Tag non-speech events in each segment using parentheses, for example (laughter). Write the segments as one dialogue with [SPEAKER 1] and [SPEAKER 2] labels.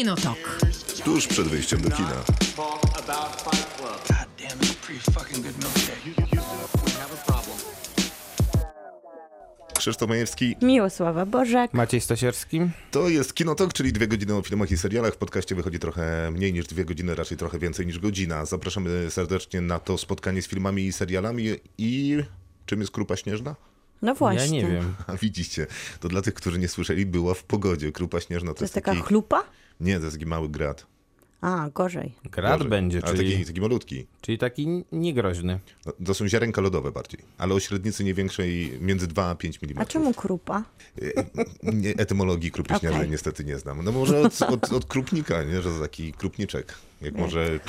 [SPEAKER 1] Kinotok.
[SPEAKER 2] Tuż przed wyjściem do kina. Krzysztof Majewski.
[SPEAKER 3] Miłosława Bożek.
[SPEAKER 4] Maciej Stasierski.
[SPEAKER 2] To jest Kinotok, czyli dwie godziny o filmach i serialach. W podcaście wychodzi trochę mniej niż dwie godziny, raczej trochę więcej niż godzina. Zapraszamy serdecznie na to spotkanie z filmami i serialami. I czym jest Krupa Śnieżna?
[SPEAKER 3] No właśnie.
[SPEAKER 4] Ja nie wiem.
[SPEAKER 2] A (laughs) widzicie, to dla tych, którzy nie słyszeli, była w pogodzie. Krupa Śnieżna to,
[SPEAKER 3] To jest
[SPEAKER 2] jest
[SPEAKER 3] taka
[SPEAKER 2] taki...
[SPEAKER 3] chlupa?
[SPEAKER 2] Nie, to jest taki mały grad.
[SPEAKER 3] A, gorzej.
[SPEAKER 4] Grad
[SPEAKER 2] Boże,
[SPEAKER 4] będzie,
[SPEAKER 2] Ale
[SPEAKER 4] czyli,
[SPEAKER 2] taki, taki malutki.
[SPEAKER 4] czyli taki niegroźny.
[SPEAKER 2] No, To są ziarenka lodowe bardziej, ale o średnicy nie większej między 2 a 5 mm.
[SPEAKER 3] A czemu krupa?
[SPEAKER 2] Nie, etymologii krupy
[SPEAKER 3] Okej.
[SPEAKER 2] śnieżnej niestety nie znam. No może od, od, od krupnika, nie? że to taki krupniczek. Jak może...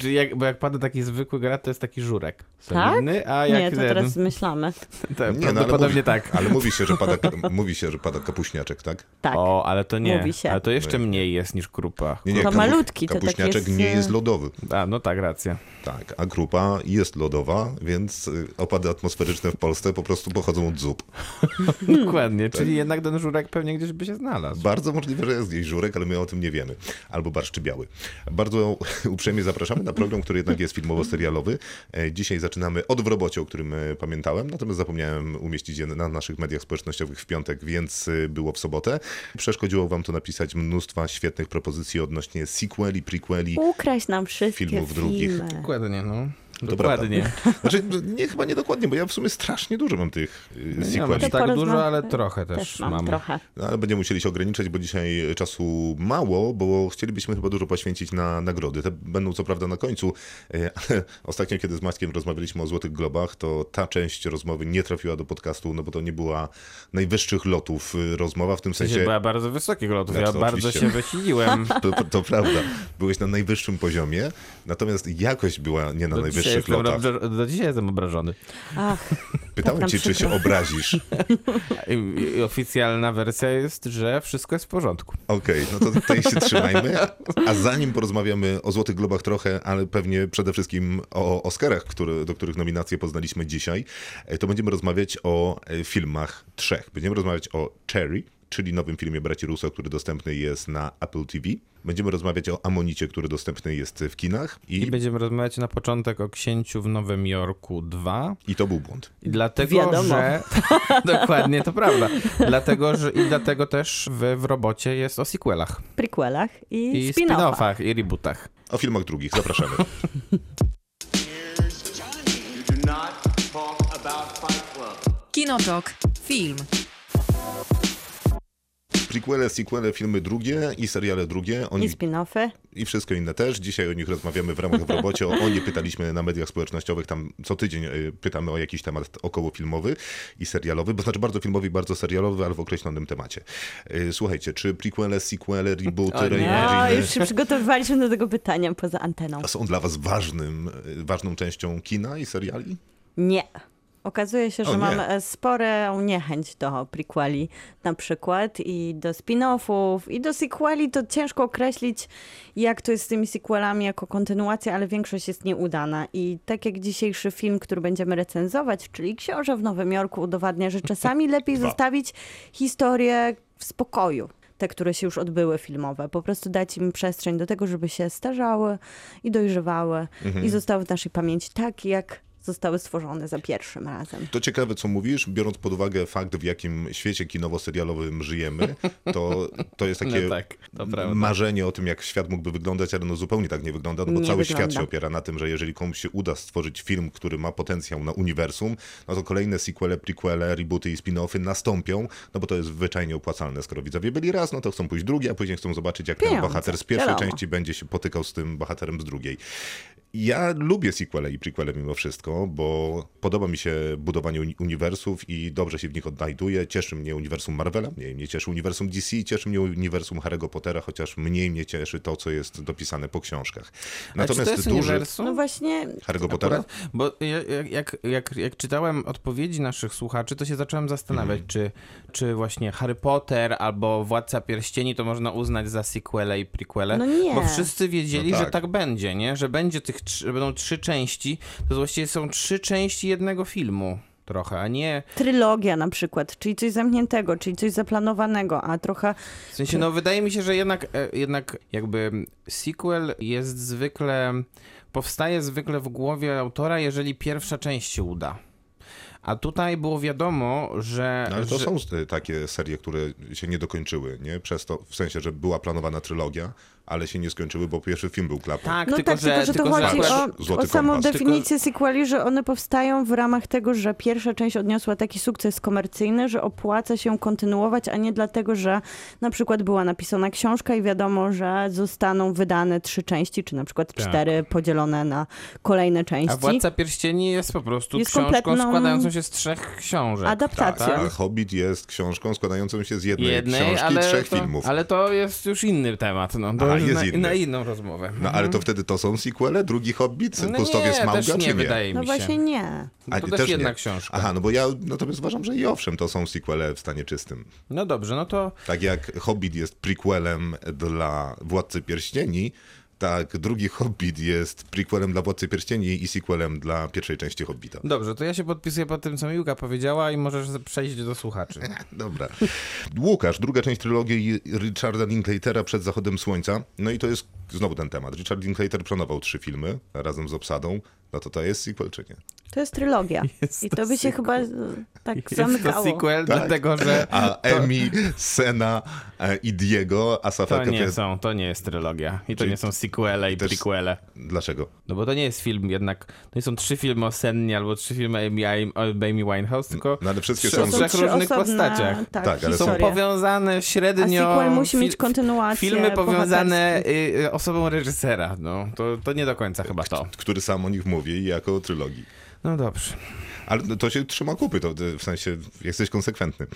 [SPEAKER 4] Czyli jak, bo jak pada taki zwykły grad, to jest taki żurek
[SPEAKER 3] Tak?
[SPEAKER 4] solidny, a jak
[SPEAKER 3] Nie, to
[SPEAKER 4] ten,
[SPEAKER 3] teraz myślamy. (laughs)
[SPEAKER 4] to
[SPEAKER 2] Nie, no, ale
[SPEAKER 4] prawdopodobnie
[SPEAKER 2] mówi,
[SPEAKER 4] tak.
[SPEAKER 2] Ale mówi się, że pada, (laughs) mówi się, że pada kapuśniaczek, tak?
[SPEAKER 3] Tak.
[SPEAKER 4] O, ale to nie.
[SPEAKER 3] Mówi się.
[SPEAKER 4] Ale to jeszcze
[SPEAKER 2] Nie.
[SPEAKER 4] mniej jest niż krupa.
[SPEAKER 2] Nie, nie,
[SPEAKER 3] To
[SPEAKER 2] kapu-
[SPEAKER 3] malutki, to tak
[SPEAKER 2] Kapuśniaczek
[SPEAKER 3] jest,
[SPEAKER 2] nie
[SPEAKER 3] e,
[SPEAKER 2] jest lodowy.
[SPEAKER 4] A, no tak, racja.
[SPEAKER 2] Tak, a krupa jest lodowa, więc y, opady atmosferyczne w Polsce po prostu pochodzą od zup. (laughs)
[SPEAKER 4] Dokładnie,
[SPEAKER 2] Tak.
[SPEAKER 4] czyli jednak ten żurek pewnie gdzieś by się znalazł.
[SPEAKER 2] Bardzo możliwe, że jest gdzieś żurek, ale my o tym nie wiemy. Albo barszczy biały. Bardzo (laughs) uprzejmie zapraszamy na program, który jednak jest filmowo-serialowy. E, Dzisiaj zaczynamy od w robocie, o którym e, pamiętałem, natomiast zapomniałem umieścić je na naszych mediach społecznościowych w piątek, więc e, było w sobotę. Przeszkodziło wam to napisać mnóstwa świetnych propozycji odnośnie sequeli, prequeli.
[SPEAKER 3] Ukraść nam wszystkie
[SPEAKER 2] Filmów drugich.
[SPEAKER 3] filmy.
[SPEAKER 4] Dokładnie, no.
[SPEAKER 2] To
[SPEAKER 4] Dokładnie. (laughs)
[SPEAKER 2] Znaczy, nie, chyba nie dokładnie, bo ja w sumie strasznie dużo mam tych y,
[SPEAKER 4] Nie mam
[SPEAKER 2] sequeli.
[SPEAKER 3] To
[SPEAKER 4] tak
[SPEAKER 3] porozma-
[SPEAKER 4] dużo, ale trochę też,
[SPEAKER 3] Też mam
[SPEAKER 4] mam.
[SPEAKER 3] trochę.
[SPEAKER 2] No, ale będziemy musieli się ograniczać, bo dzisiaj czasu mało, bo chcielibyśmy chyba dużo poświęcić na nagrody. Te będą co prawda na końcu, e, (laughs) ale ostatnio, kiedy z Maćkiem rozmawialiśmy o Złotych Globach, to ta część rozmowy nie trafiła do podcastu, no bo to nie była najwyższych lotów y, rozmowa, w tym
[SPEAKER 4] sensie była bardzo wysokich lotów.
[SPEAKER 2] Znaczy,
[SPEAKER 4] Ja bardzo się wysiliłem. (laughs)
[SPEAKER 2] To, to prawda, byłeś na najwyższym poziomie, natomiast jakość była nie na
[SPEAKER 4] Do dzisiaj, jestem, do dzisiaj jestem obrażony.
[SPEAKER 3] Ach, (laughs)
[SPEAKER 2] Pytałem
[SPEAKER 3] tak
[SPEAKER 2] cię,
[SPEAKER 3] nam
[SPEAKER 2] czy się
[SPEAKER 3] przykro.
[SPEAKER 2] obrazisz.
[SPEAKER 4] I, i oficjalna wersja jest, że wszystko jest w porządku.
[SPEAKER 2] Okej, no to tej się trzymajmy. A zanim porozmawiamy o Złotych Globach trochę, ale pewnie przede wszystkim o Oscarach, które, do których nominacje poznaliśmy dzisiaj, e, to będziemy rozmawiać o e, filmach trzech. Będziemy rozmawiać o Cherry, czyli nowym filmie braci Russo, który dostępny jest na Apple TV. Będziemy rozmawiać o Amonicie, który dostępny jest w kinach.
[SPEAKER 4] I
[SPEAKER 2] I,
[SPEAKER 4] będziemy rozmawiać na początek o Księciu w Nowym Jorku 2.
[SPEAKER 2] i to był błąd.
[SPEAKER 4] I dlatego,
[SPEAKER 3] Wiadomo.
[SPEAKER 4] że... (laughs) Dokładnie, to prawda. Dlatego, że i dlatego też w, w robocie jest o sequelach.
[SPEAKER 3] prequelach i,
[SPEAKER 4] I
[SPEAKER 3] spin-offach.
[SPEAKER 4] spin-offach, i rebootach.
[SPEAKER 2] O filmach drugich, zapraszamy. (laughs)
[SPEAKER 1] Kinotok. Film.
[SPEAKER 2] Prequele, sequele, filmy drugie i seriale drugie. Oni
[SPEAKER 3] I spin-offy.
[SPEAKER 2] i wszystko inne też. Dzisiaj o nich rozmawiamy w ramach w robocie. O, o nie pytaliśmy na mediach społecznościowych. Tam co tydzień y, pytamy o jakiś temat około filmowy i serialowy, bo znaczy bardzo filmowy i bardzo serialowy, ale w określonym temacie. Y, Słuchajcie, czy prequele, sequele, rebooty,
[SPEAKER 4] O nie.
[SPEAKER 3] No, już się przygotowywaliśmy do tego pytania poza anteną.
[SPEAKER 2] są dla was ważnym, y, ważną częścią kina i seriali?
[SPEAKER 3] Nie. Okazuje się, że
[SPEAKER 2] O,
[SPEAKER 3] mam e, sporą niechęć do prequeli na przykład i do spin-offów i do sequeli to ciężko określić jak to jest z tymi sequelami jako kontynuacja, ale większość jest nieudana i tak jak dzisiejszy film, który będziemy recenzować, czyli Książę w Nowym Jorku udowadnia, że czasami (laughs) lepiej zostawić historię w spokoju. Te, które się już odbyły filmowe. Po prostu dać im przestrzeń do tego, żeby się starzały i dojrzewały
[SPEAKER 2] Mhm.
[SPEAKER 3] i zostały w naszej pamięci tak, jak zostały stworzone za pierwszym razem.
[SPEAKER 2] To ciekawe, co mówisz, biorąc pod uwagę fakt, w jakim świecie kinowo-serialowym żyjemy, to, to jest (laughs) takie
[SPEAKER 4] No tak, to
[SPEAKER 2] marzenie o tym, jak świat mógłby wyglądać, ale no zupełnie tak nie wygląda, no bo
[SPEAKER 3] Nie
[SPEAKER 2] cały
[SPEAKER 3] wygląda.
[SPEAKER 2] świat się opiera na tym, że jeżeli komuś się uda stworzyć film, który ma potencjał na uniwersum, no to kolejne sequele, prequele, rebooty i spin-offy nastąpią, no bo to jest zwyczajnie opłacalne. Skoro widzowie byli raz, no to chcą pójść drugi, a później chcą zobaczyć, jak ten
[SPEAKER 3] Pieniądze,
[SPEAKER 2] bohater z pierwszej
[SPEAKER 3] wiadomo.
[SPEAKER 2] części będzie się potykał z tym bohaterem z drugiej. Ja lubię sequele i prequele mimo wszystko, bo podoba mi się budowanie uni- uniwersów i dobrze się w nich odnajduję. Cieszy mnie uniwersum Marvela, mniej mnie cieszy uniwersum DC, cieszy mnie uniwersum Harry'ego Pottera, chociaż mniej mnie cieszy to, co jest dopisane po książkach.
[SPEAKER 4] Ale czy to jest
[SPEAKER 2] duży...
[SPEAKER 4] uniwersum?
[SPEAKER 3] No właśnie,
[SPEAKER 2] Harry'ego Pottera?
[SPEAKER 4] Akurat, bo ja- jak, jak, jak, jak czytałem odpowiedzi naszych słuchaczy, to się zacząłem zastanawiać,
[SPEAKER 2] Mhm.
[SPEAKER 4] czy, czy właśnie Harry Potter albo Władca Pierścieni to można uznać za sequele i prequele.
[SPEAKER 3] No nie.
[SPEAKER 4] Bo wszyscy wiedzieli,
[SPEAKER 2] No tak.
[SPEAKER 4] że tak będzie, nie? Że będzie tych, że będą trzy części, to właściwie są trzy części jednego filmu. trochę, a nie...
[SPEAKER 3] Trylogia na przykład, czyli coś zamkniętego, czyli coś zaplanowanego, a trochę
[SPEAKER 4] W sensie, no wydaje mi się, że jednak, e, jednak jakby sequel jest zwykle, powstaje zwykle w głowie autora, jeżeli pierwsza część się uda. A tutaj było wiadomo, że...
[SPEAKER 2] No, ale to
[SPEAKER 4] że...
[SPEAKER 2] są takie serie, które się nie dokończyły, nie? Przez to, w sensie, że była planowana trylogia, ale się nie skończyły, bo pierwszy film był klapą.
[SPEAKER 4] Tak,
[SPEAKER 3] No
[SPEAKER 4] tylko,
[SPEAKER 3] tak,
[SPEAKER 4] że,
[SPEAKER 3] tylko że to chodzi
[SPEAKER 2] akurat
[SPEAKER 3] o, o samą
[SPEAKER 2] Kompas.
[SPEAKER 3] definicję sequeli, że one powstają w ramach tego, że pierwsza część odniosła taki sukces komercyjny, że opłaca się kontynuować, a nie dlatego, że na przykład była napisana książka i wiadomo, że zostaną wydane trzy części, czy na przykład
[SPEAKER 4] Tak.
[SPEAKER 3] cztery podzielone na kolejne części.
[SPEAKER 4] A Władca Pierścieni jest po prostu
[SPEAKER 3] Jest
[SPEAKER 4] książką
[SPEAKER 3] kompletną
[SPEAKER 4] składającą się z trzech książek.
[SPEAKER 3] Adaptacją.
[SPEAKER 4] Tak?
[SPEAKER 2] A Hobbit jest książką składającą się z jednej,
[SPEAKER 4] Jednej,
[SPEAKER 2] książki trzech
[SPEAKER 4] to,
[SPEAKER 2] filmów.
[SPEAKER 4] Ale to jest już inny temat. No, to
[SPEAKER 2] Jest
[SPEAKER 4] na,
[SPEAKER 2] inny.
[SPEAKER 4] na inną rozmowę.
[SPEAKER 2] No ale to wtedy to są sequele? Drugi Hobbit?
[SPEAKER 4] no
[SPEAKER 2] Pustowiec
[SPEAKER 4] nie,
[SPEAKER 2] Małga,
[SPEAKER 4] też nie,
[SPEAKER 2] czy nie?
[SPEAKER 4] wydaje
[SPEAKER 3] No
[SPEAKER 4] mi się.
[SPEAKER 3] właśnie nie.
[SPEAKER 4] No to
[SPEAKER 2] A,
[SPEAKER 4] też,
[SPEAKER 2] też nie.
[SPEAKER 4] jedna książka.
[SPEAKER 2] Aha, no bo ja natomiast uważam, że i owszem, to są sequele w stanie czystym.
[SPEAKER 4] No dobrze, no to
[SPEAKER 2] Tak jak Hobbit jest prequelem dla Władcy Pierścieni, tak drugi Hobbit jest prequelem dla Władcy Pierścieni i sequelem dla pierwszej części Hobbita.
[SPEAKER 4] dobrze, to ja się podpisuję pod tym, co Miłka powiedziała i możesz przejść do słuchaczy. (laughs)
[SPEAKER 2] Dobra. Łukasz, druga część trylogii Richarda Linklatera przed zachodem słońca. No i to jest znowu ten temat. Richard Linklater planował trzy filmy razem z obsadą. No to to jest sequel czy nie?
[SPEAKER 3] To jest trylogia. (laughs)
[SPEAKER 4] Jest
[SPEAKER 3] I
[SPEAKER 4] to
[SPEAKER 3] to by się
[SPEAKER 4] sequel.
[SPEAKER 3] chyba e, tak
[SPEAKER 4] Jest to
[SPEAKER 3] zamykało.
[SPEAKER 4] sequel,
[SPEAKER 2] Tak.
[SPEAKER 4] dlatego że
[SPEAKER 2] A Emi, Sena e, i Diego, a
[SPEAKER 4] to
[SPEAKER 2] Safaka
[SPEAKER 4] nie są, to nie jest trylogia. I to
[SPEAKER 2] Czyli
[SPEAKER 4] nie są sequele i
[SPEAKER 2] też-
[SPEAKER 4] prequele.
[SPEAKER 2] Dlaczego?
[SPEAKER 4] No bo to nie jest film jednak, to nie są trzy filmy o Sennie albo trzy filmy Amy, o Amy Winehouse, tylko
[SPEAKER 2] No ale wszystkie są...
[SPEAKER 4] o trzech
[SPEAKER 3] trzy
[SPEAKER 4] różnych
[SPEAKER 3] osobne,
[SPEAKER 4] postaciach.
[SPEAKER 3] Tak,
[SPEAKER 2] Tak, ale są
[SPEAKER 4] powiązane średnio...
[SPEAKER 3] A sequel musi mieć kontynuację
[SPEAKER 4] Filmy powiązane y, y, osobą reżysera, no to, to nie do końca chyba to.
[SPEAKER 2] który sam o nich mówi jako trylogii.
[SPEAKER 4] No dobrze.
[SPEAKER 2] Ale to się trzyma kupy, to w sensie jesteś konsekwentny.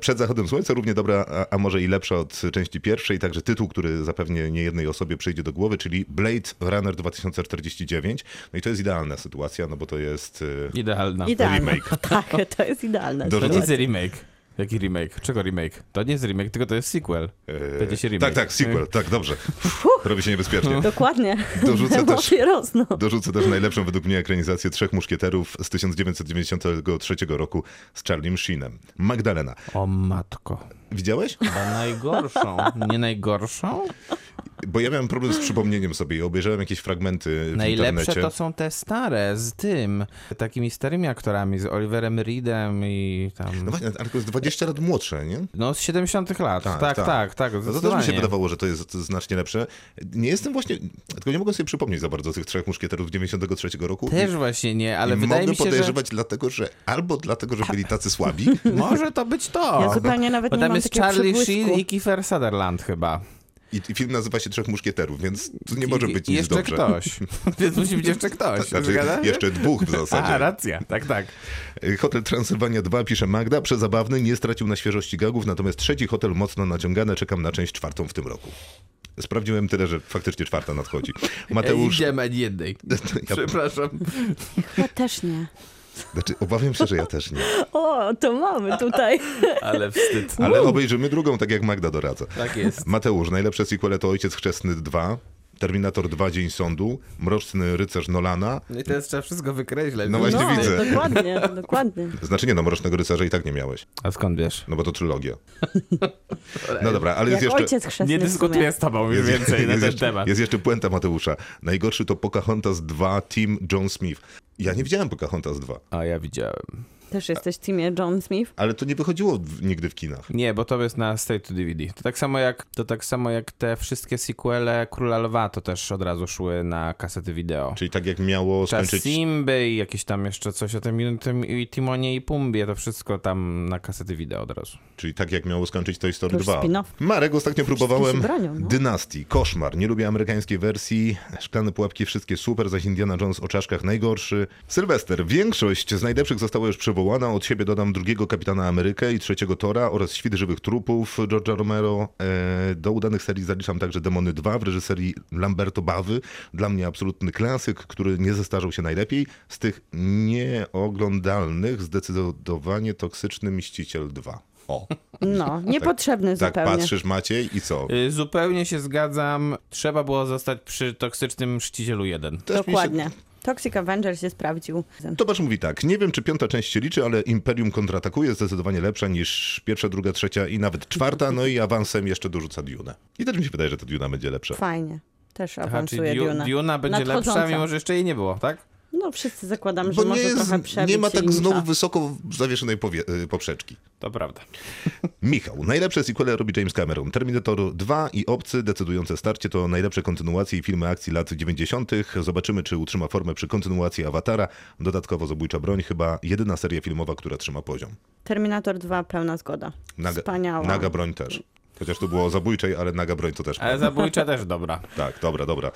[SPEAKER 2] Przed zachodem słońca równie dobra, a, może i lepsza od części pierwszej, także tytuł, który zapewnie nie jednej osobie przyjdzie do głowy, czyli Blade Runner 2049. No i to jest idealna sytuacja, no bo to jest y,
[SPEAKER 4] Idealna.
[SPEAKER 3] Idealne.
[SPEAKER 2] remake. (laughs)
[SPEAKER 3] Tak, to jest idealne.
[SPEAKER 2] Do
[SPEAKER 4] To nie
[SPEAKER 2] rzucenia.
[SPEAKER 4] jest remake. Jaki remake? Czego remake? To nie jest remake, tylko to jest sequel.
[SPEAKER 2] e,
[SPEAKER 4] Będzie się remake.
[SPEAKER 2] Tak, tak, sequel, tak, dobrze. Robi się niebezpiecznie. (laughs)
[SPEAKER 3] Dokładnie.
[SPEAKER 2] Dorzucę (laughs) też-
[SPEAKER 3] rosną.
[SPEAKER 2] Dorzucę też najlepszą według mnie ekranizację Trzech Muszkieterów z 1993 roku z Charliem Sheenem. Magdalena.
[SPEAKER 4] O matko.
[SPEAKER 2] Widziałeś?
[SPEAKER 4] Chyba najgorszą. Nie najgorszą?
[SPEAKER 2] Bo ja miałem problem z przypomnieniem sobie i obejrzałem jakieś fragmenty w
[SPEAKER 4] Najlepsze
[SPEAKER 2] internecie.
[SPEAKER 4] to są te stare, z tym, takimi starymi aktorami, z Oliverem Reedem i tam...
[SPEAKER 2] No właśnie, ale to jest 20 lat młodsze, nie?
[SPEAKER 4] No z 70 lat, tak, tak, tak, tak,
[SPEAKER 2] No to też mi się wydawało, że to jest znacznie lepsze. Nie jestem właśnie, tylko nie mogę sobie przypomnieć za bardzo tych trzech muszkieterów 93 roku.
[SPEAKER 4] Też
[SPEAKER 2] I,
[SPEAKER 4] właśnie nie, ale wydaje
[SPEAKER 2] mogę
[SPEAKER 4] mi się, że
[SPEAKER 2] podejrzewać dlatego, że albo dlatego, że byli tacy słabi, (laughs)
[SPEAKER 4] może to być to.
[SPEAKER 3] Ja zupełnie nawet
[SPEAKER 4] Bo
[SPEAKER 3] nie
[SPEAKER 4] tam
[SPEAKER 3] mam
[SPEAKER 4] jest Charlie. Sheen i Kiefer Sutherland chyba.
[SPEAKER 2] I, i film nazywa się Trzech Muszkieterów, więc to nie może być
[SPEAKER 4] i
[SPEAKER 2] nic
[SPEAKER 4] jeszcze
[SPEAKER 2] dobrze.
[SPEAKER 4] ktoś. (laughs) Więc musi być jeszcze ktoś.
[SPEAKER 2] Znaczy,
[SPEAKER 4] Zgadza się?
[SPEAKER 2] jeszcze dwóch w zasadzie.
[SPEAKER 4] A, racja, tak, tak.
[SPEAKER 2] Hotel Transylwania 2 pisze Magda, przezabawny, nie stracił na świeżości gagów, natomiast trzeci hotel mocno naciągane, czekam na część czwartą w tym roku. Sprawdziłem tyle, że faktycznie czwarta nadchodzi. Mateusz,
[SPEAKER 4] Idziemy ani jednej. (laughs) Przepraszam.
[SPEAKER 3] Ja też nie.
[SPEAKER 2] Znaczy, obawiam się, że ja też nie.
[SPEAKER 3] O, to mamy tutaj. (laughs)
[SPEAKER 4] Ale wstyd.
[SPEAKER 2] Ale obejrzymy drugą, tak jak Magda doradza.
[SPEAKER 4] Tak jest.
[SPEAKER 2] Mateusz, najlepsze sequele to Ojciec Chrzestny 2, Terminator 2 Dzień Sądu, Mroczny Rycerz Nolana.
[SPEAKER 4] No i teraz trzeba wszystko wykreślać.
[SPEAKER 2] No właśnie
[SPEAKER 3] no,
[SPEAKER 2] widzę.
[SPEAKER 3] dokładnie, (laughs) dokładnie.
[SPEAKER 2] Znaczy nie, no Mrocznego Rycerza i tak nie miałeś,
[SPEAKER 4] A skąd wiesz?
[SPEAKER 2] no bo to trylogia. (laughs) No dobra, ale jest
[SPEAKER 3] Jak
[SPEAKER 2] jeszcze...
[SPEAKER 3] ojciec chrzestny
[SPEAKER 4] Nie dyskutuję z tobą już więcej na
[SPEAKER 2] jest
[SPEAKER 4] ten
[SPEAKER 2] jeszcze,
[SPEAKER 4] temat.
[SPEAKER 2] Jest jeszcze puenta Mateusza. Najgorszy to Pocahontas 2, Team John Smith. Ja nie widziałem Pocahontas 2,
[SPEAKER 4] A ja widziałem.
[SPEAKER 3] Też jesteś w teamie John Smith?
[SPEAKER 2] ale to nie wychodziło w, nigdy w kinach.
[SPEAKER 4] Nie, bo to jest na State to DVD. To tak samo jak, to tak samo jak te wszystkie sequele Króla Lwa, to też od razu szły na kasety wideo.
[SPEAKER 2] Czyli tak jak miało
[SPEAKER 4] Czas
[SPEAKER 2] skończyć...
[SPEAKER 4] Simby i jakieś tam jeszcze coś o tym, tym i Timonie i Pumbie, to wszystko tam na kasety wideo od razu.
[SPEAKER 2] Czyli tak jak miało skończyć Toy Story
[SPEAKER 3] To już
[SPEAKER 2] 2.
[SPEAKER 3] spin-off.
[SPEAKER 2] Marek, ostatnio próbowałem
[SPEAKER 3] bronią, no.
[SPEAKER 2] Dynastii, koszmar. Nie lubię amerykańskiej wersji. Szklane pułapki wszystkie super, zaś Indiana Jones o czaszkach najgorszy. Sylwester, większość z najlepszych została już przywołana. Od siebie dodam drugiego Kapitana Amerykę i trzeciego Tora oraz Świt żywych trupów George'a Romero. E, do udanych serii zaliczam także Demony 2 w reżyserii Lamberto Bawy. Dla mnie absolutny klasyk, który nie zestarzał się najlepiej. Z tych nieoglądalnych zdecydowanie Toksyczny Mściciel 2. O.
[SPEAKER 3] No, (laughs) niepotrzebny
[SPEAKER 2] Tak
[SPEAKER 3] zupełnie.
[SPEAKER 2] patrzysz Maciej i co?
[SPEAKER 4] Y, Zupełnie się zgadzam. Trzeba było zostać przy toksycznym Mszcicielu 1.
[SPEAKER 2] Też mi się-
[SPEAKER 3] Dokładnie. Toxic Avenger się sprawdził.
[SPEAKER 2] Tomasz mówi tak, nie wiem czy piąta część się liczy, ale Imperium kontratakuje zdecydowanie lepsza niż pierwsza, druga, trzecia i nawet czwarta, no i awansem jeszcze dorzuca Dune. I też mi się wydaje, że ta Duna będzie lepsza.
[SPEAKER 3] Fajnie. Też
[SPEAKER 4] Aha,
[SPEAKER 3] awansuje
[SPEAKER 4] czyli
[SPEAKER 3] Duna.
[SPEAKER 4] Duna, będzie lepsza, mimo że jeszcze jej nie było, tak?
[SPEAKER 3] No wszyscy zakładam, że
[SPEAKER 2] Bo
[SPEAKER 3] może
[SPEAKER 2] jest,
[SPEAKER 3] trochę przebić
[SPEAKER 2] nie ma tak znowu wysoko zawieszonej powie, y, poprzeczki.
[SPEAKER 4] To prawda. (laughs)
[SPEAKER 2] Michał, najlepsze sequele robi James Cameron. Terminator 2 i Obcy, decydujące starcie to najlepsze kontynuacje i filmy akcji lat 90. Zobaczymy, czy utrzyma formę przy kontynuacji Awatara. Dodatkowo Zabójcza Broń, chyba jedyna seria filmowa, która trzyma poziom.
[SPEAKER 3] Terminator 2, pełna zgoda.
[SPEAKER 2] Naga,
[SPEAKER 3] Wspaniała.
[SPEAKER 2] naga Broń też. Chociaż tu było zabójczej, ale Naga Broń to też.
[SPEAKER 4] Ale zabójcza też dobra. (laughs)
[SPEAKER 2] Tak, dobra, dobra.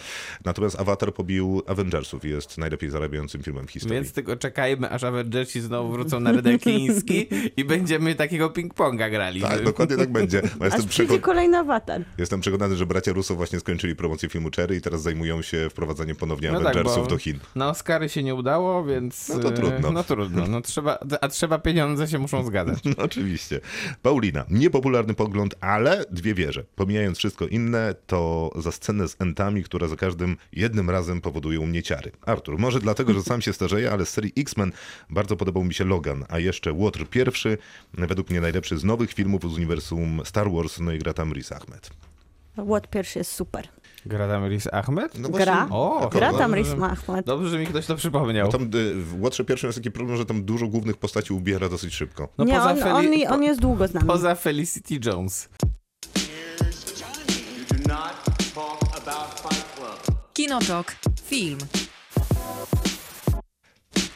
[SPEAKER 2] Natomiast Avatar pobił Avengersów i jest najlepiej zarabiającym filmem w historii.
[SPEAKER 4] Więc tylko czekajmy, aż Avengersi znowu wrócą na rynek (laughs) chiński i będziemy takiego ping-ponga grali.
[SPEAKER 2] Tak, dokładnie tak będzie. (laughs) Bo
[SPEAKER 3] Aż
[SPEAKER 2] jestem,
[SPEAKER 3] przyjdzie kolejny awatar.
[SPEAKER 2] jestem przekonany, że bracia Russo właśnie skończyli promocję filmu Cherry i teraz zajmują się wprowadzaniem ponownie
[SPEAKER 4] No tak,
[SPEAKER 2] Avengersów
[SPEAKER 4] bo
[SPEAKER 2] do Chin.
[SPEAKER 4] Na Oscary się nie udało, więc...
[SPEAKER 2] No to trudno.
[SPEAKER 4] e, No trudno, no trzeba, a trzeba pieniądze się muszą zgadzać.
[SPEAKER 2] No, oczywiście. Paulina, niepopularny pogląd, ale dwie wieże. Pomijając wszystko inne, to za scenę z entami, które za każdym jednym razem powodują mnie ciary. Artur, może dlatego, że sam się starzeję, ale z serii X-Men bardzo podobał mi się Logan, a jeszcze Łotr pierwszy, według mnie najlepszy z nowych filmów z uniwersum Star Wars, no i gra tam Riz Ahmed.
[SPEAKER 3] Łot pierwszy jest super.
[SPEAKER 4] Gra tam Riz Ahmed?
[SPEAKER 2] No
[SPEAKER 3] Gra?
[SPEAKER 4] O,
[SPEAKER 3] Gra tam
[SPEAKER 4] dobrze,
[SPEAKER 3] Riz
[SPEAKER 4] że-
[SPEAKER 3] Ahmed.
[SPEAKER 4] Dobrze, że mi ktoś to przypomniał.
[SPEAKER 2] No tam y, w Łotrze pierwszym jest taki problem, że tam dużo głównych postaci ubiera dosyć szybko.
[SPEAKER 4] No
[SPEAKER 3] nie,
[SPEAKER 4] poza
[SPEAKER 3] on,
[SPEAKER 4] Feli-
[SPEAKER 3] on, on jest długo z nami.
[SPEAKER 4] Poza Felicity Jones.
[SPEAKER 1] Kinotok. Film.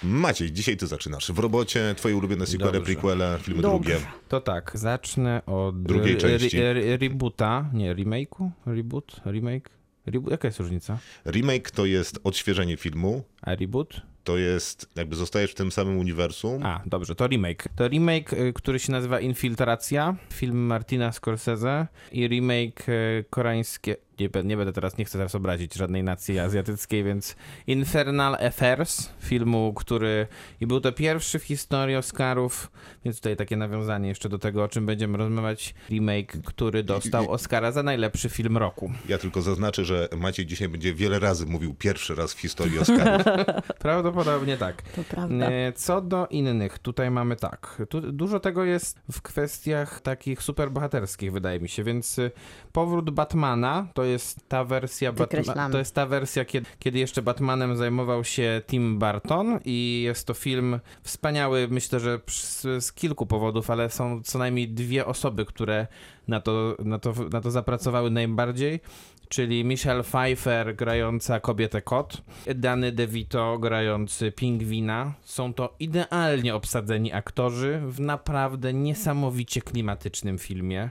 [SPEAKER 2] Maciej, dzisiaj ty zaczynasz. W robocie twoje ulubione sequele,
[SPEAKER 4] Dobrze.
[SPEAKER 2] prequele, filmy
[SPEAKER 3] Dobrze.
[SPEAKER 2] drugie.
[SPEAKER 4] To tak, zacznę od
[SPEAKER 2] Drugiej
[SPEAKER 4] re-
[SPEAKER 2] części.
[SPEAKER 4] re- re- reboota, nie, remake'u? Reboot? Remake? Rebo- Jaka jest różnica?
[SPEAKER 2] Remake to jest odświeżenie filmu,
[SPEAKER 4] A reboot?
[SPEAKER 2] to jest jakby zostajesz w tym samym uniwersum.
[SPEAKER 4] A, dobrze, to remake. To remake, y, który się nazywa Infiltracja, film Martina Scorsese i remake y, koreańskie, nie, nie będę teraz, nie chcę teraz obrazić żadnej nacji azjatyckiej, więc Infernal Affairs, filmu, który i był to pierwszy w historii Oscarów, więc tutaj takie nawiązanie jeszcze do tego, o czym będziemy rozmawiać, remake, który dostał Oscara za najlepszy film roku.
[SPEAKER 2] Ja tylko zaznaczę, że Maciej dzisiaj będzie wiele razy mówił pierwszy raz w historii Oscarów. (laughs)
[SPEAKER 4] Prawdopodobnie tak.
[SPEAKER 3] To prawda.
[SPEAKER 4] E, Co do innych, tutaj mamy tak. Tu dużo tego jest w kwestiach takich superbohaterskich, wydaje mi się, więc y, powrót Batmana to jest ta wersja Batma- to jest ta wersja, kiedy, kiedy jeszcze Batmanem zajmował się Tim Burton i jest to film wspaniały, myślę, że z, z kilku powodów, ale są co najmniej dwie osoby, które na to, na to, na to zapracowały najbardziej czyli Michelle Pfeiffer grająca kobietę kot, Danny DeVito grający pingwina. Są to idealnie obsadzeni aktorzy w naprawdę niesamowicie klimatycznym filmie.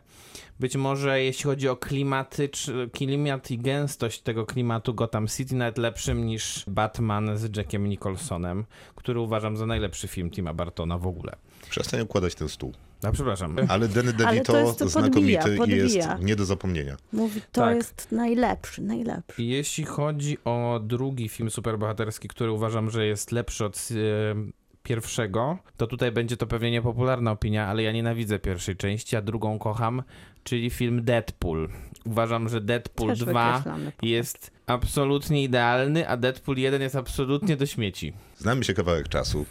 [SPEAKER 4] Być może jeśli chodzi o klimatycz, klimat i gęstość tego klimatu Gotham City nawet lepszym niż Batman z Jackiem Nicholsonem, który uważam za najlepszy film Tima Bartona w ogóle.
[SPEAKER 2] Przestań układać ten stół.
[SPEAKER 4] A przepraszam.
[SPEAKER 2] Ale Danny
[SPEAKER 3] Ale to
[SPEAKER 2] DeVito
[SPEAKER 3] jest- to
[SPEAKER 2] znakomity
[SPEAKER 3] podbija,
[SPEAKER 2] i
[SPEAKER 3] podbija.
[SPEAKER 2] jest nie do zapomnienia.
[SPEAKER 3] Mówi, to
[SPEAKER 4] Tak.
[SPEAKER 3] jest najlepszy, najlepszy.
[SPEAKER 4] Jeśli chodzi o drugi film superbohaterski, który uważam, że jest lepszy od e, pierwszego, to tutaj będzie to pewnie niepopularna opinia, ale ja nienawidzę pierwszej części, a drugą kocham, czyli film Deadpool. Uważam, że Deadpool
[SPEAKER 3] Też
[SPEAKER 4] 2
[SPEAKER 3] wykreślamy.
[SPEAKER 4] jest absolutnie idealny, a Deadpool 1 jest absolutnie do śmieci.
[SPEAKER 2] Znamy się kawałek czasu.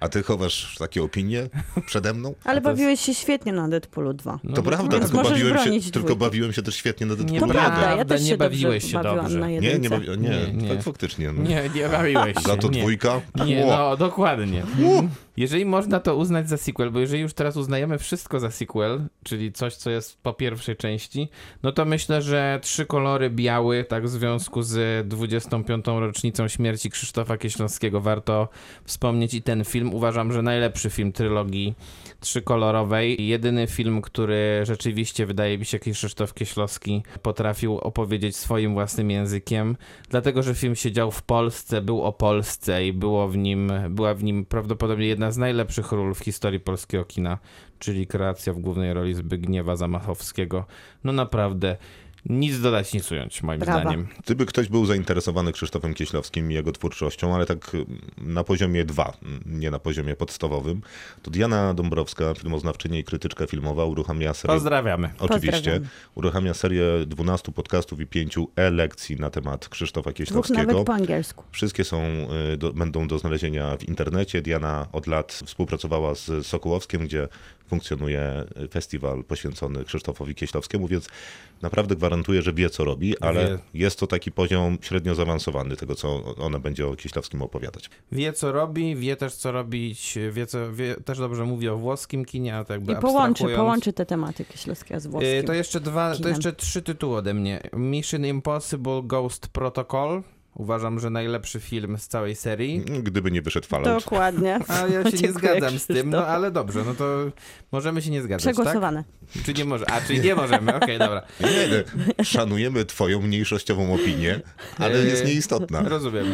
[SPEAKER 2] A ty chowasz takie opinie przede mną? (laughs)
[SPEAKER 3] Ale
[SPEAKER 4] to jest-
[SPEAKER 3] bawiłeś się świetnie na Deadpoolu 2.
[SPEAKER 4] No
[SPEAKER 2] To prawda,
[SPEAKER 3] Więc
[SPEAKER 2] tylko bawiłem, się,
[SPEAKER 3] bronić
[SPEAKER 2] tylko bawiłem się też świetnie na
[SPEAKER 4] Nie
[SPEAKER 3] To
[SPEAKER 2] Deadpoolu
[SPEAKER 4] Prawda,
[SPEAKER 3] ja też
[SPEAKER 4] nie
[SPEAKER 3] się
[SPEAKER 4] bawiłeś się dobrze.
[SPEAKER 3] na
[SPEAKER 2] Nie,
[SPEAKER 3] jedynce.
[SPEAKER 2] nie, bawi... nie,
[SPEAKER 4] Nie, nie.
[SPEAKER 2] tak faktycznie.
[SPEAKER 4] Nie, nie bawiłeś się.
[SPEAKER 2] Za to dwójka?
[SPEAKER 4] Nie, no dokładnie. Jeżeli można to uznać za sequel, bo jeżeli już teraz uznajemy wszystko za sequel, czyli coś, co jest po pierwszej części, no to myślę, że trzy kolory biały, tak w związku z 25. rocznicą śmierci Krzysztofa Kieślowskiego, warto wspomnieć i ten film. Uważam, że najlepszy film trylogii trzykolorowej. Jedyny film, który rzeczywiście, wydaje mi się, Krzysztof Kieślowski potrafił opowiedzieć swoim własnym językiem, dlatego, że film się dział w Polsce, był o Polsce i było w nim, była w nim prawdopodobnie jedna z najlepszych ról w historii polskiego kina, czyli kreacja w głównej roli Zbigniewa Zamachowskiego. No naprawdę Nic dodać, nic ująć, moim
[SPEAKER 3] Brawa.
[SPEAKER 4] zdaniem.
[SPEAKER 2] Gdyby ktoś był zainteresowany Krzysztofem Kieślowskim i jego twórczością, ale tak na poziomie dwa, nie na poziomie podstawowym, to Diana Dąbrowska, filmoznawczyni i krytyczka filmowa, uruchamia serię...
[SPEAKER 4] Pozdrawiamy.
[SPEAKER 2] Oczywiście.
[SPEAKER 3] Pozdrawiam.
[SPEAKER 2] Uruchamia serię 12 podcastów i 5 e-lekcji na temat Krzysztofa
[SPEAKER 3] Dwóch
[SPEAKER 2] Kieślowskiego.
[SPEAKER 3] nawet po angielsku.
[SPEAKER 2] Wszystkie są, y, do, będą do znalezienia w internecie. Diana od lat współpracowała z Sokołowskiem, gdzie funkcjonuje festiwal poświęcony Krzysztofowi Kieślowskiemu, więc naprawdę gwarantuję, że wie co robi, ale
[SPEAKER 4] Wie.
[SPEAKER 2] jest to taki poziom średnio zaawansowany tego, co ona będzie o Kieślowskim opowiadać.
[SPEAKER 4] Wie, co robi, wie też, co robić, wie, co, wie też dobrze mówi o włoskim kinie, a tak jakby
[SPEAKER 3] I połączy, połączy te tematy Kieślowskiego z włoskim.
[SPEAKER 4] Y, To jeszcze dwa, to
[SPEAKER 3] kinem.
[SPEAKER 4] jeszcze trzy tytuły ode mnie. Mission Impossible Ghost Protocol. Uważam, że najlepszy film z całej serii.
[SPEAKER 2] Gdyby nie wyszedł Fallout.
[SPEAKER 3] Dokładnie. (laughs)
[SPEAKER 4] A ja się nie (laughs) zgadzam z tym, no ale dobrze, no to możemy się nie zgadzać,
[SPEAKER 3] Przegłosowane.
[SPEAKER 4] tak? Czy nie może? A, czy nie możemy, okej, dobra.
[SPEAKER 2] Nie, nie, szanujemy twoją mniejszościową opinię, ale
[SPEAKER 4] Y,
[SPEAKER 2] jest nieistotna.
[SPEAKER 4] Rozumiem.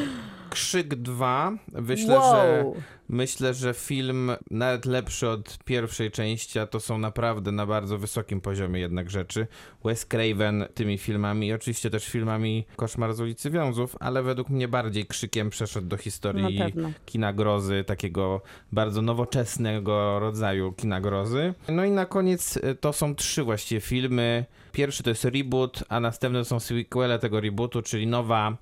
[SPEAKER 4] Krzyk 2. Myślę, że
[SPEAKER 3] wow.
[SPEAKER 4] Myślę, że film nawet lepszy od pierwszej części, a to są naprawdę na bardzo wysokim poziomie jednak rzeczy. Wes Craven tymi filmami i oczywiście też filmami Koszmar z ulicy Wiązów, ale według mnie bardziej krzykiem przeszedł do historii kina grozy, takiego bardzo nowoczesnego rodzaju kina grozy. No i na koniec y, to są trzy właściwie filmy. Pierwszy to jest reboot, a następne są sequele tego rebootu, czyli nowa,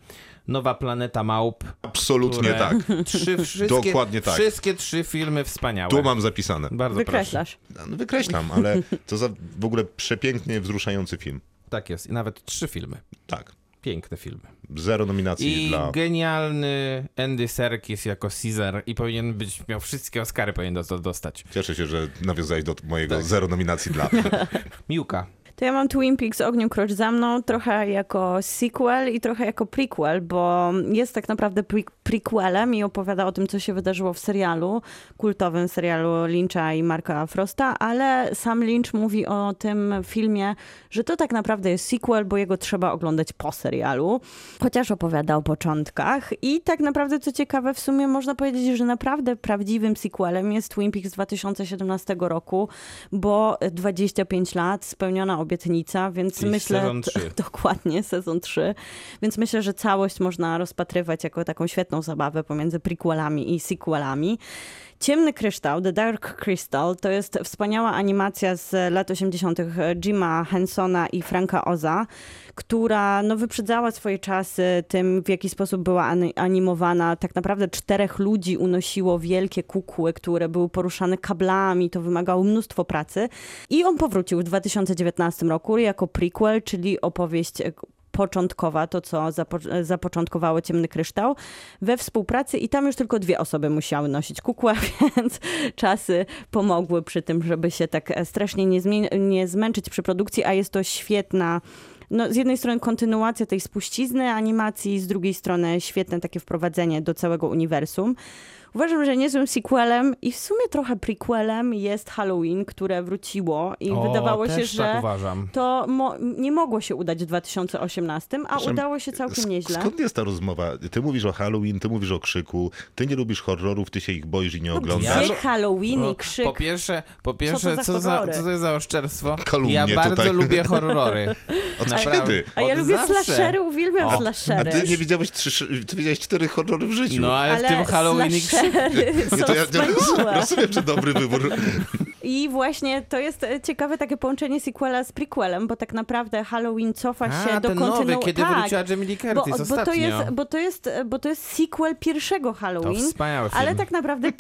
[SPEAKER 4] nowa Planeta Małp.
[SPEAKER 2] Absolutnie tak. (laughs)
[SPEAKER 4] Trzy, wszystkie,
[SPEAKER 2] Dokładnie tak.
[SPEAKER 4] Wszystkie trzy filmy wspaniałe.
[SPEAKER 2] Tu mam zapisane.
[SPEAKER 4] Bardzo
[SPEAKER 3] Wykreślasz.
[SPEAKER 2] No, Wykreślam, ale to za w ogóle przepięknie wzruszający film.
[SPEAKER 4] proszę. Tak jest. I nawet trzy filmy.
[SPEAKER 2] Tak.
[SPEAKER 4] Piękne filmy.
[SPEAKER 2] Zero nominacji
[SPEAKER 4] I
[SPEAKER 2] dla...
[SPEAKER 4] genialny Andy Serkis jako Caesar i powinien być, miał wszystkie Oscary powinien do- dostać.
[SPEAKER 2] Cieszę się, że nawiązałeś do mojego
[SPEAKER 4] Tak.
[SPEAKER 2] zero nominacji dla. (laughs)
[SPEAKER 4] Miłka.
[SPEAKER 3] To ja mam Twin Peaks Ogniu Krocz za mną trochę jako sequel i trochę jako prequel, bo jest tak naprawdę pre prequelem i opowiada o tym, co się wydarzyło w serialu, kultowym serialu Lyncha i Marka Frosta, ale sam Lynch mówi o tym filmie, że to tak naprawdę jest sequel, bo jego trzeba oglądać po serialu, chociaż opowiada o początkach. I tak naprawdę, co ciekawe, w sumie można powiedzieć, że naprawdę prawdziwym sequelem jest Twin Peaks z 2017 roku, bo 25 lat, spełniona obietnica, więc
[SPEAKER 4] Czyli
[SPEAKER 3] myślę...
[SPEAKER 4] sezon trzy. (laughs)
[SPEAKER 3] Dokładnie, sezon 3. Więc myślę, że całość można rozpatrywać jako taką świetną zabawę pomiędzy prequelami i sequelami. Ciemny Kryształ, The Dark Crystal, to jest wspaniała animacja z lat 80. Jima Hensona i Franka Oza, która no, wyprzedzała swoje czasy tym, w jaki sposób była ani- animowana. Tak naprawdę czterech ludzi unosiło wielkie kukły, które były poruszane kablami, to wymagało mnóstwo pracy. I on powrócił w 2019 roku jako prequel, czyli opowieść e, początkowa, to co zapo- zapoczątkowało Ciemny Kryształ, we współpracy i tam już tylko dwie osoby musiały nosić kukłę, (laughs) więc czasy pomogły przy tym, żeby się tak e, strasznie nie, nie zmęczyć przy produkcji, a jest to świetna no, z jednej strony kontynuacja tej spuścizny animacji, z drugiej strony świetne takie wprowadzenie do całego uniwersum. Uważam, że niezłym sequelem i w sumie trochę prequelem jest Halloween, które wróciło i
[SPEAKER 4] O,
[SPEAKER 3] wydawało się,
[SPEAKER 4] tak
[SPEAKER 3] że
[SPEAKER 4] uważam.
[SPEAKER 3] to mo- nie mogło się udać w 2018, a
[SPEAKER 2] Przepraszam,
[SPEAKER 3] udało się całkiem
[SPEAKER 2] Sk-
[SPEAKER 3] nieźle.
[SPEAKER 2] Skąd jest ta rozmowa? Ty mówisz o Halloween, ty mówisz o krzyku, ty nie lubisz horrorów, ty się ich boisz i nie
[SPEAKER 3] No
[SPEAKER 2] oglądasz.
[SPEAKER 3] gdzie Halloween
[SPEAKER 4] No,
[SPEAKER 3] i krzyk?
[SPEAKER 4] Po pierwsze, po pierwsze
[SPEAKER 3] za
[SPEAKER 4] co, za, co to jest za oszczerstwo?
[SPEAKER 2] Kalumnie
[SPEAKER 4] ja bardzo
[SPEAKER 2] tutaj.
[SPEAKER 4] lubię horrory. (laughs)
[SPEAKER 2] Od. Kiedy?
[SPEAKER 3] A ja
[SPEAKER 4] Od
[SPEAKER 3] lubię
[SPEAKER 4] zawsze.
[SPEAKER 3] slashery, uwielbiam
[SPEAKER 4] O,
[SPEAKER 2] A
[SPEAKER 3] slashery.
[SPEAKER 2] ty nie widziałeś trzy, ty widziałeś cztery horrory w życiu.
[SPEAKER 4] No ale, w tym Halloween
[SPEAKER 3] slashery są
[SPEAKER 2] Nie, to ja, ja (laughs) rozumiem, że dobry wybór.
[SPEAKER 3] I właśnie to jest e, ciekawe takie połączenie sequela z prequelem, bo tak naprawdę Halloween cofa się
[SPEAKER 4] A,
[SPEAKER 3] do
[SPEAKER 4] ten nowy,
[SPEAKER 3] kontynuacji.
[SPEAKER 4] kiedy
[SPEAKER 3] tak,
[SPEAKER 4] wróciła Jamie Lee
[SPEAKER 3] bo,
[SPEAKER 4] Curtis
[SPEAKER 3] bo, to
[SPEAKER 4] ostatnio.
[SPEAKER 3] jest, bo, to jest, bo to jest sequel pierwszego
[SPEAKER 4] To
[SPEAKER 3] Halloween. Ale tak naprawdę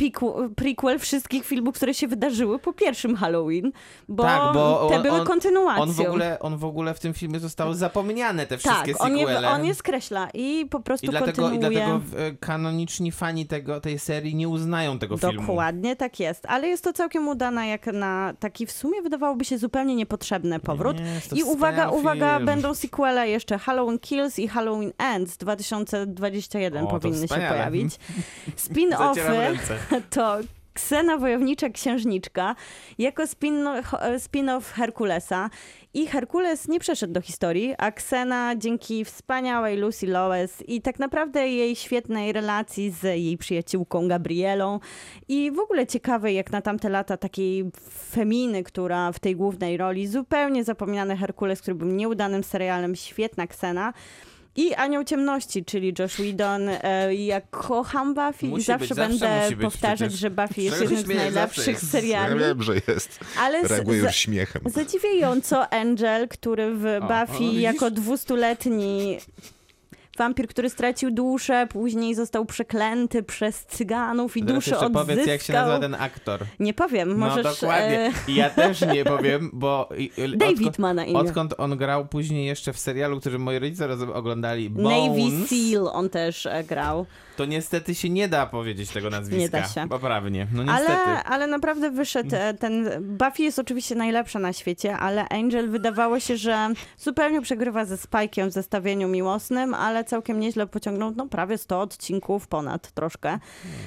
[SPEAKER 3] prequel wszystkich filmów, które się wydarzyły po pierwszym Halloween, bo,
[SPEAKER 4] Tak, bo
[SPEAKER 3] te
[SPEAKER 4] on-
[SPEAKER 3] były
[SPEAKER 4] on-
[SPEAKER 3] kontynuacją.
[SPEAKER 4] On w, ogóle, on w ogóle w tym filmie zostały zapomniane te wszystkie
[SPEAKER 3] tak, on je,
[SPEAKER 4] sequele.
[SPEAKER 3] on je skreśla i po prostu
[SPEAKER 4] I dlatego, I
[SPEAKER 3] kontynuuje.
[SPEAKER 4] dlatego e, kanoniczni fani tego, tej serii nie uznają tego filmu.
[SPEAKER 3] Dokładnie tak jest, ale jest to całkiem udane jak na taki w sumie wydawałoby się zupełnie niepotrzebny powrót.
[SPEAKER 4] Jest
[SPEAKER 3] I uwaga, uwaga,
[SPEAKER 4] film.
[SPEAKER 3] będą sequele jeszcze Halloween Kills i Halloween Ends 2021
[SPEAKER 4] O,
[SPEAKER 3] powinny się pojawić. (laughs) Spin-offy (laughs) to Ksena Wojownicza Księżniczka jako spin- spin-off Herkulesa. I Herkules nie przeszedł do historii, a Ksena dzięki wspaniałej Lucy Lowes i tak naprawdę jej świetnej relacji z jej przyjaciółką Gabrielą i w ogóle ciekawej jak na tamte lata takiej feminy, która w tej głównej roli, zupełnie zapominany Herkules, który był nieudanym serialem, świetna Ksena. I Anioł Ciemności, czyli Josh Whedon. E, ja kocham Buffy i
[SPEAKER 4] Musi
[SPEAKER 3] zawsze
[SPEAKER 4] być, zawsze
[SPEAKER 3] będę
[SPEAKER 4] być
[SPEAKER 3] powtarzać,
[SPEAKER 4] przecież.
[SPEAKER 3] że Buffy jest jednym z?
[SPEAKER 4] Zawsze
[SPEAKER 3] najlepszych seriali.
[SPEAKER 2] Ja wiem, że jest.
[SPEAKER 3] Ale z-
[SPEAKER 2] Reaguję już śmiechem.
[SPEAKER 3] Zadziwiająco Angel, który w
[SPEAKER 4] O,
[SPEAKER 3] Buffy
[SPEAKER 4] o,
[SPEAKER 3] jako dwustuletni wampir, który stracił duszę, później został przeklęty przez cyganów i
[SPEAKER 4] Teraz
[SPEAKER 3] duszę
[SPEAKER 4] jeszcze
[SPEAKER 3] odzyskał.
[SPEAKER 4] powiedz, jak się nazywa ten aktor.
[SPEAKER 3] Nie powiem, możesz...
[SPEAKER 4] no dokładnie.
[SPEAKER 3] e,
[SPEAKER 4] Ja też (laughs) nie powiem, bo...
[SPEAKER 3] David
[SPEAKER 4] odkąd,
[SPEAKER 3] ma na imię.
[SPEAKER 4] odkąd on grał później jeszcze w serialu, który moi rodzice razem oglądali, Bones,
[SPEAKER 3] Navy Seal on też e, grał.
[SPEAKER 4] To niestety się nie da powiedzieć tego nazwiska.
[SPEAKER 3] Nie da się.
[SPEAKER 4] Poprawnie. No niestety.
[SPEAKER 3] Ale, ale naprawdę wyszedł e, ten. Buffy jest oczywiście najlepsza na świecie, ale Angel wydawało się, że zupełnie przegrywa ze Spike'iem w zestawieniu miłosnym, ale całkiem nieźle pociągnął no, prawie 100 odcinków, ponad troszkę.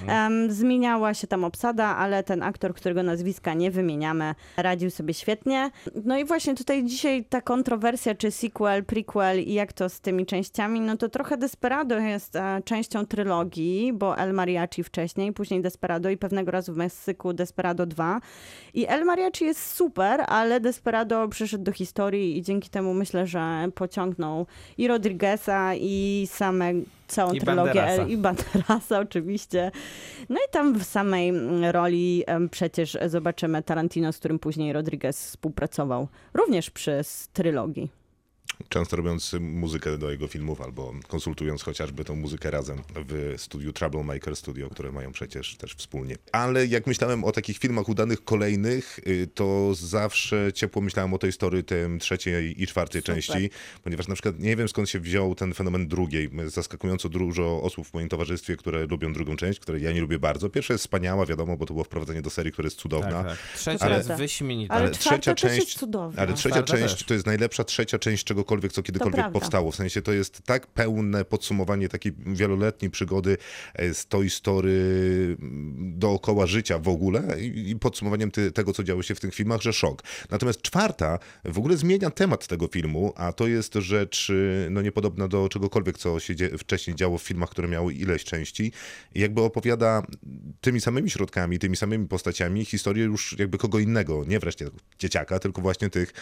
[SPEAKER 3] Em, zmieniała się tam obsada, ale ten aktor, którego nazwiska nie wymieniamy, radził sobie świetnie. No i właśnie tutaj dzisiaj ta kontrowersja, czy sequel, prequel i jak to z tymi częściami, no to trochę Desperado jest e, częścią trylogii, bo El Mariachi wcześniej, później Desperado i pewnego razu w Meksyku Desperado 2. I El Mariachi jest super, ale Desperado przyszedł do historii i dzięki temu myślę, że pociągnął i Rodrigueza i same całą
[SPEAKER 4] I
[SPEAKER 3] trylogię
[SPEAKER 4] Banderasa.
[SPEAKER 3] i Banderasa oczywiście. No i tam w samej mm, roli przecież zobaczymy Tarantino, z którym później Rodriguez współpracował, również przez trylogii.
[SPEAKER 2] Często robiąc muzykę do jego filmów albo konsultując chociażby tą muzykę razem w studiu Troublemaker Studio, które mają przecież też wspólnie. Ale jak myślałem o takich filmach udanych kolejnych, y, to zawsze ciepło myślałem o tej story tym trzeciej i czwartej
[SPEAKER 3] Super.
[SPEAKER 2] części, ponieważ na przykład nie wiem skąd się wziął ten fenomen drugiej. Zaskakująco dużo osób w moim towarzystwie, które lubią drugą część, której ja nie lubię bardzo. Pierwsza jest wspaniała, wiadomo, bo to było wprowadzenie do serii, która jest cudowna.
[SPEAKER 4] Tak, tak. Trzecia
[SPEAKER 3] Ale-
[SPEAKER 4] jest wyśmienita.
[SPEAKER 3] Ale
[SPEAKER 2] Ale trzecia
[SPEAKER 3] też jest
[SPEAKER 2] część-
[SPEAKER 3] cudowna.
[SPEAKER 2] Ale trzecia
[SPEAKER 4] Czwarta
[SPEAKER 2] część
[SPEAKER 4] też.
[SPEAKER 2] to jest najlepsza trzecia część czegokolwiek, co kiedykolwiek powstało. W sensie to jest tak pełne podsumowanie takiej wieloletniej przygody e, z Toy Story mm, dookoła życia w ogóle i, podsumowaniem ty, tego, co działo się w tych filmach, że szok. Natomiast czwarta w ogóle zmienia temat tego filmu, a to jest rzecz y, no, niepodobna do czegokolwiek, co się dzie- wcześniej działo w filmach, które miały ileś części. I jakby opowiada tymi samymi środkami, tymi samymi postaciami historię już jakby kogo innego, nie wreszcie dzieciaka, tylko właśnie tych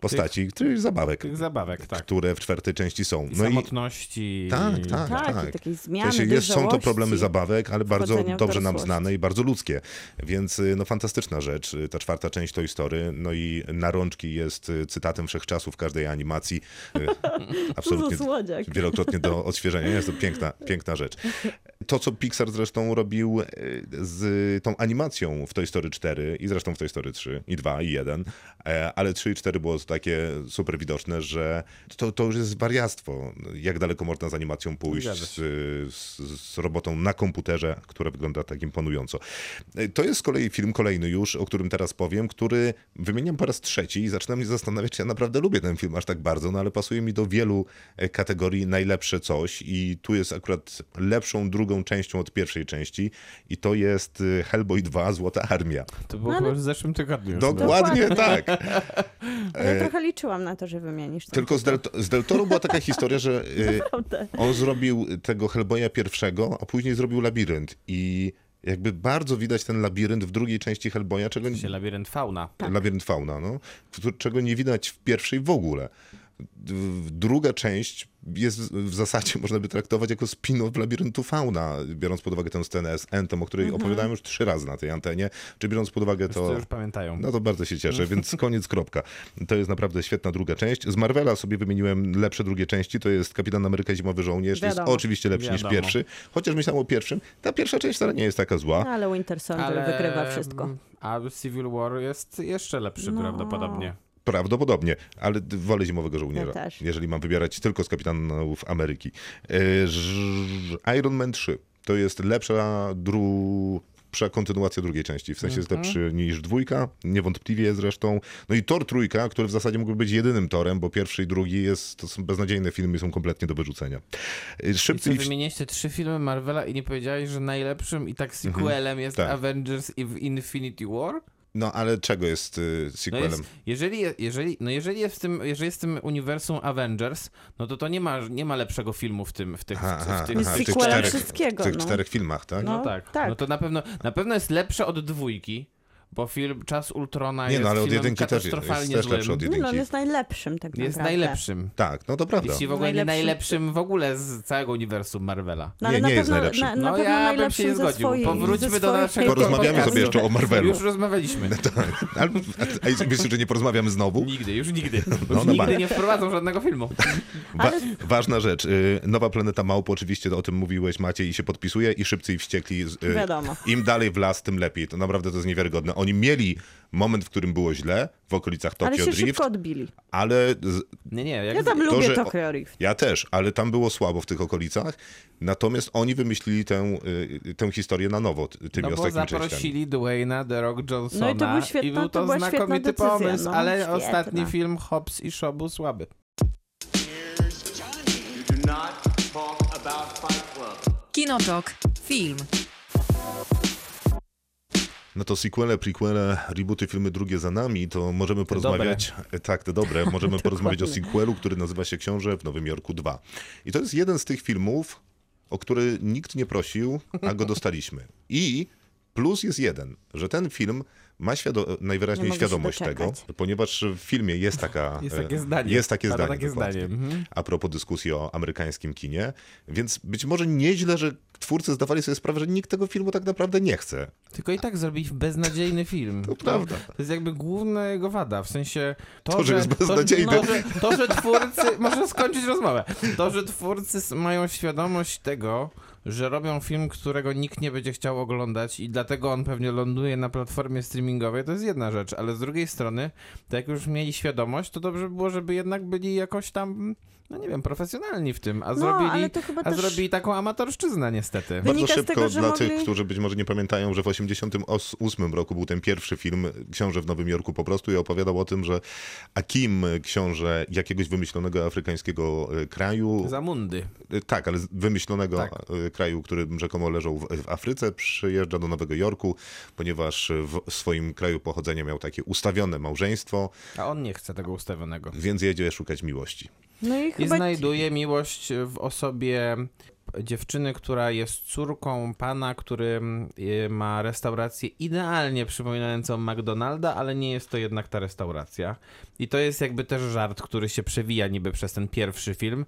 [SPEAKER 2] postaci, tych zabawek,
[SPEAKER 4] Tych zabawek, tak.
[SPEAKER 2] które w czwartej części są.
[SPEAKER 4] I
[SPEAKER 2] No i
[SPEAKER 4] samotności.
[SPEAKER 2] tak, tak,
[SPEAKER 3] Tak,
[SPEAKER 2] tak.
[SPEAKER 3] i takiej
[SPEAKER 2] W
[SPEAKER 3] zmiany,
[SPEAKER 2] sensie jest, są to problemy zabawek, ale bardzo dobrze nam znane i bardzo ludzkie. Więc y, no fantastyczna rzecz, y, ta czwarta część Toy Story. No i na rączki jest y, cytatem wszechczasów każdej animacji. (laughs) Absolutnie wielokrotnie do odświeżenia. Jest to piękna, piękna rzecz. To, co Pixar zresztą robił z tą animacją w Toy Story 4 i zresztą w Toy Story 3 i 2 i 1, e, ale 3 i 4 było to takie super widoczne, że to, to już jest wariactwo. Jak daleko można z animacją pójść z, z, z robotą na komputerze, która wygląda tak imponująco. E, To jest z kolei film kolejny już, o którym teraz powiem, który wymieniam po raz trzeci i zaczynam się zastanawiać, czy ja naprawdę lubię ten film aż tak bardzo, no ale pasuje mi do wielu e, kategorii najlepsze coś i tu jest akurat lepszą drugą częścią od pierwszej części i to jest y, Hellboy 2 Złota Armia.
[SPEAKER 4] To było
[SPEAKER 3] No, ale-
[SPEAKER 4] już w zeszłym tygodniu. już
[SPEAKER 2] Dokładnie tak.
[SPEAKER 3] Ja trochę liczyłam na to, że wymienisz.
[SPEAKER 2] Tylko z Del, z Del Toro była taka historia, że (laughs) y, on zrobił tego Hellboya pierwszego, a później zrobił Labirynt i jakby bardzo widać ten labirynt w drugiej części Hellboya, czego.
[SPEAKER 4] Się labirynt fauna.
[SPEAKER 2] Labirynt Fauna, no, czego nie widać w pierwszej w ogóle. Druga część jest w zasadzie, (laughs) można by traktować jako spin-off Labiryntu Fauna, biorąc pod uwagę tę scenę z Entem, o której opowiadałem już trzy razy na tej antenie, czy biorąc pod uwagę
[SPEAKER 4] To już pamiętają.
[SPEAKER 2] No to bardzo się cieszę, więc (laughs) koniec, kropka. To jest naprawdę świetna druga część. Z Marvela sobie wymieniłem lepsze drugie części, to jest Kapitan Ameryka Zimowy Żołnierz, jest
[SPEAKER 3] Wiadomo.
[SPEAKER 2] oczywiście lepszy niż
[SPEAKER 4] Wiadomo.
[SPEAKER 2] pierwszy, chociaż myślałem o pierwszym. Ta pierwsza część wcale nie jest taka zła.
[SPEAKER 3] No, ale Winter Soldier wygrywa wszystko.
[SPEAKER 4] A Civil War jest jeszcze lepszy
[SPEAKER 3] No.
[SPEAKER 4] prawdopodobnie.
[SPEAKER 2] Prawdopodobnie, ale wolę Zimowego Żołnierza,
[SPEAKER 3] Ja też.
[SPEAKER 2] jeżeli mam wybierać tylko z Kapitanów Ameryki. E, Iron Man 3 to jest lepsza dru... kontynuacja drugiej części. W sensie jest
[SPEAKER 4] Mhm.
[SPEAKER 2] lepszy niż dwójka, niewątpliwie zresztą. No i Tor trójka, który w zasadzie mógłby być jedynym torem, bo pierwszy i drugi jest, to są beznadziejne filmy i są kompletnie do wyrzucenia.
[SPEAKER 4] I co,
[SPEAKER 2] Szybcy i...
[SPEAKER 4] wymieniliście trzy filmy Marvela i nie powiedziałeś, że najlepszym i tak sequelem jest
[SPEAKER 2] tak.
[SPEAKER 4] Avengers i Infinity War?
[SPEAKER 2] No ale czego jest y,
[SPEAKER 4] No
[SPEAKER 2] sequelem?
[SPEAKER 4] jest, jeżeli, je- jeżeli, no jeżeli jest w tym, jeżeli jest w tym uniwersum Avengers, no to to nie ma, nie ma lepszego filmu w tym, w tych,
[SPEAKER 2] Aha,
[SPEAKER 4] w, w tych,
[SPEAKER 2] aha, w tych
[SPEAKER 3] sequelem
[SPEAKER 2] czterech,
[SPEAKER 3] wszystkiego,
[SPEAKER 2] w tych
[SPEAKER 3] no.
[SPEAKER 2] czterech filmach, tak?
[SPEAKER 4] No
[SPEAKER 3] No,
[SPEAKER 4] tak.
[SPEAKER 3] tak.
[SPEAKER 4] No to na pewno, na pewno jest lepsze od dwójki, bo film Czas Ultrona
[SPEAKER 2] Nie
[SPEAKER 4] jest
[SPEAKER 2] no, ale od
[SPEAKER 4] filmem
[SPEAKER 2] jedynki też jest, jest
[SPEAKER 4] katastrofalnie
[SPEAKER 2] też
[SPEAKER 4] złym.
[SPEAKER 2] lepszy od
[SPEAKER 3] no,
[SPEAKER 2] jedynki.
[SPEAKER 3] on jest najlepszym tak
[SPEAKER 4] Jest
[SPEAKER 3] naprawdę.
[SPEAKER 4] najlepszym.
[SPEAKER 2] Tak, no to prawda.
[SPEAKER 4] Jeśli w ogóle nie
[SPEAKER 3] Najlepszym-
[SPEAKER 4] najlepszym w ogóle z całego uniwersum Marvela.
[SPEAKER 3] No, ale
[SPEAKER 2] Nie, nie jest najlepszym.
[SPEAKER 3] Na, na
[SPEAKER 4] No ja bym się
[SPEAKER 3] najlepszym
[SPEAKER 4] nie zgodził.
[SPEAKER 3] swojej,
[SPEAKER 4] Powróćmy do naszego
[SPEAKER 2] Porozmawiamy sobie jeszcze o Marvelu.
[SPEAKER 4] Już rozmawialiśmy. (laughs)
[SPEAKER 2] Tak. Ale, a, a myślisz, że nie porozmawiamy znowu?
[SPEAKER 4] Nigdy, już nigdy. (laughs)
[SPEAKER 2] No,
[SPEAKER 4] już
[SPEAKER 2] no
[SPEAKER 4] nigdy nie wprowadzą żadnego filmu.
[SPEAKER 2] Wa ważna rzecz. y, Nowa Planeta Małp, oczywiście o tym mówiłeś Maciej i się podpisuje i Szybcy i Wściekli. y,
[SPEAKER 3] Wiadomo.
[SPEAKER 2] Im dalej w las, tym lepiej. To naprawdę to jest niewiarygodne. Oni mieli moment, w którym było źle, w okolicach
[SPEAKER 3] Ale
[SPEAKER 2] Tokyo
[SPEAKER 3] się
[SPEAKER 2] Drift,
[SPEAKER 3] szybko odbili.
[SPEAKER 2] ale z,
[SPEAKER 4] Nie, nie, jak
[SPEAKER 3] Ja tam
[SPEAKER 2] To,
[SPEAKER 3] lubię
[SPEAKER 2] że-
[SPEAKER 3] Tokyo Drift.
[SPEAKER 2] ja też, ale tam było słabo w tych okolicach. Natomiast oni wymyślili tę, y, tę historię na nowo, ty- tymi
[SPEAKER 4] No bo
[SPEAKER 2] ostatnimi częściami.
[SPEAKER 4] zaprosili Dwayna The Rock Johnsona
[SPEAKER 3] No i to był świetna-
[SPEAKER 4] i był
[SPEAKER 3] to
[SPEAKER 4] to znakomity
[SPEAKER 3] decyzja,
[SPEAKER 4] pomysł,
[SPEAKER 3] no,
[SPEAKER 4] ale
[SPEAKER 3] świetna.
[SPEAKER 4] ostatni film Hobbs i Shaw był słaby.
[SPEAKER 1] Kinotok. Film.
[SPEAKER 2] No to sequele, prequele, rebooty, filmy drugie za nami, to możemy porozmawiać. Tak, te dobre. (laughs) Możemy porozmawiać o sequelu, który nazywa się Książę w Nowym Jorku 2. I to jest jeden z tych filmów, o który nikt nie prosił, a go dostaliśmy. I plus jest jeden, że ten film ma świado- najwyraźniej
[SPEAKER 3] Nie
[SPEAKER 2] świadomość tego, ponieważ w filmie jest taka... (laughs)
[SPEAKER 4] Jest
[SPEAKER 2] e,
[SPEAKER 4] takie zdanie.
[SPEAKER 2] Jest takie zdanie,
[SPEAKER 4] takie zdanie, mhm.
[SPEAKER 2] A propos dyskusji o amerykańskim kinie. Więc być może nieźle, że twórcy zdawali sobie sprawę, że nikt tego filmu tak naprawdę nie chce.
[SPEAKER 4] Tylko i tak zrobili beznadziejny film.
[SPEAKER 2] To prawda.
[SPEAKER 4] To jest jakby główna jego wada, w sensie to,
[SPEAKER 2] To, że jest beznadziejny.
[SPEAKER 4] To, że, to, że twórcy... (laughs) Może skończyć rozmowę. To, że twórcy mają świadomość tego, że robią film, którego nikt nie będzie chciał oglądać i dlatego on pewnie ląduje na platformie streamingowej, to jest jedna rzecz, ale z drugiej strony, to jak już mieli świadomość, to dobrze by było, żeby jednak byli jakoś tam, no nie wiem, profesjonalni w tym, a
[SPEAKER 3] No,
[SPEAKER 4] zrobili,
[SPEAKER 3] ale to chyba
[SPEAKER 4] a
[SPEAKER 3] też-
[SPEAKER 4] zrobili taką amatorszczyznę niestety.
[SPEAKER 2] Bardzo
[SPEAKER 3] Wynika z
[SPEAKER 2] szybko
[SPEAKER 3] tego, że
[SPEAKER 2] dla
[SPEAKER 3] mogli-
[SPEAKER 2] tych, którzy być może nie pamiętają, że w 1988 roku był ten pierwszy film Książę w Nowym Jorku po prostu i opowiadał o tym, że Akim, książę jakiegoś wymyślonego afrykańskiego e, kraju,
[SPEAKER 4] Zamundy.
[SPEAKER 2] e, tak, ale z wymyślonego
[SPEAKER 4] Tak.
[SPEAKER 2] e, kraju, który rzekomo leżał w, w Afryce, przyjeżdża do Nowego Jorku, ponieważ w swoim kraju pochodzenia miał takie ustawione małżeństwo,
[SPEAKER 4] A on nie chce tego ustawionego.
[SPEAKER 2] więc jedzie szukać miłości.
[SPEAKER 3] No i
[SPEAKER 4] I znajduje miłość w osobie dziewczyny, która jest córką pana, który y, ma restaurację idealnie przypominającą McDonalda, ale nie jest to jednak ta restauracja. I to jest jakby też żart, który się przewija niby przez ten pierwszy film.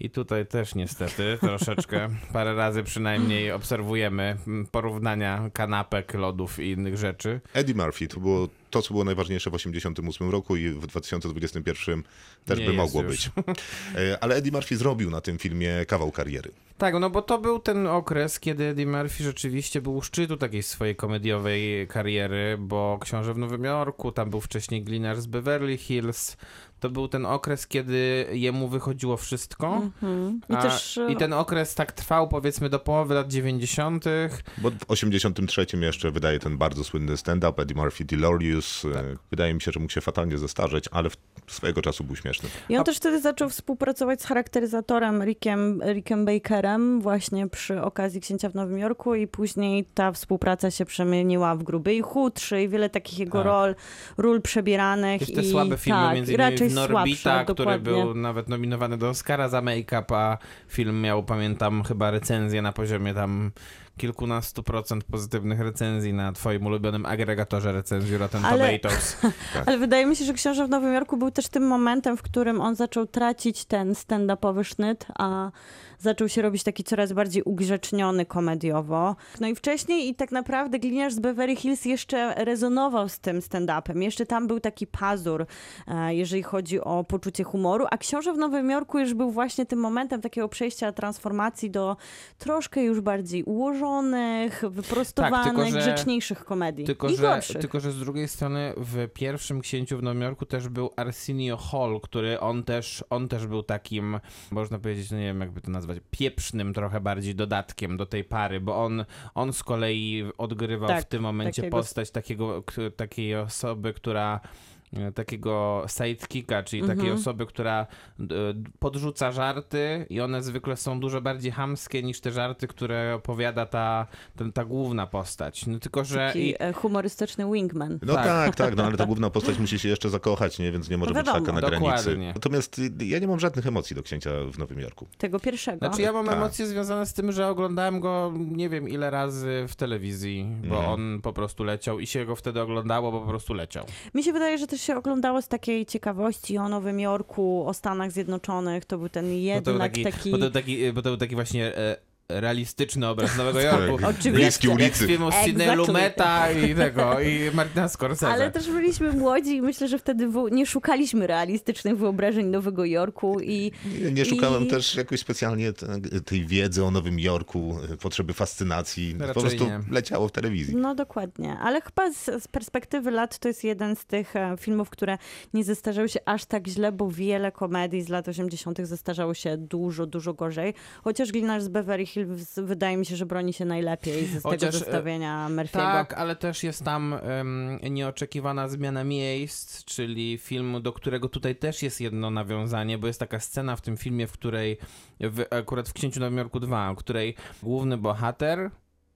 [SPEAKER 4] I tutaj też niestety troszeczkę, parę razy przynajmniej obserwujemy mm, porównania kanapek, lodów i innych rzeczy.
[SPEAKER 2] Eddie Murphy to było to, co było najważniejsze w 1988 roku i w 2021 też
[SPEAKER 4] Nie
[SPEAKER 2] by mogło
[SPEAKER 4] już.
[SPEAKER 2] być. (laughs) E, Ale Eddie Murphy zrobił na tym filmie kawał kariery.
[SPEAKER 4] Tak, no bo to był ten okres, kiedy Eddie Murphy rzeczywiście był u szczytu takiej swojej komediowej kariery, bo Książę w Nowym Jorku, tam był wcześniej Gliniarz z Beverly Hills. To był ten okres, kiedy jemu wychodziło wszystko.
[SPEAKER 3] Mhm. I
[SPEAKER 4] A,
[SPEAKER 3] też e,
[SPEAKER 4] I ten okres tak trwał powiedzmy do połowy lat 90.
[SPEAKER 2] Bo w 83 jeszcze wydaje ten bardzo słynny stand-up Eddie Murphy Delirious. E, Wydaje mi się, że mógł się fatalnie zestarzeć, ale w swojego czasu był śmieszny.
[SPEAKER 3] I on też wtedy zaczął współpracować z charakteryzatorem Rickiem, Rickiem Bakerem właśnie przy okazji Księcia w Nowym Jorku i później ta współpraca się przemieniła w Gruby i Chudszy i wiele takich jego
[SPEAKER 4] Tak.
[SPEAKER 3] rol, ról przebieranych.
[SPEAKER 4] Te
[SPEAKER 3] i,
[SPEAKER 4] słabe filmy,
[SPEAKER 3] tak,
[SPEAKER 4] między innymi w Norbita, który
[SPEAKER 3] dokładnie.
[SPEAKER 4] był nawet nominowany do Oscara za make-up, a film miał, pamiętam, chyba recenzję na poziomie tam kilkunastu procent pozytywnych recenzji na twoim ulubionym agregatorze recenzji Rotten
[SPEAKER 3] Ale-
[SPEAKER 4] Tomatoes. (laughs)
[SPEAKER 3] Ale wydaje mi się, że Książę w Nowym Jorku był też tym momentem, w którym on zaczął tracić ten stand-upowy sznyt, a zaczął się robić taki coraz bardziej ugrzeczniony komediowo. No i wcześniej i tak naprawdę Gliniarz z Beverly Hills jeszcze rezonował z tym stand-upem. Jeszcze tam był taki pazur, e, jeżeli chodzi o poczucie humoru, a Książę w Nowym Jorku już był właśnie tym momentem takiego przejścia transformacji do troszkę już bardziej ułożonych, wyprostowanych,
[SPEAKER 4] Tak, tylko że-
[SPEAKER 3] grzeczniejszych komedii.
[SPEAKER 4] Tylko
[SPEAKER 3] I
[SPEAKER 4] że,
[SPEAKER 3] gorszych.
[SPEAKER 4] tylko, że z drugiej strony w pierwszym księciu w Nowym Jorku też był Arsenio Hall, który on też, on też był takim, można powiedzieć, no nie wiem jakby to nazwać, pieprznym trochę bardziej dodatkiem do tej pary, bo on, on z kolei odgrywał
[SPEAKER 3] Tak,
[SPEAKER 4] w tym momencie
[SPEAKER 3] takiego-
[SPEAKER 4] postać takiego, takiej osoby, która takiego sidekicka, czyli takiej
[SPEAKER 3] Mhm.
[SPEAKER 4] osoby, która d- podrzuca żarty i one zwykle są dużo bardziej hamskie niż te żarty, które opowiada ta, ten, ta główna postać. No tylko, że...
[SPEAKER 3] Taki
[SPEAKER 4] i-
[SPEAKER 3] e, humorystyczny wingman.
[SPEAKER 2] No
[SPEAKER 4] Tak.
[SPEAKER 2] tak. tak, no ale ta główna postać musi się jeszcze zakochać, nie? więc nie może
[SPEAKER 3] No
[SPEAKER 2] być taka na granicy.
[SPEAKER 4] Dokładnie.
[SPEAKER 2] Natomiast y, ja nie mam żadnych emocji do księcia w Nowym Jorku.
[SPEAKER 3] Tego pierwszego.
[SPEAKER 4] Znaczy ja mam
[SPEAKER 2] Tak.
[SPEAKER 4] emocje związane z tym, że oglądałem go nie wiem ile razy w telewizji, bo
[SPEAKER 2] Mhm.
[SPEAKER 4] on po prostu leciał i się go wtedy oglądało, bo po prostu leciał.
[SPEAKER 3] Mi się wydaje, że też się oglądało z takiej ciekawości o Nowym Jorku, o Stanach Zjednoczonych. To był ten
[SPEAKER 4] Bo to był
[SPEAKER 3] jednak
[SPEAKER 4] taki,
[SPEAKER 3] taki...
[SPEAKER 4] Bo to był taki, bo to był taki właśnie e, realistyczny obraz Nowego
[SPEAKER 2] Tak.
[SPEAKER 4] Jorku.
[SPEAKER 3] Oczywiście.
[SPEAKER 2] Bliski
[SPEAKER 4] Jak z
[SPEAKER 2] ulicy.
[SPEAKER 4] filmu Sidney. Lumeta i tego, i Martina Scorsese.
[SPEAKER 3] Ale też byliśmy młodzi i myślę, że wtedy nie szukaliśmy realistycznych wyobrażeń Nowego Jorku i
[SPEAKER 2] Nie, nie szukałem
[SPEAKER 3] I-
[SPEAKER 2] też jakoś specjalnie te- tej wiedzy o Nowym Jorku, potrzeby fascynacji.
[SPEAKER 4] Raczej
[SPEAKER 2] po prostu
[SPEAKER 4] nie.
[SPEAKER 2] leciało w telewizji.
[SPEAKER 3] No dokładnie, ale chyba z, z perspektywy lat to jest jeden z tych e, filmów, które nie zestarzały się aż tak źle, bo wiele komedii z lat 80. zestarzało się dużo, dużo gorzej. Chociaż Gliniarz z Beverly Hills wydaje mi się, że broni się najlepiej z,
[SPEAKER 4] Chociaż,
[SPEAKER 3] tego zestawienia Murphy'ego.
[SPEAKER 4] Tak, ale też jest tam em, nieoczekiwana zmiana miejsc, czyli film, do którego tutaj też jest jedno nawiązanie, bo jest taka scena w tym filmie, w której, w, akurat w Księciu Nowym Jorku 2, w której główny bohater,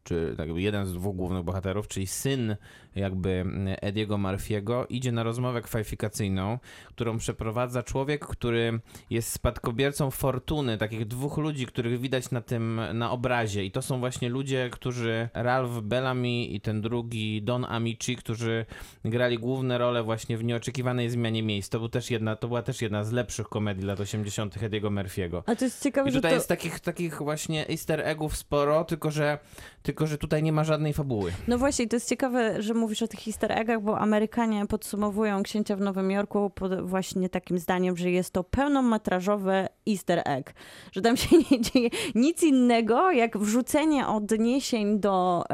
[SPEAKER 4] czy tak jeden z dwóch głównych bohaterów, czyli syn jakby Ediego Murphy'ego, idzie na rozmowę kwalifikacyjną, którą przeprowadza człowiek, który jest spadkobiercą fortuny, takich dwóch ludzi, których widać na tym, na obrazie i to są właśnie ludzie, którzy, Ralph Bellamy i ten drugi Don Amici, którzy grali główne role właśnie w nieoczekiwanej zmianie miejsc. To, był też jedna, to była też jedna z lepszych komedii lat 80. Ediego Murphy'ego.
[SPEAKER 3] A to jest ciekawe,
[SPEAKER 4] I
[SPEAKER 3] że
[SPEAKER 4] tutaj
[SPEAKER 3] to...
[SPEAKER 4] jest takich, takich właśnie easter eggów sporo, tylko że, tylko że tutaj nie ma żadnej fabuły.
[SPEAKER 3] No właśnie, to jest ciekawe, że mówisz o tych easter eggach, bo Amerykanie podsumowują Księcia w Nowym Jorku właśnie takim zdaniem, że jest to pełnometrażowy easter egg. Że tam się (laughs) nie dzieje nic innego, jak wrzucenie odniesień do,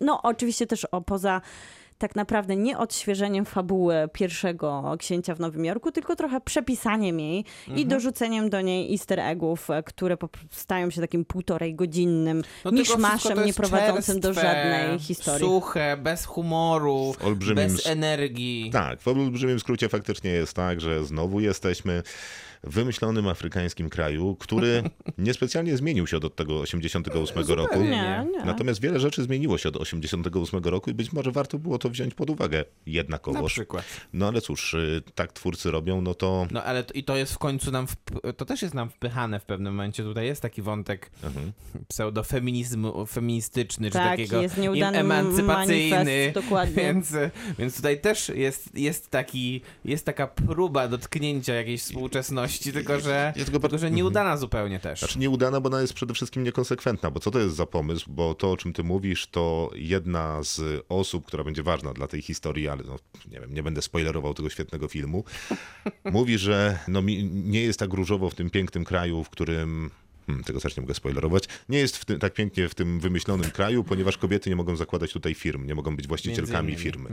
[SPEAKER 3] no oczywiście też o, poza tak naprawdę nie odświeżeniem fabuły pierwszego Księcia w Nowym Jorku, tylko trochę przepisaniem jej
[SPEAKER 4] Mhm.
[SPEAKER 3] i dorzuceniem do niej easter eggów, e, które stają się takim półtorej godzinnym
[SPEAKER 4] No
[SPEAKER 3] miszmaszem
[SPEAKER 4] to
[SPEAKER 3] nie
[SPEAKER 4] jest
[SPEAKER 3] prowadzącym do żadnej historii.
[SPEAKER 4] Suche, bez humoru, bez energii.
[SPEAKER 2] Tak, w olbrzymim skrócie faktycznie jest tak, że znowu jesteśmy wymyślonym afrykańskim kraju, który (laughs) niespecjalnie zmienił się od tego 88 roku.
[SPEAKER 3] Nie, nie.
[SPEAKER 2] Natomiast wiele rzeczy zmieniło się od 88 roku i być może warto było to wziąć pod uwagę
[SPEAKER 4] Na
[SPEAKER 2] jednakowoż.
[SPEAKER 4] przykład.
[SPEAKER 2] No ale cóż, y, tak twórcy robią, no to
[SPEAKER 4] No ale to, i to jest w końcu nam, wp- to też jest nam wpychane w pewnym momencie. Tutaj jest taki wątek
[SPEAKER 2] Mhm.
[SPEAKER 4] pseudofeminizmu, feministyczny, czy
[SPEAKER 3] Tak,
[SPEAKER 4] takiego
[SPEAKER 3] jest nieudany
[SPEAKER 4] emancypacyjny.
[SPEAKER 3] manifest, dokładnie. (laughs)
[SPEAKER 4] Więc, więc tutaj też jest, jest, taki, jest taka próba dotknięcia jakiejś współczesności, tylko że,
[SPEAKER 2] Ja tylko-
[SPEAKER 4] tylko, że nieudana zupełnie też.
[SPEAKER 2] Znaczy nieudana, bo ona jest przede wszystkim niekonsekwentna, bo co to jest za pomysł? Bo to, o czym ty mówisz, to jedna z osób, która będzie ważna dla tej historii, ale no, nie wiem, nie będę spoilerował tego świetnego filmu, (laughs) mówi, że no, mi- nie jest tak różowo w tym pięknym kraju, w którym... Hmm, tego też nie mogę spoilerować. Nie jest w tym, tak pięknie w tym wymyślonym kraju, ponieważ kobiety nie mogą zakładać tutaj firm, nie mogą być właścicielkami firmy.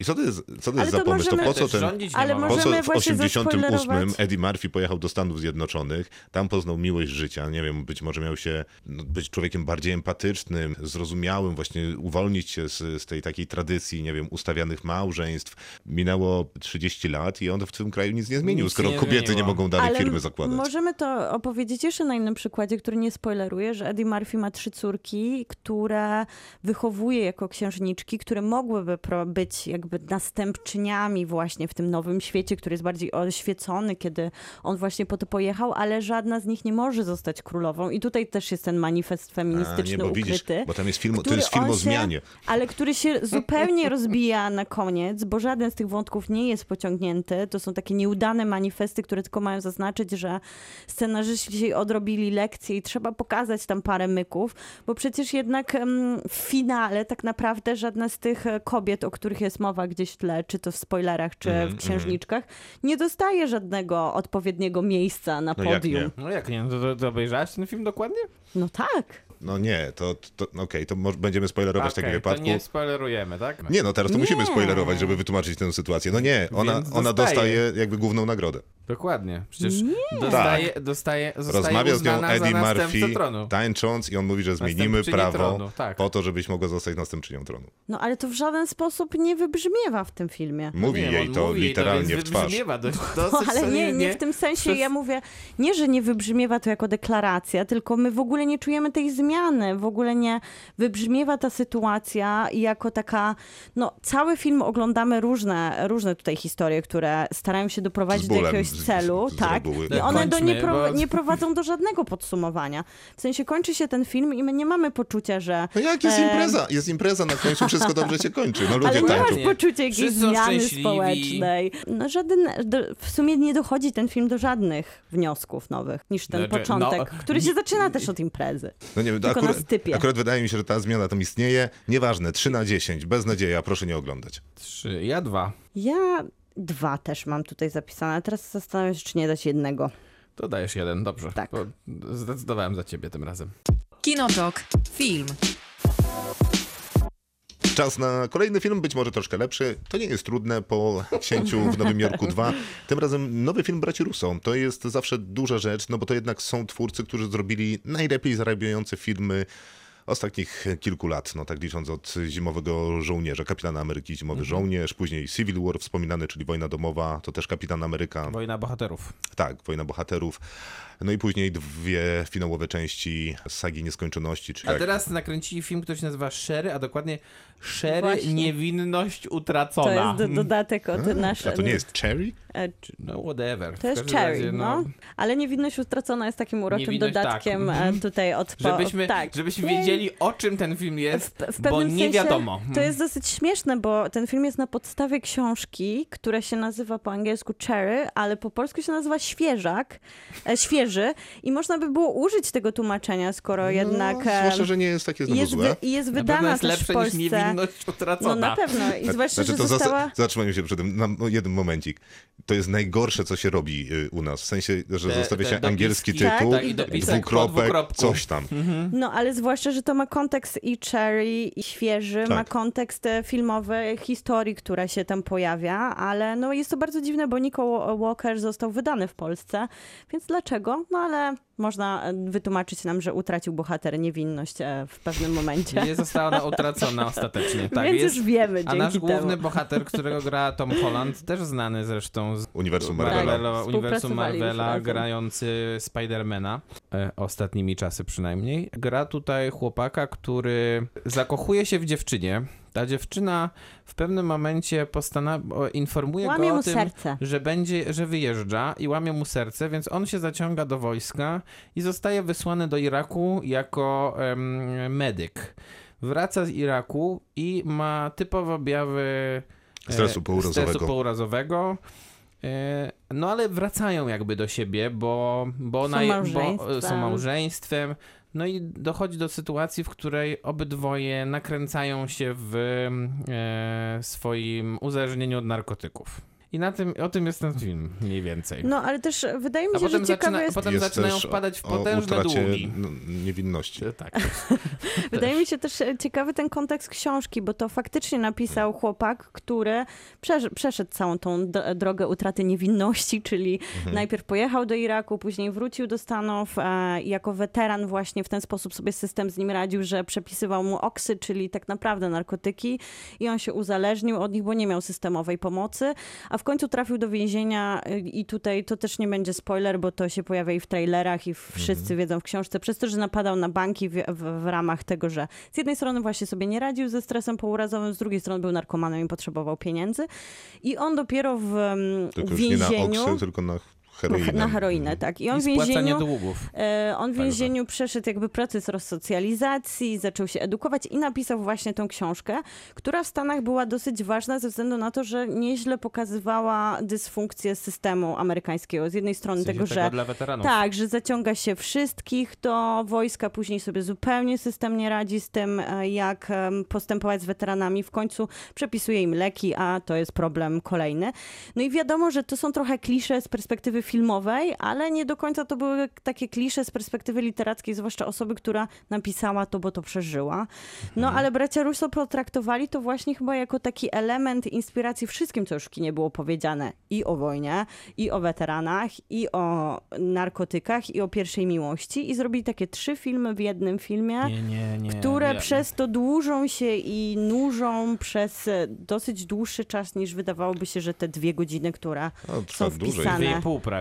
[SPEAKER 2] I co to jest, co to jest
[SPEAKER 3] Ale
[SPEAKER 2] za
[SPEAKER 3] to
[SPEAKER 2] pomysł? To
[SPEAKER 3] możemy-
[SPEAKER 2] po co ten...
[SPEAKER 3] Ale.
[SPEAKER 2] Po co w
[SPEAKER 3] właśnie
[SPEAKER 2] 88
[SPEAKER 3] zaspoilerować.
[SPEAKER 2] Eddie Murphy pojechał do Stanów Zjednoczonych, tam poznał miłość życia, nie wiem, być może miał się no, być człowiekiem bardziej empatycznym, zrozumiałym, właśnie uwolnić się z, z tej takiej tradycji, nie wiem, ustawianych małżeństw. Minęło 30 lat i on w tym kraju nic nie zmienił,
[SPEAKER 4] Nic
[SPEAKER 2] skoro
[SPEAKER 4] nie
[SPEAKER 2] kobiety
[SPEAKER 4] zmieniło.
[SPEAKER 2] nie mogą dalej
[SPEAKER 3] Ale
[SPEAKER 2] firmy zakładać.
[SPEAKER 3] Możemy to opowiedzieć jeszcze na innym przykładzie, który nie spoileruje, że Eddie Murphy ma trzy córki, które wychowuje jako księżniczki, które mogłyby być jakby następczyniami właśnie w tym nowym świecie, który jest bardziej oświecony, kiedy on właśnie po to pojechał, ale żadna z nich nie może zostać królową. I tutaj też jest ten manifest
[SPEAKER 2] A,
[SPEAKER 3] feministyczny
[SPEAKER 2] nie, bo
[SPEAKER 3] ukryty.
[SPEAKER 2] widzisz, bo tam jest film, to jest film o
[SPEAKER 3] się-
[SPEAKER 2] zmianie.
[SPEAKER 3] ale który się zupełnie rozbija na koniec, bo żaden z tych wątków nie jest pociągnięty. To są takie nieudane manifesty, które tylko mają zaznaczyć, że scenarzyści odrobili lekcję i trzeba pokazać tam parę myków, bo przecież jednak w finale tak naprawdę żadna z tych e, kobiet, o których jest mowa gdzieś w tle, czy to w spoilerach, czy
[SPEAKER 2] Mhm,
[SPEAKER 3] w księżniczkach, nie dostaje żadnego odpowiedniego miejsca na
[SPEAKER 2] No jak
[SPEAKER 3] podium.
[SPEAKER 2] nie?
[SPEAKER 4] No jak nie, no to, to obejrzałeś ten film dokładnie?
[SPEAKER 3] No tak.
[SPEAKER 2] No nie, to, to no okej, to może będziemy spoilerować w takim wypadku.
[SPEAKER 4] to nie spoilerujemy, tak?
[SPEAKER 2] Nie, no teraz to
[SPEAKER 3] Nie.
[SPEAKER 2] musimy spoilerować, żeby wytłumaczyć tę sytuację. No nie, ona, ona
[SPEAKER 4] dostaje
[SPEAKER 2] jakby główną nagrodę.
[SPEAKER 4] Dokładnie. Przecież dostaje, dostaje, zostaje
[SPEAKER 2] Rozmawia z nią Eddie Murphy,
[SPEAKER 4] tronu.
[SPEAKER 2] tańcząc i on mówi, że zmienimy prawo
[SPEAKER 4] tak.
[SPEAKER 2] po to, żebyś mogła zostać następczynią tronu.
[SPEAKER 3] No ale to w żaden sposób nie wybrzmiewa w tym filmie.
[SPEAKER 2] Mówi
[SPEAKER 4] Nie,
[SPEAKER 2] jej to
[SPEAKER 4] mówi jej to,
[SPEAKER 2] literalnie
[SPEAKER 4] więc
[SPEAKER 2] w twarz.
[SPEAKER 4] wybrzmiewa dość, (laughs)
[SPEAKER 3] No, ale nie, nie w tym sensie,
[SPEAKER 4] Przez-
[SPEAKER 3] ja mówię, nie, że nie wybrzmiewa to jako deklaracja, tylko my w ogóle nie czujemy tej zmiany, w ogóle nie wybrzmiewa ta sytuacja jako taka, no cały film oglądamy różne, różne tutaj historie, które starają się doprowadzić do jakiegoś
[SPEAKER 2] z- z-
[SPEAKER 3] celu,
[SPEAKER 2] z
[SPEAKER 3] tak,
[SPEAKER 2] reguły.
[SPEAKER 3] i one do nie, pro, nie prowadzą do żadnego podsumowania. W sensie kończy się ten film i my nie mamy poczucia, że...
[SPEAKER 2] No jak jest impreza? Jest impreza, na końcu wszystko dobrze się kończy. No ludzie
[SPEAKER 3] ale nie masz poczucia jakiejś zmiany społecznej. No żaden, do, w sumie nie dochodzi ten film do żadnych wniosków nowych niż ten
[SPEAKER 4] Znaczy,
[SPEAKER 3] początek,
[SPEAKER 4] no,
[SPEAKER 3] który się zaczyna też od imprezy.
[SPEAKER 2] No nie wiem,
[SPEAKER 3] Tylko
[SPEAKER 2] akurat,
[SPEAKER 3] na stypie.
[SPEAKER 2] akurat wydaje mi się, że ta zmiana tam istnieje. Nieważne, 3 na 10, bez nadzieja, proszę nie oglądać.
[SPEAKER 4] Trzy, ja dwa.
[SPEAKER 3] Ja dwa też mam tutaj zapisane, a teraz zastanawiam się, czy nie dać jednego.
[SPEAKER 4] To dajesz jeden, dobrze.
[SPEAKER 3] Tak.
[SPEAKER 4] Bo zdecydowałem za ciebie tym razem.
[SPEAKER 1] Kinotok. Film.
[SPEAKER 2] Czas na kolejny film, być może troszkę lepszy. To nie jest trudne po Księciu w Nowym Jorku 2. Tym razem nowy film braci Russo. To jest zawsze duża rzecz, no bo to jednak są twórcy, którzy zrobili najlepiej zarabiające filmy ostatnich kilku lat, no tak licząc od Zimowego Żołnierza, Kapitana Ameryki Zimowy Żołnierz, później Civil War wspominany, czyli Wojna Domowa, to też Kapitan Ameryka,
[SPEAKER 4] Wojna bohaterów.
[SPEAKER 2] tak, Wojna Bohaterów, no i później dwie finałowe części Sagi Nieskończoności, czyli
[SPEAKER 4] A
[SPEAKER 2] jak-
[SPEAKER 4] teraz nakręcili film, który się nazywa Sherry, a dokładnie Sherry
[SPEAKER 3] Właśnie.
[SPEAKER 4] Niewinność
[SPEAKER 3] To
[SPEAKER 4] Utracona.
[SPEAKER 3] jest do, dodatek od nasze...
[SPEAKER 2] A to nie jest Cherry?
[SPEAKER 4] No whatever.
[SPEAKER 3] To jest Cherry,
[SPEAKER 4] razie,
[SPEAKER 3] no. Ale niewinność utracona jest takim uroczym
[SPEAKER 4] Niewinność,
[SPEAKER 3] dodatkiem
[SPEAKER 4] tak.
[SPEAKER 3] tutaj od... po-
[SPEAKER 4] Żebyśmy,
[SPEAKER 3] tak.
[SPEAKER 4] żebyśmy wiedzieli, o czym ten film jest,
[SPEAKER 3] W, w
[SPEAKER 4] bo nie
[SPEAKER 3] sensie
[SPEAKER 4] wiadomo.
[SPEAKER 3] To jest dosyć śmieszne, bo ten film jest na podstawie książki, która się nazywa po angielsku Cherry, ale po polsku się nazywa Świeżak, e, Świeży i można by było użyć tego tłumaczenia, skoro jednak
[SPEAKER 2] No,
[SPEAKER 3] e,
[SPEAKER 2] zwłaszcza, że nie jest takie znowu
[SPEAKER 3] jest,
[SPEAKER 2] złe.
[SPEAKER 3] jest wydana
[SPEAKER 4] jest
[SPEAKER 3] też
[SPEAKER 4] lepsze
[SPEAKER 3] w Polsce.
[SPEAKER 4] Utracona.
[SPEAKER 3] No na pewno i zwłaszcza,
[SPEAKER 2] Znaczy,
[SPEAKER 3] że
[SPEAKER 2] to
[SPEAKER 3] została...
[SPEAKER 2] zatrzymajmy się przy tym na no, jeden momencik. To jest najgorsze, co się robi y, u nas. W sensie, że
[SPEAKER 4] Te-
[SPEAKER 2] zostawia
[SPEAKER 4] te
[SPEAKER 2] się
[SPEAKER 4] dopiski.
[SPEAKER 2] angielski
[SPEAKER 3] Tak,
[SPEAKER 2] tytuł,
[SPEAKER 3] tak, i
[SPEAKER 4] dopisek
[SPEAKER 2] dwukropek, coś tam.
[SPEAKER 3] No, ale zwłaszcza, że to ma kontekst i cherry, i świeży,
[SPEAKER 2] Tak.
[SPEAKER 3] ma kontekst e, filmowy, historii, która się tam pojawia, ale no jest to bardzo dziwne, bo Nico Walker został wydany w Polsce, więc dlaczego? No ale można e, wytłumaczyć nam, że utracił bohater niewinność e, w pewnym momencie.
[SPEAKER 4] Nie została ona (laughs) utracona ostatecznie. Tak,
[SPEAKER 3] Więc
[SPEAKER 4] jest,
[SPEAKER 3] już wiemy
[SPEAKER 4] a nasz główny
[SPEAKER 3] temu.
[SPEAKER 4] bohater, którego gra Tom Holland, też znany zresztą z
[SPEAKER 2] Uniwersum
[SPEAKER 3] Tak.
[SPEAKER 2] Marvela.
[SPEAKER 4] Marvela, uniwersum Marvela, grający Spidermana, e, ostatnimi czasy przynajmniej. Gra tutaj chłopaka, który zakochuje się w dziewczynie. Ta dziewczyna w pewnym momencie postana- informuje
[SPEAKER 3] Łamie
[SPEAKER 4] go o
[SPEAKER 3] mu
[SPEAKER 4] tym,
[SPEAKER 3] serce.
[SPEAKER 4] że będzie, że wyjeżdża i łamie mu serce, więc on się zaciąga do wojska i zostaje wysłany do Iraku jako em, medyk. Wraca z Iraku i ma typowo objawy e,
[SPEAKER 2] Stresu pourazowego.
[SPEAKER 4] stresu pourazowego. E, No ale wracają jakby do siebie, bo, bo,
[SPEAKER 3] Są
[SPEAKER 4] ona, bo
[SPEAKER 3] małżeństwem.
[SPEAKER 4] są małżeństwem. No i dochodzi do sytuacji, w której obydwoje nakręcają się w e, swoim uzależnieniu od narkotyków. I na tym, o tym jest ten film, mniej więcej.
[SPEAKER 3] No, ale też wydaje mi się, że ciekawe
[SPEAKER 4] zaczyna,
[SPEAKER 3] jest...
[SPEAKER 4] potem
[SPEAKER 2] Jest
[SPEAKER 4] zaczynają wpadać w
[SPEAKER 2] o
[SPEAKER 4] potężne
[SPEAKER 2] utracie
[SPEAKER 4] długi.
[SPEAKER 2] no, niewinności.
[SPEAKER 4] Tak. (laughs)
[SPEAKER 3] Wydaje mi się też e, ciekawy ten kontekst książki, bo to faktycznie napisał chłopak, który przesz- przeszedł całą tą drogę utraty niewinności, czyli najpierw pojechał do Iraku, później wrócił do Stanów e, i jako weteran właśnie w ten sposób sobie system z nim radził, że przepisywał mu oksy, czyli tak naprawdę narkotyki i on się uzależnił od nich, bo nie miał systemowej pomocy, a w końcu trafił do więzienia y, i tutaj to też nie będzie spoiler, bo to się pojawia i w trailerach i wszyscy wiedzą w książce, przez to, że napadał na banki w, w, w ramach tego, że z jednej strony właśnie sobie nie radził ze stresem pourazowym, z drugiej strony był narkomanem i potrzebował pieniędzy. I on dopiero w, mm,
[SPEAKER 2] Tylko
[SPEAKER 3] w
[SPEAKER 2] już nie na
[SPEAKER 3] więzieniu...
[SPEAKER 2] oksy, tylko na heroinę.
[SPEAKER 3] na heroinę, tak. I on
[SPEAKER 4] I
[SPEAKER 3] w więzieniu...
[SPEAKER 4] długów.
[SPEAKER 3] E, On w więzieniu przeszedł jakby proces resocjalizacji, zaczął się edukować i napisał właśnie tą książkę, która w Stanach była dosyć ważna ze względu na to, że nieźle pokazywała dysfunkcję systemu amerykańskiego. Z jednej strony
[SPEAKER 4] W sensie
[SPEAKER 3] tego, że
[SPEAKER 4] dla weteranów.
[SPEAKER 3] tak, że zaciąga się wszystkich do wojska, później sobie zupełnie system nie radzi z tym, e, jak postępować z weteranami. W końcu przepisuje im leki, a to jest problem kolejny. No i wiadomo, że to są trochę klisze z perspektywy filmowej, ale nie do końca to były takie klisze z perspektywy literackiej, zwłaszcza osoby, która napisała to, bo to przeżyła. No
[SPEAKER 2] Mhm.
[SPEAKER 3] ale bracia Russo potraktowali to właśnie chyba jako taki element inspiracji wszystkim, co już w kinie było powiedziane. I o wojnie, i o weteranach, i o narkotykach, i o pierwszej miłości. I zrobili takie trzy filmy w jednym filmie
[SPEAKER 4] Nie, nie, nie.
[SPEAKER 3] które
[SPEAKER 4] nie.
[SPEAKER 3] przez to dłużą się i nużą przez e, dosyć dłuższy czas niż wydawałoby się, że te dwie godziny, które
[SPEAKER 2] No,
[SPEAKER 3] są
[SPEAKER 2] dłużej.
[SPEAKER 3] wpisane.
[SPEAKER 4] Dwie i pół prawie.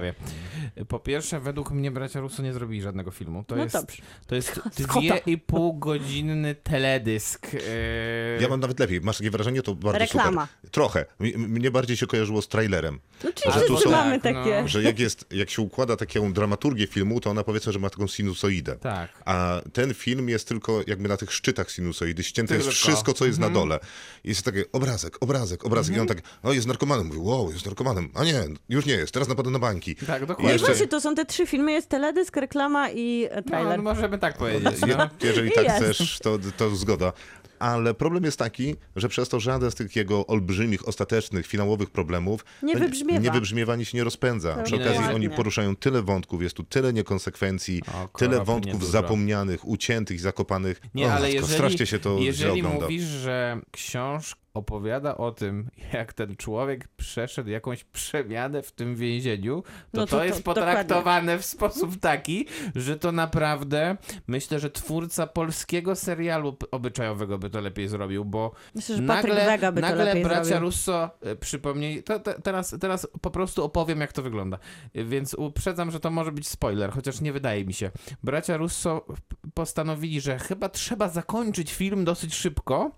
[SPEAKER 4] Po pierwsze, według mnie bracia Russo nie zrobili żadnego filmu. To
[SPEAKER 3] No
[SPEAKER 4] jest,
[SPEAKER 3] dobrze.
[SPEAKER 4] To jest dwie i pół godzinny teledysk. e,
[SPEAKER 2] Ja mam nawet lepiej. Masz takie wrażenie, to bardzo
[SPEAKER 3] Reklama.
[SPEAKER 2] super. Trochę. Mi- Mnie bardziej się kojarzyło z trailerem.
[SPEAKER 3] No czyli
[SPEAKER 2] Że tu są-
[SPEAKER 3] mamy
[SPEAKER 4] Tak,
[SPEAKER 3] takie.
[SPEAKER 4] no.
[SPEAKER 2] Że jak, jest, jak się układa taką dramaturgię filmu, to ona powiedzmy, że ma taką sinusoidę.
[SPEAKER 4] Tak.
[SPEAKER 2] A ten film jest tylko jakby na tych szczytach sinusoidy. Ścięte jest
[SPEAKER 4] Tylko.
[SPEAKER 2] wszystko, co jest
[SPEAKER 4] Mhm.
[SPEAKER 2] na dole. I jest taki obrazek, obrazek, obrazek. I on tak, o jest narkomanem. Mówi, wow, jest narkomanem. A nie, już nie jest. Teraz napada na banki.
[SPEAKER 4] Tak,
[SPEAKER 2] I
[SPEAKER 4] dokładnie.
[SPEAKER 2] jeszcze,
[SPEAKER 3] Właśnie to są te trzy filmy, jest teledysk, reklama i e,
[SPEAKER 4] No,
[SPEAKER 3] trailer.
[SPEAKER 4] no, możemy tak powiedzieć.
[SPEAKER 2] je,
[SPEAKER 4] No.
[SPEAKER 2] jeżeli
[SPEAKER 3] I
[SPEAKER 2] tak
[SPEAKER 3] jest.
[SPEAKER 2] chcesz, to, to zgoda. Ale problem jest taki, że przez to żaden z tych jego olbrzymich, ostatecznych, finałowych problemów
[SPEAKER 3] Nie
[SPEAKER 2] no,
[SPEAKER 3] wybrzmiewa.
[SPEAKER 2] nie wybrzmiewa ani się nie rozpędza.
[SPEAKER 3] To
[SPEAKER 2] Przy okazji
[SPEAKER 3] dokładnie.
[SPEAKER 2] oni poruszają tyle wątków, jest tu tyle niekonsekwencji,
[SPEAKER 4] O,
[SPEAKER 2] tyle wątków zapomnianych, uciętych i zakopanych.
[SPEAKER 4] Nie,
[SPEAKER 2] O,
[SPEAKER 4] ale jeżeli,
[SPEAKER 2] strasznie się to
[SPEAKER 4] jeżeli
[SPEAKER 2] ogląda.
[SPEAKER 4] mówisz, że książka opowiada o tym, jak ten człowiek przeszedł jakąś przemianę w tym więzieniu, to
[SPEAKER 3] No
[SPEAKER 4] to,
[SPEAKER 3] to-
[SPEAKER 4] jest
[SPEAKER 3] to-
[SPEAKER 4] potraktowane w sposób taki, że to naprawdę myślę, że twórca polskiego serialu obyczajowego by to lepiej zrobił, bo
[SPEAKER 3] Myślę, że
[SPEAKER 4] nagle,
[SPEAKER 3] to
[SPEAKER 4] nagle bracia
[SPEAKER 3] zrobił.
[SPEAKER 4] Russo e, przypomnieli, to, te, teraz, teraz po prostu opowiem, jak to wygląda. E, Więc uprzedzam, że to może być spoiler, chociaż nie wydaje mi się. Bracia Russo postanowili, że chyba trzeba zakończyć film dosyć szybko,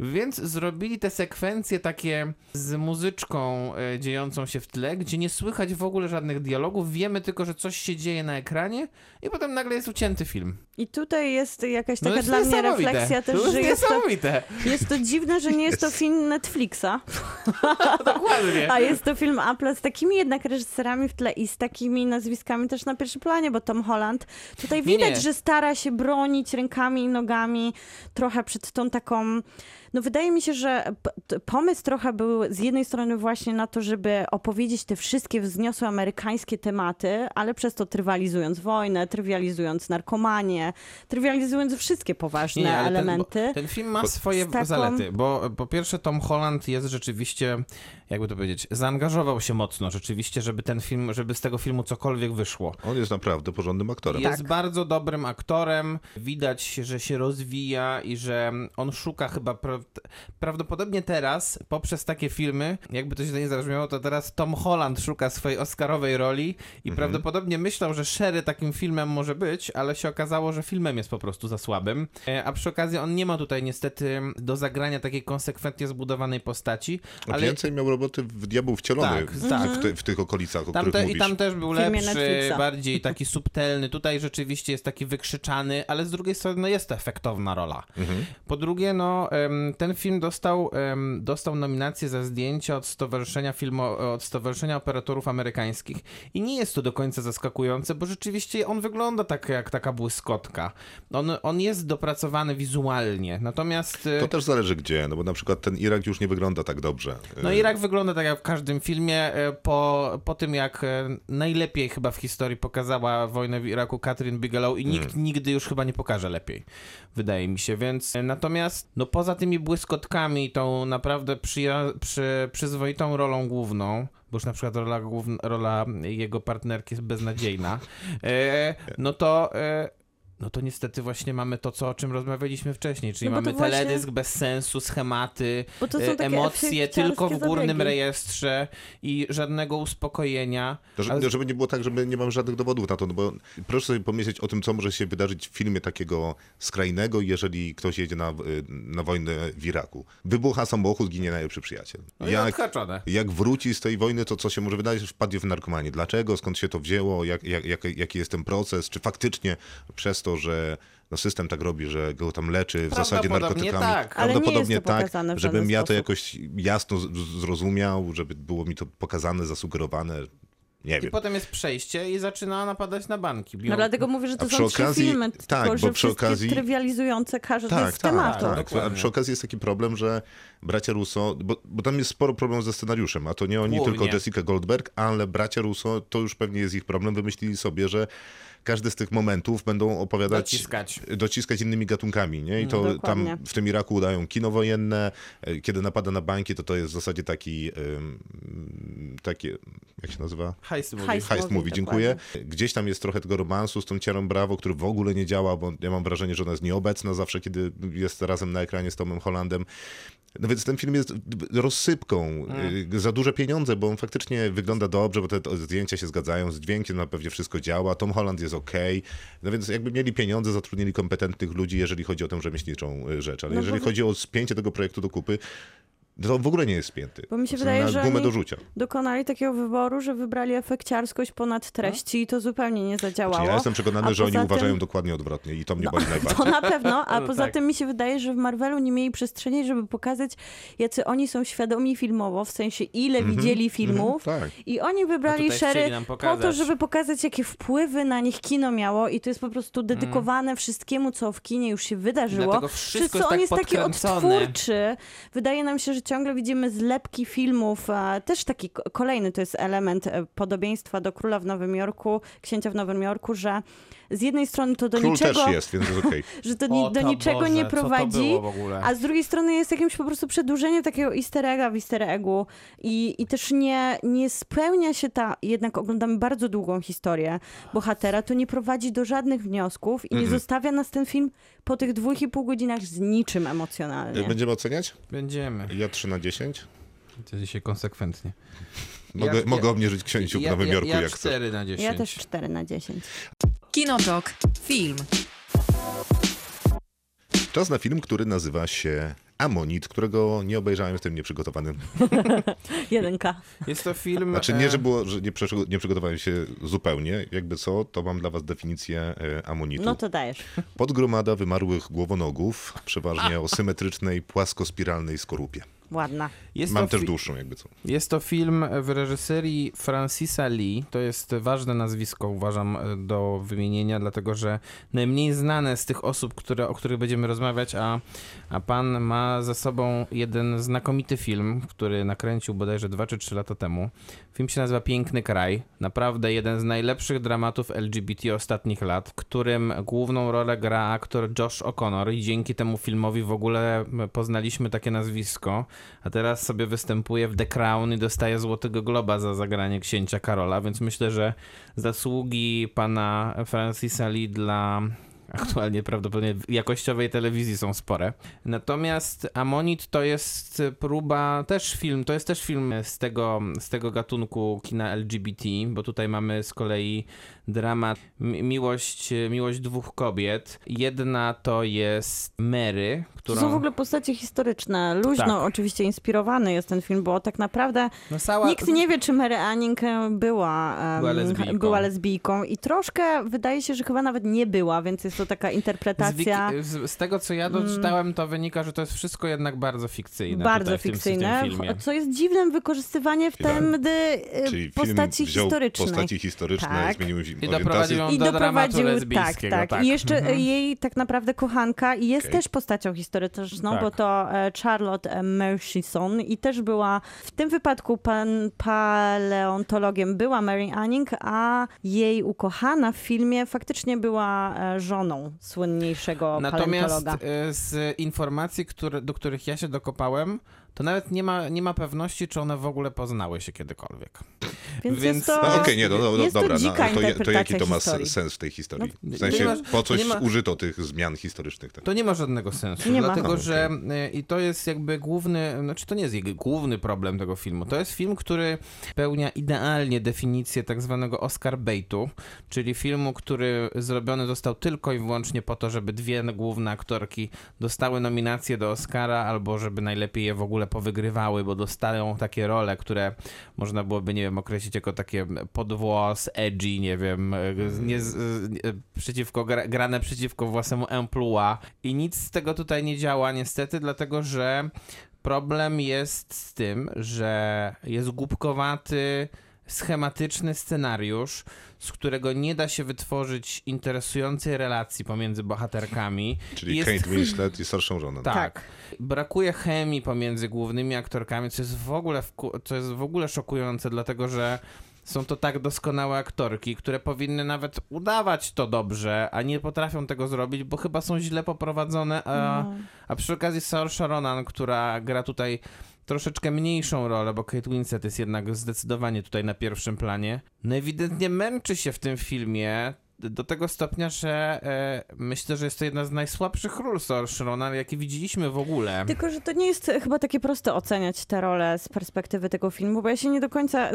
[SPEAKER 4] więc zrobili te sekwencje takie z muzyczką e, dziejącą się w tle, gdzie nie słychać w ogóle żadnych dialogów, wiemy tylko, że coś się dzieje na ekranie i potem nagle jest ucięty film.
[SPEAKER 3] I tutaj jest jakaś
[SPEAKER 4] No
[SPEAKER 3] taka
[SPEAKER 4] jest
[SPEAKER 3] dla mnie
[SPEAKER 4] niesamowite.
[SPEAKER 3] refleksja też,
[SPEAKER 4] to
[SPEAKER 3] że
[SPEAKER 4] jest
[SPEAKER 3] jest to,
[SPEAKER 4] niesamowite.
[SPEAKER 3] jest to dziwne, że nie jest to film Netflixa, (laughs)
[SPEAKER 4] Dokładnie.
[SPEAKER 3] a jest to film Apple z takimi jednak reżyserami w tle i z takimi nazwiskami też na pierwszym planie, bo Tom Holland tutaj
[SPEAKER 4] Nie,
[SPEAKER 3] widać,
[SPEAKER 4] nie.
[SPEAKER 3] że stara się bronić rękami i nogami trochę przed tą taką no wydaje mi się, że pomysł trochę był z jednej strony właśnie na to, żeby opowiedzieć te wszystkie wzniosłe amerykańskie tematy, ale przez to trywializując wojnę, trywializując narkomanię, trywializując wszystkie poważne
[SPEAKER 4] Nie, ale
[SPEAKER 3] elementy.
[SPEAKER 4] Ten, ten film ma swoje
[SPEAKER 3] taką-
[SPEAKER 4] zalety, bo po pierwsze Tom Holland jest rzeczywiście, jakby to powiedzieć, zaangażował się mocno rzeczywiście, żeby ten film, żeby z tego filmu cokolwiek wyszło.
[SPEAKER 2] On jest naprawdę porządnym aktorem.
[SPEAKER 4] Jest bardzo dobrym aktorem, widać, że się rozwija i że on szuka chyba prawdopodobnie teraz, poprzez takie filmy, jakby to się nie zabrzmiało, to teraz Tom Holland szuka swojej oscarowej roli i prawdopodobnie myślał, że Sherry takim filmem może być, ale się okazało, że filmem jest po prostu za słabym. E, A przy okazji on nie ma tutaj niestety do zagrania takiej konsekwentnie zbudowanej postaci, ale
[SPEAKER 2] Więcej miał roboty w Diabeł Wcielony
[SPEAKER 4] Tak,
[SPEAKER 2] w,
[SPEAKER 4] tak.
[SPEAKER 2] w, ty, w tych okolicach, o
[SPEAKER 4] Tam
[SPEAKER 2] których
[SPEAKER 4] te, I tam też był lepszy, bardziej taki (laughs) subtelny. Tutaj rzeczywiście jest taki wykrzyczany, ale z drugiej strony no jest to efektowna rola.
[SPEAKER 2] Mhm.
[SPEAKER 4] Po drugie, no, ten film dostał, dostał nominację za zdjęcia od Stowarzyszenia, Filmo, od Stowarzyszenia Operatorów Amerykańskich. I nie jest to do końca zaskakujące, bo rzeczywiście on wygląda tak jak taka błyskotka. On, on jest dopracowany wizualnie, natomiast... e,
[SPEAKER 2] To też zależy gdzie, no bo na przykład ten Irak już nie wygląda tak dobrze.
[SPEAKER 4] No
[SPEAKER 2] E,
[SPEAKER 4] Irak wygląda tak jak w każdym filmie, e, po, po tym jak e, najlepiej chyba w historii pokazała wojnę w Iraku Catherine Bigelow i nikt nigdy już chyba nie pokaże lepiej, wydaje mi się, więc natomiast no poza tymi błyskotkami tą naprawdę przyja- przy, przyzwoitą rolą główną, bo już na przykład rola, główna, rola jego partnerki jest beznadziejna, e, no to... No to niestety właśnie mamy to, co, o czym rozmawialiśmy wcześniej, czyli
[SPEAKER 3] No
[SPEAKER 4] mamy
[SPEAKER 3] właśnie-
[SPEAKER 4] teledysk bez sensu, schematy, e, emocje tylko w górnym
[SPEAKER 3] zabiegi.
[SPEAKER 4] rejestrze i żadnego uspokojenia.
[SPEAKER 2] To, że-
[SPEAKER 4] Ale-
[SPEAKER 2] Żeby nie było tak, że my nie mamy żadnych dowodów na to, no bo proszę sobie pomyśleć o tym, co może się wydarzyć w filmie takiego skrajnego, jeżeli ktoś jedzie na, na wojnę w Iraku. Wybucha samochód, ginie najlepszy przyjaciel.
[SPEAKER 4] No
[SPEAKER 2] Jak,
[SPEAKER 4] odhaczone.
[SPEAKER 2] jak wróci z tej wojny, to co się może wydarzyć, wpadnie w narkomanię. Dlaczego, skąd się to wzięło, jak, jak, jak, jaki jest ten proces, czy faktycznie przez to, że no system tak robi, że go tam leczy w zasadzie narkotykami.
[SPEAKER 4] tak.
[SPEAKER 3] Ale nie
[SPEAKER 2] Prawdopodobnie
[SPEAKER 3] jest to
[SPEAKER 2] tak, żebym ja to jakoś jasno zrozumiał, żeby było mi to pokazane, zasugerowane. Nie
[SPEAKER 4] I
[SPEAKER 2] wiem.
[SPEAKER 4] potem jest przejście i zaczyna napadać na banki.
[SPEAKER 3] No dlatego mówię, że to
[SPEAKER 2] A
[SPEAKER 3] są
[SPEAKER 2] przy
[SPEAKER 3] trzy
[SPEAKER 2] okazji-
[SPEAKER 3] filmy,
[SPEAKER 2] tak,
[SPEAKER 3] tylko
[SPEAKER 2] bo
[SPEAKER 3] że
[SPEAKER 2] przy
[SPEAKER 3] wszystkie
[SPEAKER 2] okazji-
[SPEAKER 3] trywializujące każdy
[SPEAKER 2] Tak,
[SPEAKER 3] z
[SPEAKER 2] tak,
[SPEAKER 3] tematu.
[SPEAKER 2] tak. A
[SPEAKER 4] dokładnie.
[SPEAKER 2] przy okazji jest taki problem, że bracia Russo, bo, bo tam jest sporo problemów ze scenariuszem, a to nie oni,
[SPEAKER 4] Głównie.
[SPEAKER 2] tylko Jessica Goldberg, ale bracia Russo, to już pewnie jest ich problem, wymyślili sobie, że każdy z tych momentów będą opowiadać,
[SPEAKER 4] Dociskać.
[SPEAKER 2] dociskać innymi gatunkami, nie? I to
[SPEAKER 3] dokładnie.
[SPEAKER 2] tam w tym Iraku udają kino wojenne, e, kiedy napada na banki, to to jest w zasadzie taki, ym, takie, jak się nazywa?
[SPEAKER 4] Heist movie.
[SPEAKER 3] Heist.
[SPEAKER 2] Heist
[SPEAKER 3] Mówi,
[SPEAKER 2] mówi, dziękuję. Gdzieś tam jest trochę tego romansu z tą Ciarą Brawo, który w ogóle nie działa, bo ja mam wrażenie, że ona jest nieobecna zawsze, kiedy jest razem na ekranie z Tomem Hollandem. No więc ten film jest rozsypką, y, za duże pieniądze, bo on faktycznie wygląda dobrze, bo te zdjęcia się zgadzają, z dźwiękiem na pewnie wszystko działa, Tom Holland jest okej, no więc jakby mieli pieniądze, zatrudnili kompetentnych ludzi, jeżeli chodzi o tę rzemieślniczą y, rzecz, ale
[SPEAKER 3] No
[SPEAKER 2] jeżeli
[SPEAKER 3] bo-
[SPEAKER 2] chodzi o spięcie tego projektu do kupy, to w ogóle nie jest spięty.
[SPEAKER 3] Bo mi się
[SPEAKER 2] To
[SPEAKER 3] wydaje,
[SPEAKER 2] na
[SPEAKER 3] że
[SPEAKER 2] gumę do rzucia.
[SPEAKER 3] Dokonali takiego wyboru, że wybrali efekciarskość ponad treści i to zupełnie nie zadziałało.
[SPEAKER 2] Znaczy, ja jestem przekonany,
[SPEAKER 3] A
[SPEAKER 2] że oni
[SPEAKER 3] poza
[SPEAKER 2] uważają
[SPEAKER 3] tym-
[SPEAKER 2] dokładnie odwrotnie i to mnie
[SPEAKER 3] No,
[SPEAKER 2] boli najbardziej.
[SPEAKER 3] To na pewno, a (laughs)
[SPEAKER 4] No
[SPEAKER 3] poza
[SPEAKER 4] tak.
[SPEAKER 3] tym mi się wydaje, że w Marvelu nie mieli przestrzeni, żeby pokazać, jacy oni są świadomi filmowo, w sensie ile widzieli filmów.
[SPEAKER 2] tak.
[SPEAKER 3] I oni wybrali
[SPEAKER 4] nam
[SPEAKER 3] po to, żeby pokazać, jakie wpływy na nich kino miało i to jest po prostu dedykowane wszystkiemu, co w kinie już się wydarzyło.
[SPEAKER 4] Wszystko
[SPEAKER 3] Przez co
[SPEAKER 4] jest
[SPEAKER 3] on
[SPEAKER 4] tak
[SPEAKER 3] jest taki
[SPEAKER 4] podkręcone.
[SPEAKER 3] odtwórczy. Wydaje nam się, że ciągle widzimy zlepki filmów. Też taki ko- kolejny to jest element e, podobieństwa do Króla w Nowym Jorku, Księcia w Nowym Jorku, że z jednej strony to do
[SPEAKER 2] Król
[SPEAKER 3] niczego
[SPEAKER 2] też jest, więc jest okej. (laughs)
[SPEAKER 3] że to ni- do niczego
[SPEAKER 4] Boże,
[SPEAKER 3] nie prowadzi,
[SPEAKER 4] w
[SPEAKER 3] a z drugiej strony jest jakimś po prostu przedłużeniem takiego easter egga w easter eggu i, i też nie, nie spełnia się ta, jednak oglądamy bardzo długą historię bohatera, to nie prowadzi do żadnych wniosków i nie zostawia nas ten film po tych dwóch i pół godzinach z niczym emocjonalnie.
[SPEAKER 2] Będziemy oceniać?
[SPEAKER 4] Będziemy.
[SPEAKER 2] Ja 3 na 10.
[SPEAKER 4] To dzisiaj konsekwentnie.
[SPEAKER 2] Mogę,
[SPEAKER 4] Ja-
[SPEAKER 2] mogę
[SPEAKER 4] ja-
[SPEAKER 2] obniżyć księciu w
[SPEAKER 4] Ja,
[SPEAKER 2] Nowym
[SPEAKER 4] ja,
[SPEAKER 2] Jorku,
[SPEAKER 4] ja
[SPEAKER 2] jak chcę.
[SPEAKER 4] 4 na 10.
[SPEAKER 3] Ja też 4 na 10.
[SPEAKER 1] Kinotok. Film.
[SPEAKER 2] Czas na film, który nazywa się Amonit, którego nie obejrzałem, jestem nieprzygotowany. (laughs)
[SPEAKER 3] Jedynka.
[SPEAKER 4] Jest to film...
[SPEAKER 2] Znaczy
[SPEAKER 4] e,
[SPEAKER 2] nie, że było, że nie, nie przygotowałem się zupełnie. Jakby co, to mam dla was definicję e, amonitu.
[SPEAKER 3] No to dajesz.
[SPEAKER 2] Podgromada wymarłych głowonogów, przeważnie o symetrycznej, płaskospiralnej skorupie.
[SPEAKER 3] Ładna.
[SPEAKER 4] Jest
[SPEAKER 2] Mam też dłuższą, jakby co.
[SPEAKER 4] Jest to film w reżyserii Francisa Lee. To jest ważne nazwisko, uważam, do wymienienia, dlatego że najmniej znane z tych osób, które, o których będziemy rozmawiać, a, a pan ma za sobą jeden znakomity film, który nakręcił bodajże 2 czy 3 lata temu. Film się nazywa Piękny Kraj. Naprawdę jeden z najlepszych dramatów LGBT ostatnich lat, w którym główną rolę gra aktor Josh O'Connor i dzięki temu filmowi w ogóle poznaliśmy takie nazwisko. A teraz sobie występuje w The Crown i dostaje Złotego Globa za zagranie księcia Karola, więc myślę, że zasługi pana Francisa Lee dla aktualnie prawdopodobnie jakościowej telewizji są spore. Natomiast Amonit to jest próba, też film, to jest też film z tego, z tego gatunku kina LGBT, bo tutaj mamy z kolei dramat mi- miłość, miłość dwóch kobiet. Jedna to jest Mary,
[SPEAKER 3] To
[SPEAKER 4] którą...
[SPEAKER 3] są w ogóle postacie historyczne. Luźno
[SPEAKER 4] Tak.
[SPEAKER 3] oczywiście inspirowany jest ten film, bo tak naprawdę
[SPEAKER 4] no, cała...
[SPEAKER 3] Nikt nie wie, czy Mary Anning e, była,
[SPEAKER 4] Była lesbijką.
[SPEAKER 3] była lesbijką i troszkę wydaje się, że chyba nawet nie była, więc jest to taka
[SPEAKER 4] Z,
[SPEAKER 3] interpretacja
[SPEAKER 4] wiki- z, z tego, co ja doczytałem, to wynika, że to jest wszystko jednak bardzo fikcyjne.
[SPEAKER 3] bardzo
[SPEAKER 4] tutaj w tym- w
[SPEAKER 3] fikcyjne,
[SPEAKER 4] tym filmie.
[SPEAKER 3] co jest dziwnym wykorzystywanie wtedy e,
[SPEAKER 2] Czyli
[SPEAKER 3] postaci historycznej.
[SPEAKER 2] postaci historyczne,
[SPEAKER 3] Tak.
[SPEAKER 2] zmienił im
[SPEAKER 4] I doprowadził ją
[SPEAKER 3] I
[SPEAKER 4] do dramatu
[SPEAKER 3] doprowadził, tak,
[SPEAKER 4] lesbijskiego.
[SPEAKER 3] tak.
[SPEAKER 4] tak.
[SPEAKER 3] I jeszcze
[SPEAKER 4] Mhm.
[SPEAKER 3] jej tak naprawdę kochanka jest
[SPEAKER 2] Okej.
[SPEAKER 3] też postacią historyczną,
[SPEAKER 4] Tak.
[SPEAKER 3] bo to e, Charlotte e, Murchison i też była, w tym wypadku pan paleontologiem była Mary Anning, a jej ukochana w filmie faktycznie była e, żoną słynniejszego
[SPEAKER 4] Natomiast
[SPEAKER 3] paleontologa.
[SPEAKER 4] e, z informacji, które, do których ja się dokopałem, to nawet nie ma, nie ma pewności, czy one w ogóle poznały się kiedykolwiek.
[SPEAKER 3] Więc,
[SPEAKER 4] więc-
[SPEAKER 3] jest to...
[SPEAKER 2] No okej, nie, no, no, no
[SPEAKER 3] jest to
[SPEAKER 2] dobra, no,
[SPEAKER 3] dzika
[SPEAKER 2] ale to, je- to jaki to ma
[SPEAKER 3] historii.
[SPEAKER 2] se- sens w tej historii?
[SPEAKER 4] No,
[SPEAKER 2] W sensie,
[SPEAKER 4] ma-
[SPEAKER 2] po coś
[SPEAKER 4] ma-
[SPEAKER 2] użyto tych zmian historycznych. Tak?
[SPEAKER 4] To nie ma żadnego sensu,
[SPEAKER 3] Nie ma.
[SPEAKER 4] dlatego
[SPEAKER 2] Aha,
[SPEAKER 4] że e, i to jest jakby główny, znaczy to nie jest jego główny problem tego filmu. To jest film, który pełnia idealnie definicję tak zwanego Oscar baitu, czyli filmu, który zrobiony został tylko i wyłącznie po to, żeby dwie główne aktorki dostały nominacje do Oscara, albo żeby najlepiej je w ogóle powygrywały, bo dostają takie role, które można byłoby, nie wiem, określić jako takie podwłos, edgy, nie wiem, nie, przeciwko, gra- grane przeciwko własnemu emploi i nic z tego tutaj nie działa niestety, dlatego że problem jest z tym, że jest głupkowaty, schematyczny scenariusz, z którego nie da się wytworzyć interesującej relacji pomiędzy bohaterkami.
[SPEAKER 2] Czyli
[SPEAKER 4] Jest-
[SPEAKER 2] Kate Winslet i Saoirse Ronan.
[SPEAKER 4] Tak.
[SPEAKER 3] Tak.
[SPEAKER 4] Brakuje chemii pomiędzy głównymi aktorkami, co jest w ogóle, wku- co jest w ogóle szokujące, dlatego że są to tak doskonałe aktorki, które powinny nawet udawać to dobrze, a nie potrafią tego zrobić, bo chyba są źle poprowadzone, a,
[SPEAKER 3] No.
[SPEAKER 4] a przy okazji Saoirse Ronan, która gra tutaj troszeczkę mniejszą rolę, bo Kate Winslet jest jednak zdecydowanie tutaj na pierwszym planie, no ewidentnie męczy się w tym filmie do tego stopnia, że e, myślę, że jest to jedna z najsłabszych ról Saoirse Ronan, jakie widzieliśmy w ogóle.
[SPEAKER 3] Tylko, że to nie jest chyba takie proste oceniać tę rolę z perspektywy tego filmu, bo ja się nie do końca,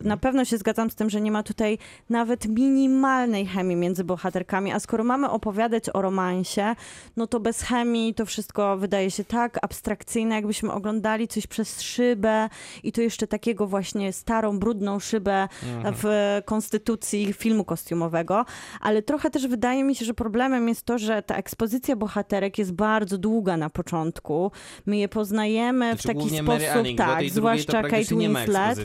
[SPEAKER 3] na pewno się zgadzam z tym, że nie ma tutaj nawet minimalnej chemii między bohaterkami, a skoro mamy opowiadać o romansie, no to bez chemii to wszystko wydaje się tak abstrakcyjne, jakbyśmy oglądali coś przez szybę i to jeszcze takiego właśnie starą, brudną szybę w konstytucji filmu kostiumowego, ale trochę też wydaje mi się, że problemem jest to, że ta ekspozycja bohaterek jest bardzo długa na początku. My je poznajemy w
[SPEAKER 4] Znaczy,
[SPEAKER 3] taki sposób,
[SPEAKER 4] Anning,
[SPEAKER 3] tak, zwłaszcza Kate Winslet.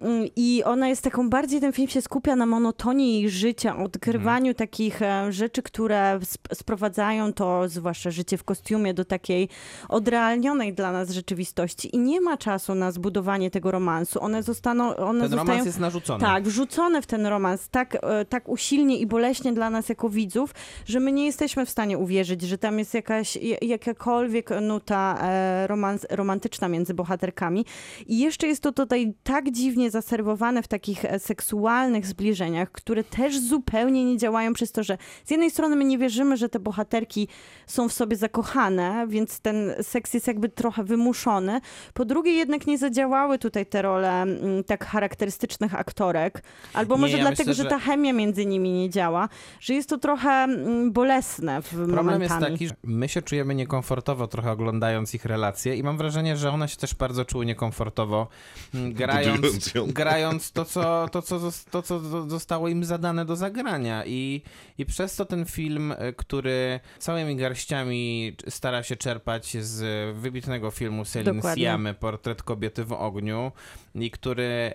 [SPEAKER 3] Mm, I ona jest taką bardziej, ten film się skupia na monotonii jej życia, odkrywaniu
[SPEAKER 4] Mhm.
[SPEAKER 3] takich e, rzeczy, które sp- sprowadzają to, zwłaszcza życie w kostiumie, do takiej odrealnionej dla nas rzeczywistości. I nie ma czasu na zbudowanie tego romansu. One zostaną, one
[SPEAKER 4] Ten
[SPEAKER 3] zostają...
[SPEAKER 4] romans jest narzucony.
[SPEAKER 3] Tak, wrzucone w ten romans tak, e, tak usilnie i boleśnie dla nas jako widzów, że my nie jesteśmy w stanie uwierzyć, że tam jest jakaś, jakakolwiek nuta e, romans, romantyczna między bohaterkami. I jeszcze jest to tutaj tak dziwnie zaserwowane w takich e, seksualnych zbliżeniach, które też zupełnie nie działają przez to, że z jednej strony my nie wierzymy, że te bohaterki są w sobie zakochane, więc ten seks jest jakby trochę wymuszony. Po drugie jednak nie zadziałały tutaj te role mm, tak charakterystycznych aktorek, albo
[SPEAKER 4] Nie,
[SPEAKER 3] może
[SPEAKER 4] ja
[SPEAKER 3] dlatego,
[SPEAKER 4] myślę,
[SPEAKER 3] że
[SPEAKER 4] że-
[SPEAKER 3] ta chemia między nimi nie działa, że jest to trochę mm, bolesne w
[SPEAKER 4] Problem
[SPEAKER 3] momentami.
[SPEAKER 4] jest taki, że my się czujemy niekomfortowo trochę oglądając ich relacje i mam wrażenie, że one się też bardzo czuły niekomfortowo mm, (laughs) grając, (laughs) grając to, co, to, co, to, co zo- zostało im zadane do zagrania i, i przez to ten film, e, który całymi garściami stara się czerpać z wybitnego filmu
[SPEAKER 3] Dokładnie.
[SPEAKER 4] Siamy, Portret kobiety w ogniu i który,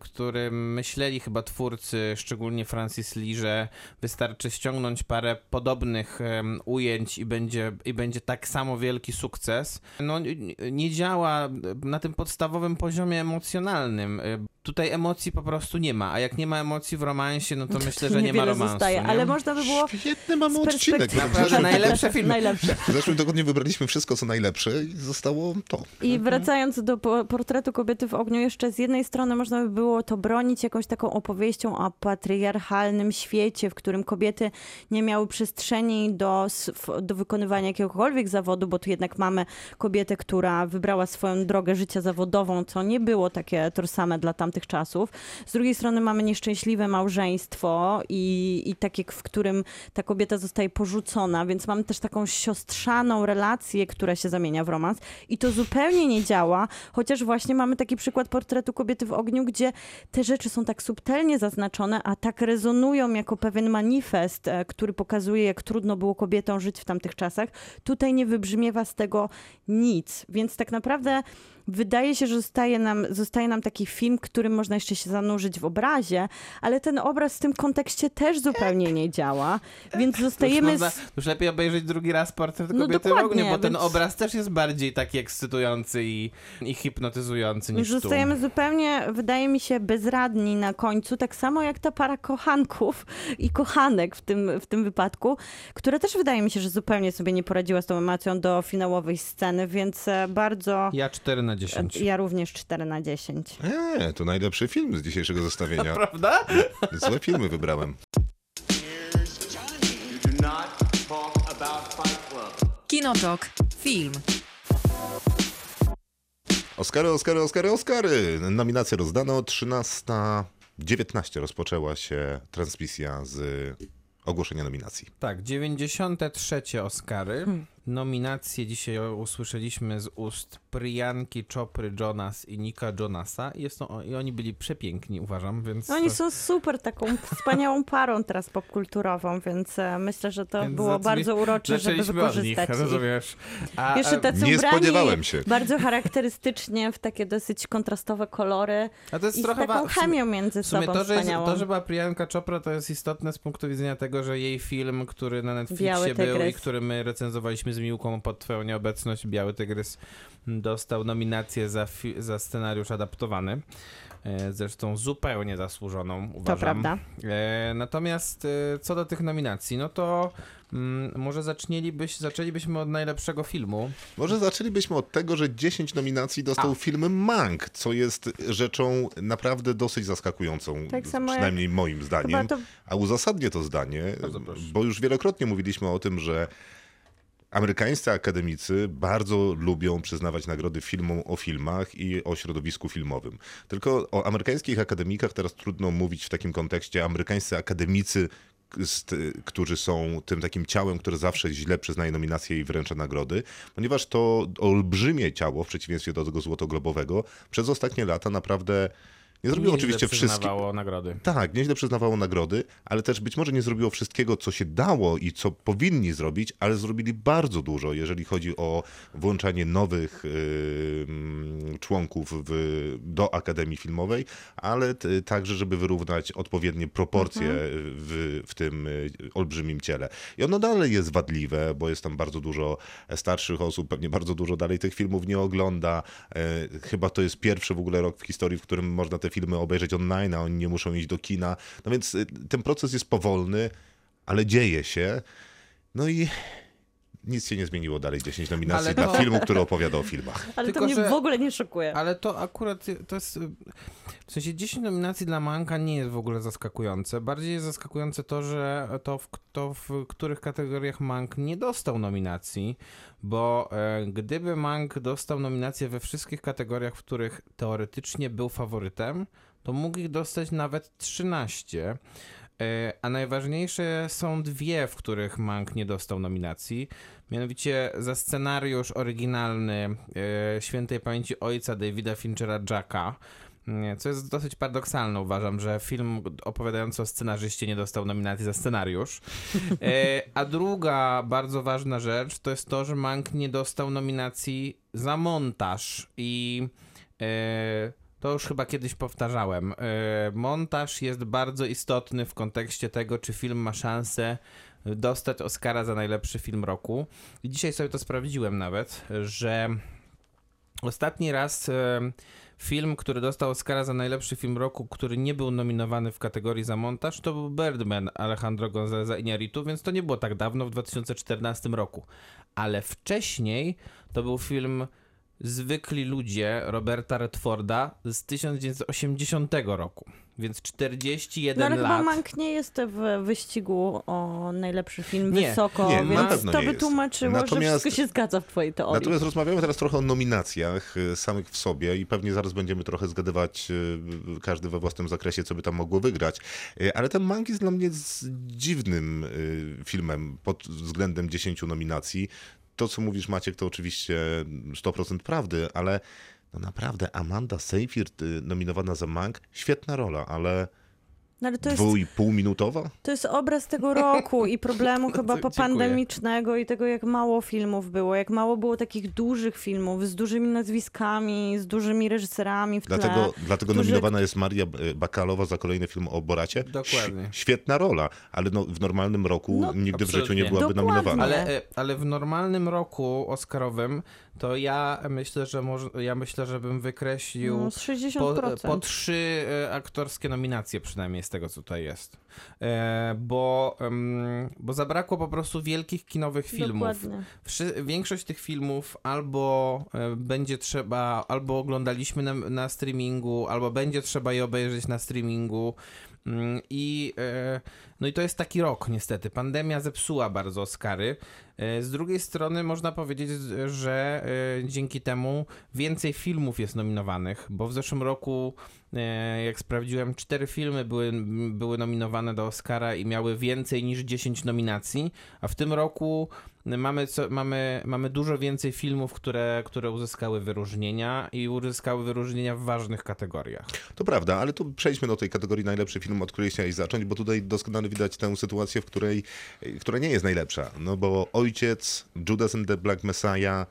[SPEAKER 4] który myśleli chyba twórcy, szczególnie Francis Lee, że wystarczy ściągnąć parę podobnych ujęć i będzie, i będzie tak samo wielki sukces. No nie działa na tym podstawowym poziomie emocjonalnym. Tutaj emocji po prostu nie ma, a jak nie ma emocji w romansie, no to myślę, że nie ma romansu.
[SPEAKER 3] zostaje,
[SPEAKER 4] nie?
[SPEAKER 3] ale można by było
[SPEAKER 2] Świetny mamy odcinek.
[SPEAKER 4] Naprawdę
[SPEAKER 2] zeszłym, (laughs)
[SPEAKER 4] najlepsze filmy.
[SPEAKER 3] Najlepsze.
[SPEAKER 2] w zeszłym tygodniu wybraliśmy wszystko, co najlepsze i zostało to.
[SPEAKER 3] I wracając do po- portretu kobiety w ogniu, jeszcze z jednej strony można by było to bronić jakąś taką opowieścią o patriarchalnym świecie, w którym kobiety nie miały przestrzeni do, do wykonywania jakiegokolwiek zawodu, bo tu jednak mamy kobietę, która wybrała swoją drogę życia zawodową, co nie było takie tożsame dla tamtych czasów. Z drugiej strony mamy nieszczęśliwe małżeństwo i, i takie, w którym ta kobieta zostaje porzucona, więc mamy też taką siostrzaną relację, która się zamienia w romans i to zupełnie nie działa, chociaż właśnie mamy taki przykład portretu kobiety w ogniu, gdzie te rzeczy są tak subtelnie zaznaczone, a tak rezonują jako pewien manifest, e, który pokazuje, jak trudno było kobietom żyć w tamtych czasach. Tutaj nie wybrzmiewa z tego nic, więc tak naprawdę wydaje się, że zostaje nam, zostaje nam taki film, którym można jeszcze się zanurzyć w obrazie, ale ten obraz w tym kontekście też zupełnie nie działa, więc
[SPEAKER 4] Już,
[SPEAKER 3] zostajemy
[SPEAKER 4] można,
[SPEAKER 3] z...
[SPEAKER 4] już lepiej obejrzeć drugi raz portret
[SPEAKER 3] No
[SPEAKER 4] kobiety w
[SPEAKER 3] dokładnie,
[SPEAKER 4] ogniu, bo ten
[SPEAKER 3] więc-
[SPEAKER 4] obraz też jest bardziej taki ekscytujący i, i hipnotyzujący niż tu.
[SPEAKER 3] Zostajemy zupełnie, wydaje mi się, bezradni na końcu, tak samo jak ta para kochanków i kochanek w tym, w tym wypadku, która też wydaje mi się, że zupełnie sobie nie poradziła z tą emocją do finałowej sceny, więc e, bardzo...
[SPEAKER 4] Ja 4 na 10.
[SPEAKER 3] Ja również 4 na 10.
[SPEAKER 2] Eee, to najlepszy film z dzisiejszego zestawienia. (laughs)
[SPEAKER 4] Prawda?
[SPEAKER 2] Złe filmy wybrałem.
[SPEAKER 1] Kinotok. Film.
[SPEAKER 2] Oscary, Oscary, Oscary, Oscary. Nominacje rozdano. 13.19 rozpoczęła się transmisja z ogłoszenia nominacji.
[SPEAKER 4] Tak, 93 Oscary. Nominacje dzisiaj usłyszeliśmy z ust Priyanki Chopry Jonas i Nika Jonasa. I, jest to, I oni byli przepiękni, uważam, więc...
[SPEAKER 3] Oni są super taką wspaniałą parą teraz popkulturową, więc e, myślę, że to
[SPEAKER 4] Więc
[SPEAKER 3] było bardzo urocze, żeby
[SPEAKER 4] Zaczęliśmy od nich,
[SPEAKER 3] wykorzystać ich.
[SPEAKER 4] rozumiesz? A,
[SPEAKER 3] Jeszcze
[SPEAKER 4] a,
[SPEAKER 3] tacy
[SPEAKER 2] Nie
[SPEAKER 3] ubrani
[SPEAKER 2] spodziewałem się.
[SPEAKER 3] bardzo charakterystycznie w takie dosyć kontrastowe kolory
[SPEAKER 4] a to jest
[SPEAKER 3] i z
[SPEAKER 4] trochę...
[SPEAKER 3] taką
[SPEAKER 4] w sumie-
[SPEAKER 3] chemią między
[SPEAKER 4] W sumie
[SPEAKER 3] sobą
[SPEAKER 4] to że, jest, to, że była Priyanka Chopra, to jest istotne z punktu widzenia tego, że jej film, który na Netflixie
[SPEAKER 3] Biały
[SPEAKER 4] był i który my recenzowaliśmy z Miłką pod twoją nieobecność, Biały Tygrys dostał nominację za, fi- za scenariusz adaptowany. E, Zresztą zupełnie zasłużoną, uważam.
[SPEAKER 3] To prawda.
[SPEAKER 4] E, natomiast e, co do tych nominacji, no to mm, może zaczęlibyś, zaczęlibyśmy od najlepszego filmu.
[SPEAKER 2] Może zaczęlibyśmy od tego, że 10 nominacji dostał
[SPEAKER 4] A.
[SPEAKER 2] film Mank, co jest rzeczą naprawdę dosyć zaskakującą,
[SPEAKER 3] Tak samo jak-
[SPEAKER 2] przynajmniej moim zdaniem.
[SPEAKER 3] to
[SPEAKER 2] A uzasadnię to zdanie, bo już wielokrotnie mówiliśmy o tym, że amerykańscy akademicy bardzo lubią przyznawać nagrody filmom o filmach i o środowisku filmowym. Tylko o amerykańskich akademikach teraz trudno mówić w takim kontekście. Amerykańscy akademicy, którzy są tym takim ciałem, które zawsze źle przyznaje nominacje i wręcza nagrody, ponieważ to olbrzymie ciało, w przeciwieństwie do tego złotoglobowego, przez ostatnie lata naprawdę nie zrobiło
[SPEAKER 4] Nieźle
[SPEAKER 2] oczywiście wszystkiego.
[SPEAKER 4] przyznawało nagrody.
[SPEAKER 2] Tak, nieźle przyznawało nagrody, ale też być może nie zrobiło wszystkiego, co się dało i co powinni zrobić, ale zrobili bardzo dużo, jeżeli chodzi o włączanie nowych yy, członków w, do Akademii Filmowej, ale t, także, żeby wyrównać odpowiednie proporcje w, w tym y, olbrzymim ciele. I ono dalej jest wadliwe, bo jest tam bardzo dużo starszych osób, pewnie bardzo dużo dalej tych filmów nie ogląda. E, Chyba to jest pierwszy w ogóle rok w historii, w którym można te filmy obejrzeć online, a oni nie muszą iść do kina. No więc y, ten proces jest powolny, ale dzieje się. No i nic się nie zmieniło dalej. 10 nominacji
[SPEAKER 4] Ale
[SPEAKER 2] dla
[SPEAKER 4] to-
[SPEAKER 2] filmu, który opowiada o filmach.
[SPEAKER 3] Ale
[SPEAKER 4] Tylko,
[SPEAKER 3] to mnie
[SPEAKER 4] że-
[SPEAKER 3] w ogóle nie szokuje.
[SPEAKER 4] Ale to akurat to jest. W sensie 10 nominacji dla Manka nie jest w ogóle zaskakujące. Bardziej jest zaskakujące to, że to w, to w których kategoriach Mank nie dostał nominacji, bo e, gdyby Mank dostał nominację we wszystkich kategoriach, w których teoretycznie był faworytem, to mógł ich dostać nawet 13. E, A najważniejsze są dwie, w których Mank nie dostał nominacji. Mianowicie za scenariusz oryginalny e, świętej pamięci ojca Davida Finchera Jacka. Nie, Co jest dosyć paradoksalne, uważam, że film opowiadający o scenarzyście nie dostał nominacji za scenariusz. E, a druga bardzo ważna rzecz to jest to, że Mank nie dostał nominacji za montaż i to już chyba kiedyś powtarzałem. E, montaż jest bardzo istotny w kontekście tego, czy film ma szansę dostać Oscara za najlepszy film roku. I dzisiaj sobie to sprawdziłem nawet, że ostatni raz e, film, który dostał Oscara za najlepszy film roku, który nie był nominowany w kategorii za montaż, to był Birdman Alejandro Gonzaleza Iñárritu, więc to nie było tak dawno, w 2014 roku. Ale wcześniej to był film Zwykli ludzie Roberta Redforda z 1980 roku, więc 41
[SPEAKER 3] No ale chyba
[SPEAKER 4] lat.
[SPEAKER 3] Mank nie jest w wyścigu o najlepszy film
[SPEAKER 4] Nie,
[SPEAKER 3] wysoko,
[SPEAKER 2] nie, na
[SPEAKER 3] więc
[SPEAKER 2] pewno
[SPEAKER 3] to
[SPEAKER 2] nie
[SPEAKER 3] by
[SPEAKER 2] jest.
[SPEAKER 3] tłumaczyło,
[SPEAKER 2] Natomiast-
[SPEAKER 3] że wszystko się zgadza w twojej teorii.
[SPEAKER 2] Natomiast rozmawiamy teraz trochę o nominacjach y, samych w sobie i pewnie zaraz będziemy trochę zgadywać y, każdy we własnym zakresie, co by tam mogło wygrać. Y, Ale ten Mank jest dla mnie z dziwnym filmem pod względem 10 nominacji. To, co mówisz Maciek, to oczywiście 100% prawdy, ale no naprawdę Amanda Seyfried y, nominowana za Mank, świetna rola, ale
[SPEAKER 3] No ale to jest,
[SPEAKER 2] dwu i pół minutowa?
[SPEAKER 3] to jest obraz tego roku i problemu (laughs) chyba popandemicznego i tego, jak mało filmów było, jak mało było takich dużych filmów z dużymi nazwiskami, z dużymi reżyserami w tle.
[SPEAKER 2] Dlatego, dlatego
[SPEAKER 3] którzy-
[SPEAKER 2] nominowana jest Maria y, Bakalowa za kolejny film o Boracie.
[SPEAKER 4] Dokładnie.
[SPEAKER 2] Ś- Świetna rola, ale no, w normalnym roku
[SPEAKER 3] No,
[SPEAKER 2] nigdy w życiu nie
[SPEAKER 4] absolutnie.
[SPEAKER 2] byłaby
[SPEAKER 3] Dokładnie.
[SPEAKER 2] nominowana.
[SPEAKER 4] Ale, e, ale w normalnym roku Oscarowym to ja myślę, że może, ja myślę, że bym wykreślił
[SPEAKER 3] No, z 60%.
[SPEAKER 4] po, po trzy e, aktorskie nominacje przynajmniej z tego, co tutaj jest. E, bo, bo zabrakło po prostu wielkich kinowych filmów. Wszy, większość tych filmów albo e, będzie trzeba, albo oglądaliśmy na, na streamingu, albo będzie trzeba je obejrzeć na streamingu. Mm, I, e, no i to jest taki rok, niestety. Pandemia zepsuła bardzo Oscary. E, Z drugiej strony można powiedzieć, że e, dzięki temu więcej filmów jest nominowanych, bo w zeszłym roku, jak sprawdziłem, cztery filmy były, były nominowane do Oscara i miały więcej niż 10 nominacji, a w tym roku mamy, co, mamy, mamy dużo więcej filmów, które, które uzyskały wyróżnienia i uzyskały wyróżnienia w ważnych kategoriach.
[SPEAKER 2] To prawda, ale tu przejdźmy do tej kategorii najlepszy film, od której chciałeś zacząć, bo tutaj doskonale widać tę sytuację, w której, która nie jest najlepsza. No bo Ojciec, Judas and the Black Messiah,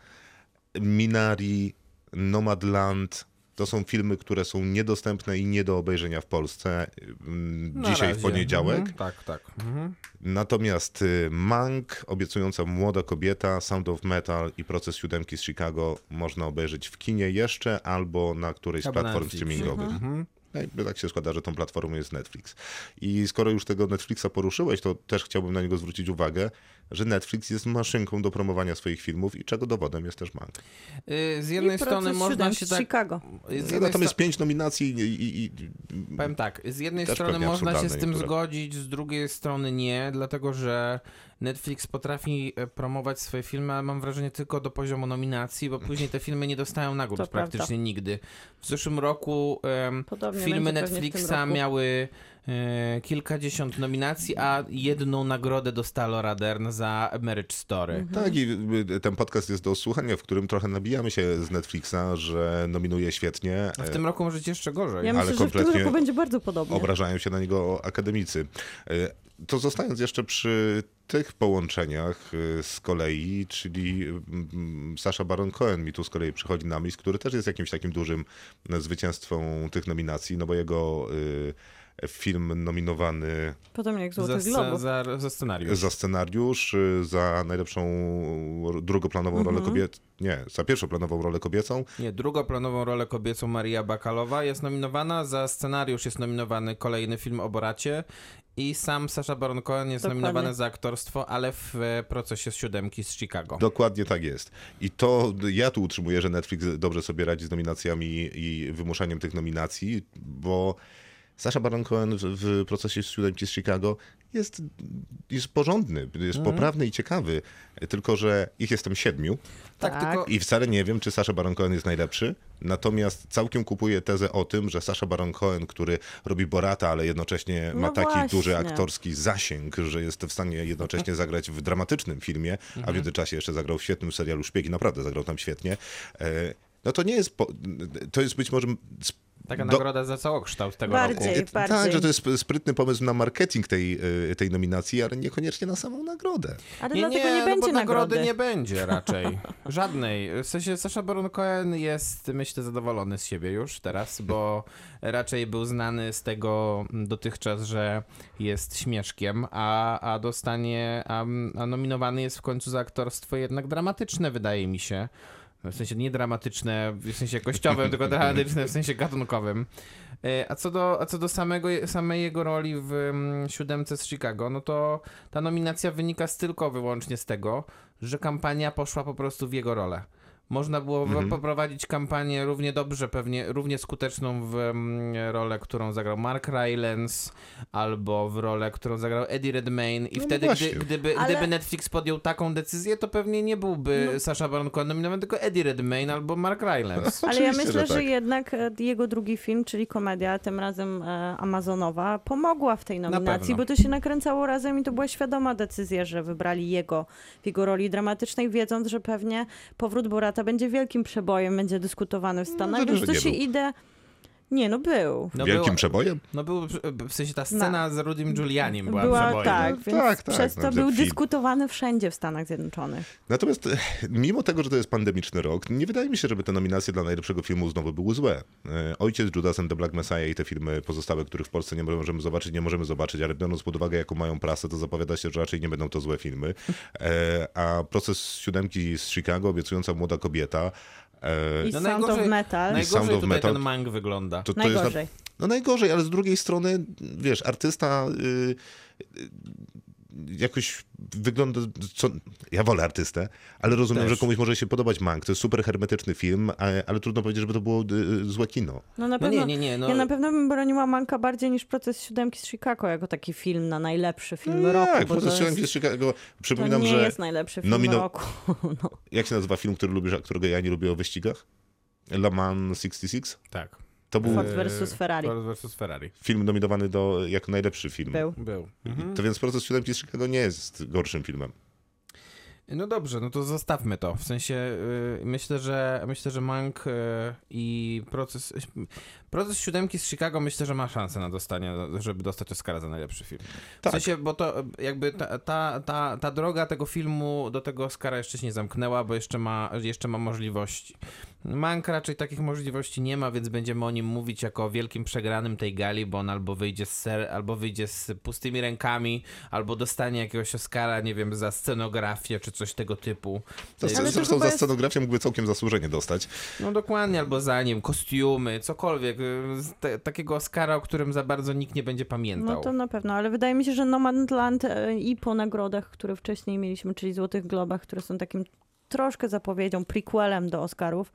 [SPEAKER 2] Minari, Nomadland, to są filmy, które są niedostępne i nie do obejrzenia w Polsce mm,
[SPEAKER 4] Na
[SPEAKER 2] dzisiaj w
[SPEAKER 4] razie.
[SPEAKER 2] poniedziałek.
[SPEAKER 4] Mhm, tak, tak. Mhm.
[SPEAKER 2] Natomiast y, Mank, obiecująca młoda kobieta, Sound of Metal i Proces Siódemki z Chicago można obejrzeć w kinie jeszcze albo na którejś z platform streamingowych.
[SPEAKER 4] Mhm.
[SPEAKER 2] No i tak się składa, że tą platformą jest Netflix. I skoro już tego Netflixa poruszyłeś, to też chciałbym na niego zwrócić uwagę, że Netflix jest maszynką do promowania swoich filmów i czego dowodem jest też Mank.
[SPEAKER 4] Y, Z jednej
[SPEAKER 3] I
[SPEAKER 4] strony można się tak...
[SPEAKER 3] Chicago.
[SPEAKER 4] Z jednej
[SPEAKER 2] No, tam jest
[SPEAKER 4] sto-
[SPEAKER 2] pięć nominacji i, i, i
[SPEAKER 4] Powiem tak, z jednej strony można się z tym
[SPEAKER 2] niektóre.
[SPEAKER 4] zgodzić, z drugiej strony nie, dlatego że Netflix potrafi e, promować swoje filmy, ale mam wrażenie tylko do poziomu nominacji, bo później te filmy nie dostają nagród
[SPEAKER 3] To
[SPEAKER 4] praktycznie
[SPEAKER 3] prawda.
[SPEAKER 4] nigdy. W zeszłym roku
[SPEAKER 3] Podobnie
[SPEAKER 4] filmy Netflixa
[SPEAKER 3] roku.
[SPEAKER 4] miały kilkadziesiąt nominacji, a jedną nagrodę dostała Laura Dern za Marriage Story.
[SPEAKER 3] Mhm.
[SPEAKER 2] Tak, i y, ten podcast jest do słuchania, w którym trochę nabijamy się z Netflixa, że nominuje świetnie.
[SPEAKER 4] A w
[SPEAKER 2] e,
[SPEAKER 4] tym roku możecie jeszcze gorzej.
[SPEAKER 3] Ja
[SPEAKER 2] Ale
[SPEAKER 3] myślę, że w tym
[SPEAKER 2] kompletnie
[SPEAKER 3] roku będzie bardzo podobnie.
[SPEAKER 2] obrażają się na niego akademicy. E, To zostając jeszcze przy tych połączeniach e, z kolei, czyli mm, Sasha Baron Cohen mi tu z kolei przychodzi na myśl, który też jest jakimś takim dużym zwycięstwą tych nominacji, no bo jego e, film nominowany
[SPEAKER 3] Podobnie jak
[SPEAKER 4] za,
[SPEAKER 3] Złotych
[SPEAKER 4] za,
[SPEAKER 3] Globów.
[SPEAKER 4] za, za scenariusz.
[SPEAKER 2] za scenariusz, y, za najlepszą drugoplanową rolę kobiet, nie, za pierwszoplanową rolę kobiecą.
[SPEAKER 4] Nie, drugoplanową rolę kobiecą Maria Bakalowa jest nominowana, za scenariusz jest nominowany kolejny film o Boracie i sam Sasha Baron Cohen jest
[SPEAKER 3] Dokładnie.
[SPEAKER 4] nominowany za aktorstwo, ale w e, procesie z siódemki z Chicago.
[SPEAKER 2] Dokładnie tak jest. I to ja tu utrzymuję, że Netflix dobrze sobie radzi z nominacjami i wymuszaniem tych nominacji, bo Sasha Baron Cohen w, w procesie siódemki z Chicago jest, jest porządny, jest poprawny i ciekawy, tylko że ich jestem siedmiu
[SPEAKER 4] tak, tylko
[SPEAKER 2] i wcale nie wiem, czy Sasha Baron Cohen jest najlepszy, natomiast całkiem kupuję tezę o tym, że Sasha Baron Cohen, który robi Borata, ale jednocześnie ma
[SPEAKER 3] No
[SPEAKER 2] taki
[SPEAKER 3] właśnie.
[SPEAKER 2] duży aktorski zasięg, że jest w stanie jednocześnie (laughs) zagrać w dramatycznym filmie, a w międzyczasie jeszcze zagrał w świetnym serialu Szpiegi, naprawdę zagrał tam świetnie. E, No to nie jest, po, to jest być może
[SPEAKER 4] taka
[SPEAKER 2] do-
[SPEAKER 4] nagroda za całokształt tego
[SPEAKER 3] Bardziej.
[SPEAKER 4] roku.
[SPEAKER 2] tak,
[SPEAKER 3] bardziej.
[SPEAKER 2] że to jest sprytny pomysł na marketing tej, e, tej nominacji, ale niekoniecznie na samą nagrodę.
[SPEAKER 3] Ale dlatego nie,
[SPEAKER 4] no
[SPEAKER 3] będzie
[SPEAKER 4] bo nagrody
[SPEAKER 3] nagrody.
[SPEAKER 4] nie będzie raczej. (laughs) Żadnej. W sensie Sasha Baron Cohen jest, myślę, zadowolony z siebie już teraz, bo (laughs) raczej był znany z tego dotychczas, że jest śmieszkiem, a, a dostanie, a, a nominowany jest w końcu za aktorstwo jednak dramatyczne, wydaje mi się. W sensie nie dramatyczne w sensie jakościowym, tylko dramatyczne w sensie gatunkowym. E, A co do, a co do samego, samej jego roli w mm, siódemce z Chicago, no to ta nominacja wynika z tylko wyłącznie z tego, że kampania poszła po prostu w jego rolę. Można było w- poprowadzić kampanię równie dobrze, pewnie równie skuteczną w mm, rolę, którą zagrał Mark Rylance, albo w rolę, którą zagrał Eddie Redmayne i
[SPEAKER 2] No
[SPEAKER 4] wtedy,
[SPEAKER 2] właśnie.
[SPEAKER 4] gdy, gdyby,
[SPEAKER 3] Ale-
[SPEAKER 4] gdyby Netflix podjął taką decyzję, to pewnie nie byłby
[SPEAKER 3] No.
[SPEAKER 4] Sasha Baron Cohen nominowany, tylko Eddie Redmayne albo Mark Rylance. (laughs)
[SPEAKER 3] Ale ja myślę,
[SPEAKER 2] że
[SPEAKER 3] że,
[SPEAKER 2] tak.
[SPEAKER 3] jednak e, jego drugi film, czyli komedia, tym razem e, Amazonowa, pomogła w tej nominacji, bo to się nakręcało razem i to była świadoma decyzja, że wybrali jego w jego roli dramatycznej, wiedząc, że pewnie powrót Borata będzie wielkim przebojem, będzie dyskutowany w Stanach,
[SPEAKER 2] No,
[SPEAKER 3] więc to
[SPEAKER 2] nie
[SPEAKER 3] się idę... Nie, no był.
[SPEAKER 4] No
[SPEAKER 2] Wielkim
[SPEAKER 4] było-
[SPEAKER 2] przebojem?
[SPEAKER 4] No był, w sensie ta scena z Rudim Giulianim była,
[SPEAKER 3] Była
[SPEAKER 4] przebojem.
[SPEAKER 3] tak,
[SPEAKER 2] No
[SPEAKER 3] więc
[SPEAKER 2] tak, tak,
[SPEAKER 3] przez
[SPEAKER 2] no,
[SPEAKER 3] to był
[SPEAKER 2] film.
[SPEAKER 3] dyskutowany wszędzie w Stanach Zjednoczonych.
[SPEAKER 2] Natomiast e, mimo tego, że to jest pandemiczny rok, nie wydaje mi się, żeby te nominacje dla najlepszego filmu znowu były złe. E, Ojciec, Judas and the Black Messiah i te filmy pozostałe, których w Polsce nie możemy zobaczyć, nie możemy zobaczyć, ale biorąc pod uwagę, jaką mają prasę, to zapowiada się, że raczej nie będą to złe filmy. E, A proces siódemki z Chicago, obiecująca młoda kobieta, e,
[SPEAKER 3] I
[SPEAKER 4] No
[SPEAKER 3] Sound
[SPEAKER 4] najgorzej-
[SPEAKER 3] of Metal.
[SPEAKER 4] Najgorzej
[SPEAKER 2] Sound of
[SPEAKER 4] tutaj
[SPEAKER 2] Metal.
[SPEAKER 4] ten mang wygląda.
[SPEAKER 2] to, to jest
[SPEAKER 3] Najgorzej.
[SPEAKER 2] na, no najgorzej, ale z drugiej strony, wiesz, artysta y, y, jakoś wygląda, co, ja wolę artystę, ale rozumiem,
[SPEAKER 4] Też.
[SPEAKER 2] że komuś może się podobać Mank. To jest super hermetyczny film, ale, ale trudno powiedzieć, żeby to było y, y, złe kino.
[SPEAKER 3] No na
[SPEAKER 4] No
[SPEAKER 3] pewno,
[SPEAKER 4] nie, nie, nie. No,
[SPEAKER 3] Ja na pewno bym broniła Manka bardziej niż Proces Siódemki z Chicago jako taki film na najlepszy film
[SPEAKER 2] No
[SPEAKER 3] roku. bo
[SPEAKER 2] proces
[SPEAKER 3] to,
[SPEAKER 2] siódemki z Chicago.
[SPEAKER 3] to
[SPEAKER 2] Przypominam,
[SPEAKER 3] nie
[SPEAKER 2] że
[SPEAKER 3] jest najlepszy film
[SPEAKER 2] nomino-
[SPEAKER 3] roku. (laughs) No.
[SPEAKER 2] jak się nazywa film, który lubisz, a którego ja nie lubię o wyścigach? Le Mans 66?
[SPEAKER 4] tak.
[SPEAKER 2] To był
[SPEAKER 3] Ford
[SPEAKER 4] E,
[SPEAKER 3] versus Ferrari.
[SPEAKER 4] Ford versus Ferrari.
[SPEAKER 2] film nominowany do, jako najlepszy film.
[SPEAKER 3] Był.
[SPEAKER 4] Był.
[SPEAKER 2] To więc proces siódemki z Chicago nie jest gorszym filmem.
[SPEAKER 4] No dobrze, no to zostawmy to. W sensie y, myślę, że myślę, że Mank y, i proces proces siódemki z Chicago myślę, że ma szansę na dostanie, żeby dostać Oscara za najlepszy film. W
[SPEAKER 2] Tak.
[SPEAKER 4] sensie, bo to jakby ta, ta, ta, ta droga tego filmu do tego Oscara jeszcze się nie zamknęła, bo jeszcze ma, jeszcze ma możliwości. Mank raczej takich możliwości nie ma, więc będziemy o nim mówić jako o wielkim przegranym tej gali, bo on albo wyjdzie z ser, albo wyjdzie z pustymi rękami, albo dostanie jakiegoś Oscara, nie wiem, za scenografię czy coś tego typu.
[SPEAKER 3] Ale to
[SPEAKER 2] zresztą za
[SPEAKER 3] jest-
[SPEAKER 2] scenografię mógłby całkiem zasłużenie dostać.
[SPEAKER 4] No dokładnie, albo za nim, kostiumy, cokolwiek. y, Te, takiego Oscara, o którym za bardzo nikt nie będzie pamiętał.
[SPEAKER 3] No to na pewno, ale wydaje mi się, że Nomadland e, i po nagrodach, które wcześniej mieliśmy, czyli Złotych Globach, które są takim troszkę zapowiedzią, prequelem do Oscarów,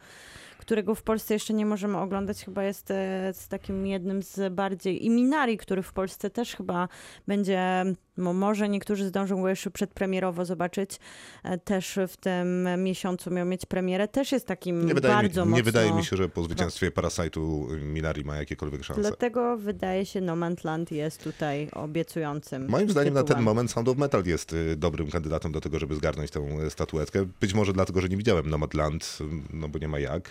[SPEAKER 3] którego w Polsce jeszcze nie możemy oglądać, chyba jest e, z takim jednym z bardziej... I Minari, który w Polsce też chyba będzie, no może niektórzy zdążą go jeszcze przedpremierowo zobaczyć, e, też w tym miesiącu miał mieć premierę, też jest takim
[SPEAKER 2] Nie
[SPEAKER 3] bardzo
[SPEAKER 2] mi,
[SPEAKER 3] mocno...
[SPEAKER 2] nie wydaje mi się, że po zwycięstwie Parasite'u Minari ma jakiekolwiek szanse.
[SPEAKER 3] Dlatego wydaje się, Nomadland jest tutaj obiecującym.
[SPEAKER 2] Moim zdaniem na ten
[SPEAKER 3] tytułem.
[SPEAKER 2] moment Sound of Metal jest y, dobrym kandydatem do tego, żeby zgarnąć tę statuetkę. Być może dlatego, że nie widziałem Nomadland, no bo nie ma jak,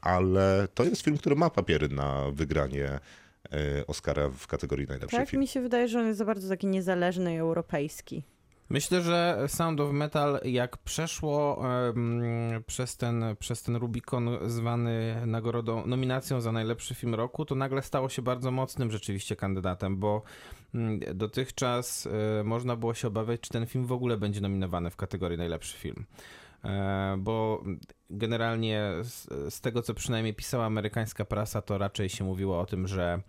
[SPEAKER 2] ale to jest film, który ma papiery na wygranie y, Oscara w kategorii najlepszy
[SPEAKER 3] Tak,
[SPEAKER 2] film.
[SPEAKER 3] mi się wydaje, że on jest za bardzo taki niezależny i europejski.
[SPEAKER 4] Myślę, że Sound of Metal jak przeszło em, przez, ten, przez ten Rubikon zwany nagrodą, nominacją za najlepszy film roku, to nagle stało się bardzo mocnym rzeczywiście kandydatem, bo mm, dotychczas e, można było się obawiać, czy ten film w ogóle będzie nominowany w kategorii najlepszy film. E, Bo generalnie z, z tego, co przynajmniej pisała amerykańska prasa, to raczej się mówiło o tym, że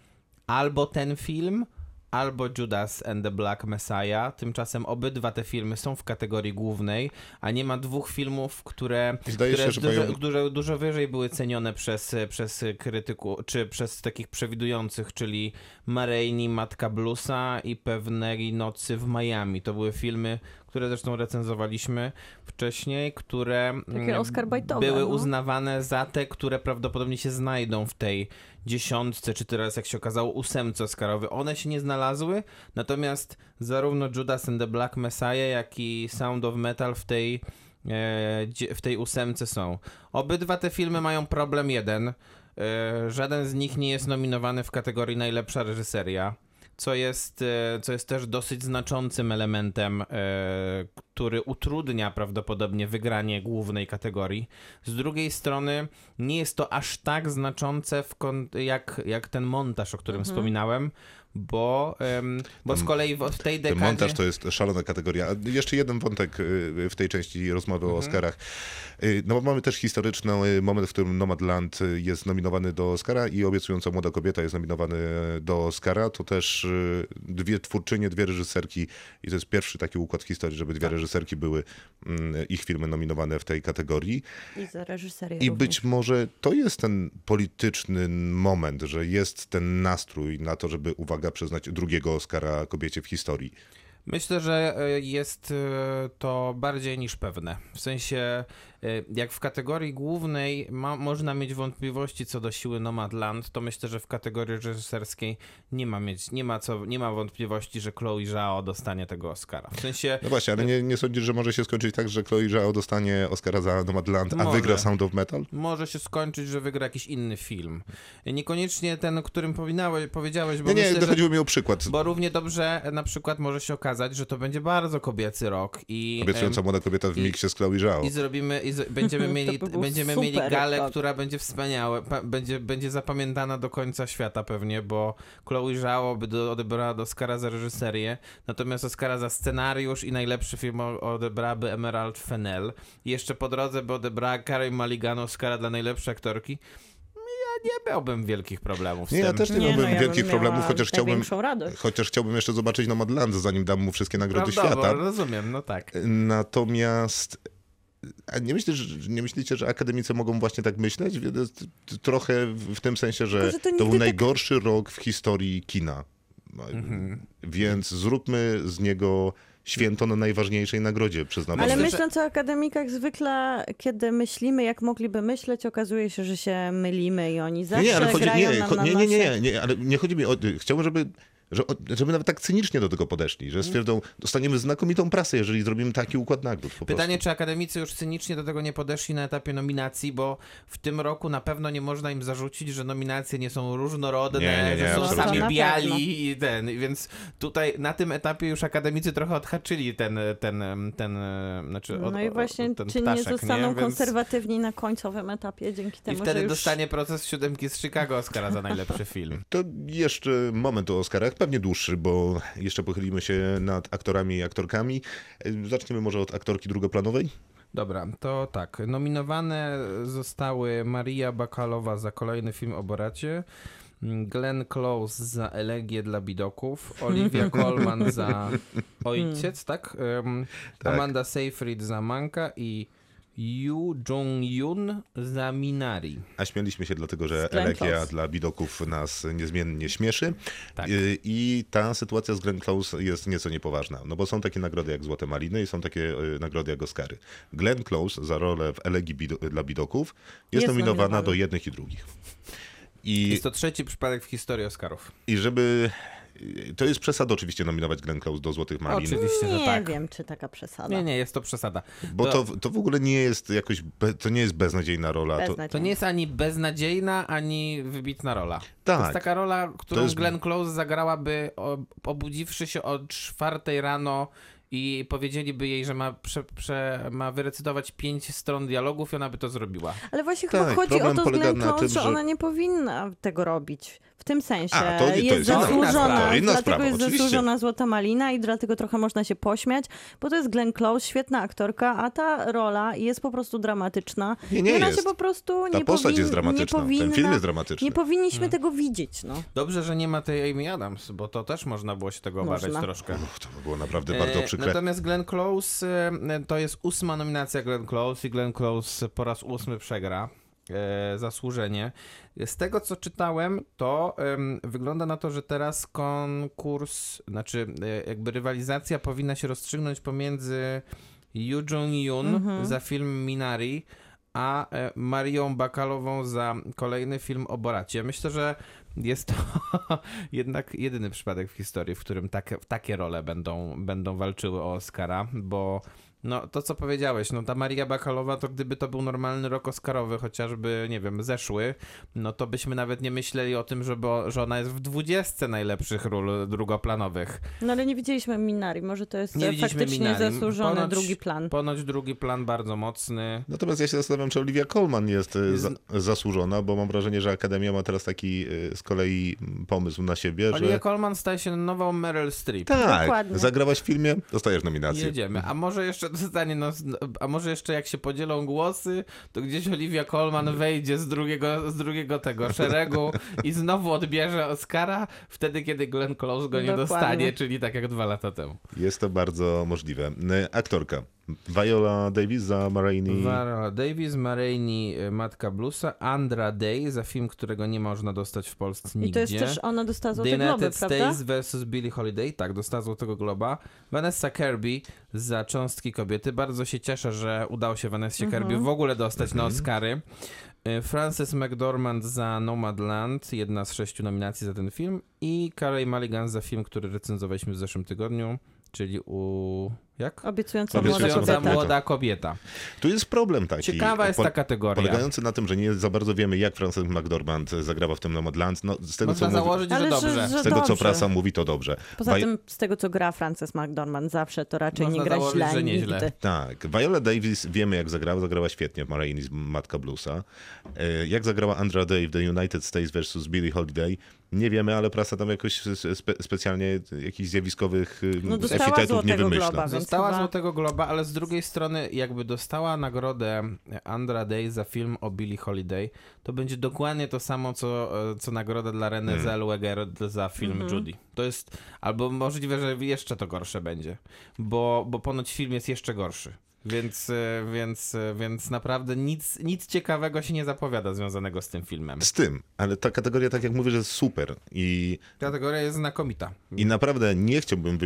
[SPEAKER 4] albo ten film, albo Judas and the Black Messiah. Tymczasem obydwa te filmy są w kategorii głównej, a nie ma dwóch filmów, które,
[SPEAKER 2] Zdaje
[SPEAKER 4] które
[SPEAKER 2] się,
[SPEAKER 4] dużo,
[SPEAKER 2] mają-
[SPEAKER 4] dużo, dużo wyżej były cenione przez, przez krytyku, czy przez takich przewidujących, czyli Mareini, Matka Bluesa i Pewnej Nocy w Miami. To były filmy, które zresztą recenzowaliśmy wcześniej, które mm, były
[SPEAKER 3] no.
[SPEAKER 4] uznawane za te, które prawdopodobnie się znajdą w tej dziesiątce, czy teraz jak się okazało ósemce Oscarowej. One się nie znalazły, natomiast zarówno Judas and the Black Messiah, jak i Sound of Metal w tej, e, w tej ósemce są. Obydwa te filmy mają problem jeden. E, żaden z nich nie jest nominowany w kategorii najlepsza reżyseria co jest, e, co jest też dosyć znaczącym elementem, e, który utrudnia prawdopodobnie wygranie głównej kategorii. Z drugiej strony nie jest to aż tak znaczące jak, jak ten montaż, o którym wspominałem, bo, bo z kolei w, tej
[SPEAKER 2] Ten
[SPEAKER 4] dekadzie...
[SPEAKER 2] montaż to jest szalona kategoria. Jeszcze jeden wątek y, w tej części rozmowy o Oscarach. Y, No bo mamy też historyczny y, moment, w którym Nomadland jest nominowany do Oscara i obiecująca młoda kobieta jest nominowany do Oscara. To też dwie twórczynie, dwie reżyserki i to jest pierwszy taki układ w historii, żeby dwie reżyserki były mm, ich filmy nominowane w tej kategorii.
[SPEAKER 3] I za reżyserię
[SPEAKER 2] I
[SPEAKER 3] również.
[SPEAKER 2] być może to jest ten polityczny moment, że jest ten nastrój na to, żeby, uwaga, przyznać drugiego Oscara kobiecie w historii.
[SPEAKER 4] Myślę, że e, jest e, to bardziej niż pewne. W sensie, jak w kategorii głównej ma, można mieć wątpliwości co do siły Nomadland, to myślę, że w kategorii reżyserskiej nie ma, mieć, nie ma, co, nie ma wątpliwości, że Chloe Zhao dostanie tego Oscara. W sensie,
[SPEAKER 2] No właśnie, ale nie, nie sądzisz, że może się skończyć tak, że Chloe Zhao dostanie Oscara za Nomadland, a
[SPEAKER 4] Może.
[SPEAKER 2] wygra Sound of Metal?
[SPEAKER 4] może się skończyć, że wygra jakiś inny film. Niekoniecznie ten, o którym powiedziałeś, powiedziałeś bo
[SPEAKER 2] Nie, nie,
[SPEAKER 4] myślę, że...
[SPEAKER 2] chodziło mi o przykład.
[SPEAKER 4] Bo równie dobrze e, na przykład może się okazać, że to będzie bardzo kobiecy rok i...
[SPEAKER 2] Obiecująca młoda kobieta w
[SPEAKER 4] i-
[SPEAKER 2] miksie z Chloe Zhao.
[SPEAKER 4] I zrobimy, i z, będziemy (laughs) mieli,
[SPEAKER 3] by
[SPEAKER 4] będziemy mieli galę,
[SPEAKER 3] rok.
[SPEAKER 4] która będzie wspaniała, pa, będzie, będzie zapamiętana do końca świata pewnie, bo Chloe Zhao by do, odebrała do Oscara za reżyserię, natomiast Oscara za scenariusz i najlepszy film o- odebrałaby Emerald Fennell. I jeszcze po drodze by odebrała Carey Mulligan Oscara dla najlepszej aktorki. Ja nie miałbym wielkich problemów z
[SPEAKER 2] Nie, ja też nie,
[SPEAKER 3] Nie,
[SPEAKER 2] miałbym
[SPEAKER 3] no, ja
[SPEAKER 2] wielkich
[SPEAKER 3] bym
[SPEAKER 2] problemów, chociaż chciałbym, chociaż chciałbym jeszcze zobaczyć Nomadland, zanim dam mu wszystkie nagrody
[SPEAKER 4] Prawda,
[SPEAKER 2] świata.
[SPEAKER 4] bo rozumiem, no tak.
[SPEAKER 2] Natomiast a nie, myślisz, że- nie myślicie, że akademicy mogą właśnie tak myśleć? Trochę w tym sensie, że,
[SPEAKER 3] to
[SPEAKER 2] to,
[SPEAKER 3] nigdy
[SPEAKER 2] był
[SPEAKER 3] tak-
[SPEAKER 2] najgorszy rok w historii kina.
[SPEAKER 4] Mhm.
[SPEAKER 2] Więc zróbmy z niego święto na najważniejszej nagrodzie przyznawanej.
[SPEAKER 3] Ale myśląc o akademikach, zwykle kiedy myślimy, jak mogliby myśleć, okazuje się, że się mylimy i oni zawsze
[SPEAKER 2] nie, ale chodzi,
[SPEAKER 3] grają
[SPEAKER 2] nie,
[SPEAKER 3] nam
[SPEAKER 2] nie, nie, nie, nie, ale nie chodzi mi o... Chciałbym, żeby że, żeby nawet tak cynicznie do tego podeszli, że stwierdzą, dostaniemy znakomitą prasę, jeżeli zrobimy taki układ nagród. Po
[SPEAKER 4] Pytanie,
[SPEAKER 2] prostu.
[SPEAKER 4] czy akademicy już cynicznie do tego nie podeszli na etapie nominacji, bo w tym roku na pewno nie można im zarzucić, że nominacje nie są różnorodne,
[SPEAKER 2] Nie, nie, nie,
[SPEAKER 4] że są sami biali i ten, więc tutaj na tym etapie już akademicy trochę odhaczyli ten, ten, ten, znaczy od,
[SPEAKER 3] No i właśnie,
[SPEAKER 4] ten
[SPEAKER 3] czy nie
[SPEAKER 4] ptaszek,
[SPEAKER 3] zostaną
[SPEAKER 4] Więc-
[SPEAKER 3] konserwatywni na końcowym etapie dzięki
[SPEAKER 4] I
[SPEAKER 3] temu,
[SPEAKER 4] wtedy
[SPEAKER 3] że już...
[SPEAKER 4] dostanie proces siódemki z Chicago Oscara za najlepszy film.
[SPEAKER 2] To jeszcze moment o Oscarach, pewnie dłuższy, bo jeszcze pochylimy się nad aktorami i aktorkami. Zaczniemy może od aktorki drugoplanowej.
[SPEAKER 4] Dobra, to tak. Nominowane zostały Maria Bakalowa za kolejny film o Boracie, Glenn Close za Elegię dla Bidoków, Olivia (laughs) Colman za Ojciec, tak? Em,
[SPEAKER 2] Tak.
[SPEAKER 4] Amanda Seyfried za Manka i Yu Jong-yun za Minari.
[SPEAKER 2] A śmieliśmy się dlatego, że elegia dla widoków nas niezmiennie śmieszy.
[SPEAKER 4] Tak.
[SPEAKER 2] Y, I ta sytuacja z Glenn Close jest nieco niepoważna, no bo są takie nagrody jak Złote Maliny i są takie y, nagrody jak Oscary. Glenn Close za rolę w Elegii Bido- dla widoków jest,
[SPEAKER 3] Jest
[SPEAKER 2] nominowana
[SPEAKER 3] nominowany.
[SPEAKER 2] do jednych i drugich. I,
[SPEAKER 4] Jest to trzeci przypadek w historii Oscarów.
[SPEAKER 2] I żeby... To jest przesada oczywiście nominować Glenn Close do Złotych Malin.
[SPEAKER 4] Oczywiście, że
[SPEAKER 3] Nie
[SPEAKER 4] tak.
[SPEAKER 3] wiem, czy taka przesada.
[SPEAKER 4] Nie, nie, jest to przesada.
[SPEAKER 2] Bo
[SPEAKER 4] To-
[SPEAKER 2] to, to w ogóle nie jest jakoś, be, to nie jest beznadziejna rola. To,
[SPEAKER 3] Beznadziejnie.
[SPEAKER 4] To nie jest ani beznadziejna, ani wybitna rola. To
[SPEAKER 2] Tak.
[SPEAKER 4] jest taka rola, którą
[SPEAKER 2] jest-
[SPEAKER 4] Glenn Close zagrałaby obudziwszy się o czwartej rano i powiedzieliby jej, że ma, prze, prze, ma wyrecytować pięć stron dialogów i ona by to zrobiła.
[SPEAKER 3] Ale właśnie
[SPEAKER 2] Tak,
[SPEAKER 3] chyba chodzi o to Close,
[SPEAKER 2] tym,
[SPEAKER 3] że
[SPEAKER 2] że-
[SPEAKER 3] ona nie powinna tego robić. W tym sensie
[SPEAKER 2] A, to- to
[SPEAKER 3] jest,
[SPEAKER 2] jest
[SPEAKER 3] zasłużona,
[SPEAKER 4] To
[SPEAKER 2] inna
[SPEAKER 3] dlatego
[SPEAKER 2] sprawa,
[SPEAKER 3] jest
[SPEAKER 2] oczywiście.
[SPEAKER 3] zasłużona Złota Malina i dlatego trochę można się pośmiać, bo to jest Glenn Close, świetna aktorka, a ta rola jest po prostu dramatyczna.
[SPEAKER 2] Nie, nie
[SPEAKER 3] I ona
[SPEAKER 2] jest.
[SPEAKER 3] się po prostu
[SPEAKER 2] Ta
[SPEAKER 3] nie
[SPEAKER 2] postać
[SPEAKER 3] powin-
[SPEAKER 2] jest dramatyczna,
[SPEAKER 3] nie
[SPEAKER 2] ten
[SPEAKER 3] powinna,
[SPEAKER 2] film jest dramatyczny.
[SPEAKER 3] Nie powinniśmy tego widzieć, no.
[SPEAKER 4] Dobrze, że nie ma tej Amy Adams, bo to też można było się tego obawiać
[SPEAKER 3] Można.
[SPEAKER 4] troszkę.
[SPEAKER 2] Uff, to by było naprawdę bardzo
[SPEAKER 4] E,
[SPEAKER 2] przykre.
[SPEAKER 4] Natomiast Glenn Close e, to jest ósma nominacja Glenn Close i Glenn Close po raz ósmy przegra. E, zasłużenie. Z tego co czytałem, to wygląda na to, że teraz konkurs, znaczy e, jakby rywalizacja powinna się rozstrzygnąć pomiędzy Yu Jong-yun za film Minari, a Marią Bakalową za kolejny film o Boracie. Myślę, że jest to (laughs) jednak jedyny przypadek w historii, w którym takie, takie role będą, będą walczyły o Oscara, bo no to co powiedziałeś, no ta Maria Bakalowa to gdyby to był normalny rok Oscarowy, chociażby, nie wiem, zeszły, no to byśmy nawet nie myśleli o tym, żeby, że ona jest w dwudziestce najlepszych ról drugoplanowych.
[SPEAKER 3] No ale nie widzieliśmy Minari, może to jest
[SPEAKER 4] Nie
[SPEAKER 3] faktycznie
[SPEAKER 4] Minari.
[SPEAKER 3] zasłużony
[SPEAKER 4] Ponoć-
[SPEAKER 3] drugi plan.
[SPEAKER 4] Ponoć drugi plan bardzo mocny.
[SPEAKER 2] Natomiast ja się zastanawiam, czy Olivia Colman jest, e, za, zasłużona, bo mam wrażenie, że Akademia ma teraz taki e, z kolei pomysł na siebie,
[SPEAKER 4] Olivia
[SPEAKER 2] że
[SPEAKER 4] Colman staje się nową Meryl Streep.
[SPEAKER 2] tak,
[SPEAKER 3] Dokładnie.
[SPEAKER 2] zagrałaś w filmie, dostajesz nominację.
[SPEAKER 4] Jedziemy. A może jeszcze dostanie, no, a może jeszcze jak się podzielą głosy, to gdzieś Olivia Colman wejdzie z drugiego, z drugiego tego szeregu i znowu odbierze Oscara wtedy, kiedy Glenn Close go nie
[SPEAKER 3] Dokładnie.
[SPEAKER 4] dostanie, czyli tak jak dwa lata temu.
[SPEAKER 2] Jest to bardzo możliwe. Aktorka. Viola Davis za Marini.
[SPEAKER 4] Viola Davis, Marini, y, Matka Bluesa, Andra Day za film, którego nie można dostać w Polsce nigdzie.
[SPEAKER 3] I to jest też, ona dostała
[SPEAKER 4] The
[SPEAKER 3] Złote Globy,
[SPEAKER 4] United
[SPEAKER 3] prawda?
[SPEAKER 4] States vs. Billie Holiday, tak, dostała Złotego Globa. Vanessa Kirby za Cząstki Kobiety. Bardzo się cieszę, że udało się Vanessie
[SPEAKER 3] Mhm.
[SPEAKER 4] Kirby w ogóle dostać na Oscary. Y, Frances McDormand za Nomadland, jedna z sześciu nominacji za ten film. I Carey Mulligan za film, który recenzowaliśmy w zeszłym tygodniu, czyli u... jak?
[SPEAKER 3] Obiecująca młoda
[SPEAKER 2] Obiecująca
[SPEAKER 4] Obiecująca
[SPEAKER 3] kobieta.
[SPEAKER 4] młoda kobieta.
[SPEAKER 2] Tu jest problem taki.
[SPEAKER 4] Ciekawa jest
[SPEAKER 2] po-
[SPEAKER 4] ta kategoria.
[SPEAKER 2] Polegający na tym, że nie za bardzo wiemy, jak Frances McDormand zagrała w tym Nomadland. No, z tego,
[SPEAKER 4] Można
[SPEAKER 2] co mówi,
[SPEAKER 4] założyć, że
[SPEAKER 3] Ale że-
[SPEAKER 4] dobrze.
[SPEAKER 2] z tego co prasa mówi, to dobrze.
[SPEAKER 3] Poza
[SPEAKER 2] Vi-
[SPEAKER 3] tym, z tego co gra Frances McDormand zawsze, to raczej
[SPEAKER 4] Można
[SPEAKER 3] nie gra
[SPEAKER 4] założyć,
[SPEAKER 3] źle
[SPEAKER 4] że nieźle.
[SPEAKER 3] nigdy.
[SPEAKER 2] Tak, Viola Davis wiemy jak zagrała, zagrała świetnie w Marini z Matka Bluesa. E, Jak zagrała Andra Day w The United States vs. Billie Holiday, nie wiemy, ale prasa tam jakoś spe, specjalnie jakichś zjawiskowych y,
[SPEAKER 3] No
[SPEAKER 2] epitetów nie wymyśla.
[SPEAKER 3] Globa,
[SPEAKER 4] Dostała
[SPEAKER 3] chyba-
[SPEAKER 4] Złotego Globa, ale z drugiej strony jakby dostała nagrodę Andra Day za film o Billie Holiday, to będzie dokładnie to samo, co, e, co nagroda dla Renée
[SPEAKER 2] Hmm.
[SPEAKER 4] Zellweger za film
[SPEAKER 3] Mhm.
[SPEAKER 4] Judy. To jest, albo możliwe, że jeszcze to gorsze będzie, bo, bo ponoć film jest jeszcze gorszy. Więc, e, więc, e, więc naprawdę nic, nic ciekawego się nie zapowiada związanego z tym filmem.
[SPEAKER 2] Z tym, ale ta kategoria, tak jak mówię, że jest super i,
[SPEAKER 4] Kategoria jest znakomita.
[SPEAKER 2] i naprawdę nie chciałbym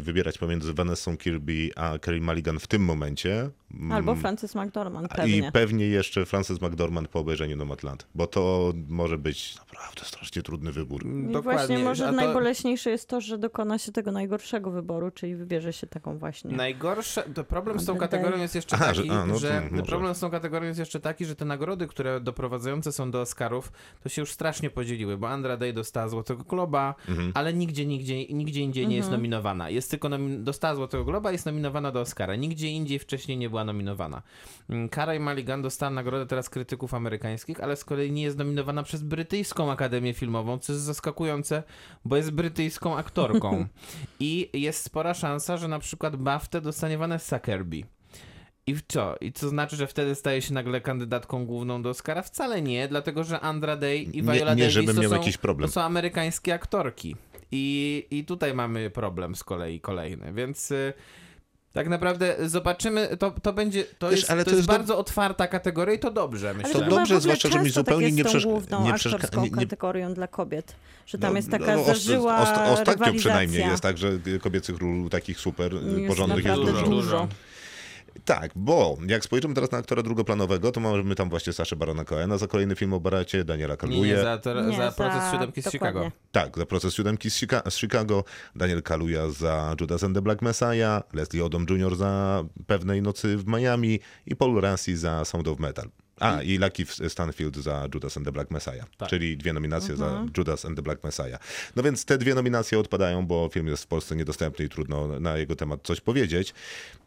[SPEAKER 2] wybierać pomiędzy Vanessą Kirby a Kerry Mulligan w tym momencie,
[SPEAKER 3] Albo Francis McDormand,
[SPEAKER 2] I
[SPEAKER 3] pewnie.
[SPEAKER 2] pewnie jeszcze Frances McDormand po obejrzeniu Nomadland, bo to może być naprawdę strasznie trudny wybór.
[SPEAKER 3] I właśnie może
[SPEAKER 4] to
[SPEAKER 3] najboleśniejsze jest to, że dokona się tego najgorszego wyboru, czyli wybierze się taką właśnie.
[SPEAKER 4] Najgorsze, to problem z tą kategorią jest jeszcze
[SPEAKER 2] Aha,
[SPEAKER 4] taki,
[SPEAKER 2] że- a, no
[SPEAKER 4] że problem z tą kategorią jest jeszcze taki, że te nagrody, które doprowadzające są do Oscarów, to się już strasznie podzieliły, bo Andra Day dostała Złotego Globa,
[SPEAKER 2] Mhm.
[SPEAKER 4] ale nigdzie, nigdzie, nigdzie indziej nie jest
[SPEAKER 3] Mhm.
[SPEAKER 4] nominowana. Jest tylko nomi- dostała Złotego Globa, jest nominowana do Oscara. Nigdzie indziej wcześniej nie była nominowana. Mm, Cara Mulligan dostała nagrodę teraz krytyków amerykańskich, ale z kolei nie jest nominowana przez brytyjską Akademię Filmową, co jest zaskakujące, bo jest brytyjską aktorką. (laughs) I jest spora szansa, że na przykład BAFTA dostanie Vanessa Kirby. I w co? I co znaczy, że wtedy staje się nagle kandydatką główną do Oscara? Wcale nie, dlatego że Andra Day i
[SPEAKER 2] Nie-
[SPEAKER 4] Viola
[SPEAKER 2] nie,
[SPEAKER 4] Davis
[SPEAKER 2] żebym
[SPEAKER 4] to,
[SPEAKER 2] miał
[SPEAKER 4] są,
[SPEAKER 2] jakiś problem.
[SPEAKER 4] to są amerykańskie aktorki. I, I tutaj mamy problem z kolei kolejny, więc... y, Tak naprawdę zobaczymy, to, to będzie, to
[SPEAKER 2] Wiesz,
[SPEAKER 4] jest,
[SPEAKER 2] ale
[SPEAKER 4] to
[SPEAKER 2] to
[SPEAKER 4] jest
[SPEAKER 2] jest do-
[SPEAKER 4] bardzo otwarta kategoria i to dobrze, myślę.
[SPEAKER 2] To dobrze, zwłaszcza, że mi
[SPEAKER 3] często
[SPEAKER 2] zupełnie
[SPEAKER 3] tak
[SPEAKER 2] nie
[SPEAKER 3] jest z tą
[SPEAKER 2] przeszk-
[SPEAKER 3] główną
[SPEAKER 2] nie przeszka-
[SPEAKER 3] aktorską
[SPEAKER 2] nie-
[SPEAKER 3] kategorią dla kobiet, że tam
[SPEAKER 2] No,
[SPEAKER 3] jest taka
[SPEAKER 2] no,
[SPEAKER 3] zażyła
[SPEAKER 2] ost- Ostatnio
[SPEAKER 3] rywalizacja.
[SPEAKER 2] przynajmniej jest tak, że kobiecych ról takich super
[SPEAKER 3] Jest
[SPEAKER 2] porządnych jest dużo.
[SPEAKER 3] dużo.
[SPEAKER 2] Tak, bo jak spojrzymy teraz na aktora drugoplanowego, to mamy tam właśnie Saszę Barona Cohena za kolejny film o Baracie, Daniela
[SPEAKER 4] Nie, nie,
[SPEAKER 2] Kaluje.
[SPEAKER 4] za, to,
[SPEAKER 3] Nie,
[SPEAKER 4] za proces
[SPEAKER 3] za-
[SPEAKER 4] siódemki z
[SPEAKER 3] dokładnie.
[SPEAKER 4] Chicago.
[SPEAKER 2] Tak, za proces siódemki z, Chica- z Chicago, Daniel Kaluja za Judas and the Black Messiah, Leslie Odom Jr. za Pewnej Nocy w Miami i Paul Rassi za Sound of Metal. A, i Lucky Stanfield za Judas and the Black Messiah,
[SPEAKER 4] Tak.
[SPEAKER 2] czyli dwie nominacje
[SPEAKER 3] Mhm.
[SPEAKER 2] za Judas and the Black Messiah. No więc te dwie nominacje odpadają, bo film jest w Polsce niedostępny i trudno na jego temat coś powiedzieć.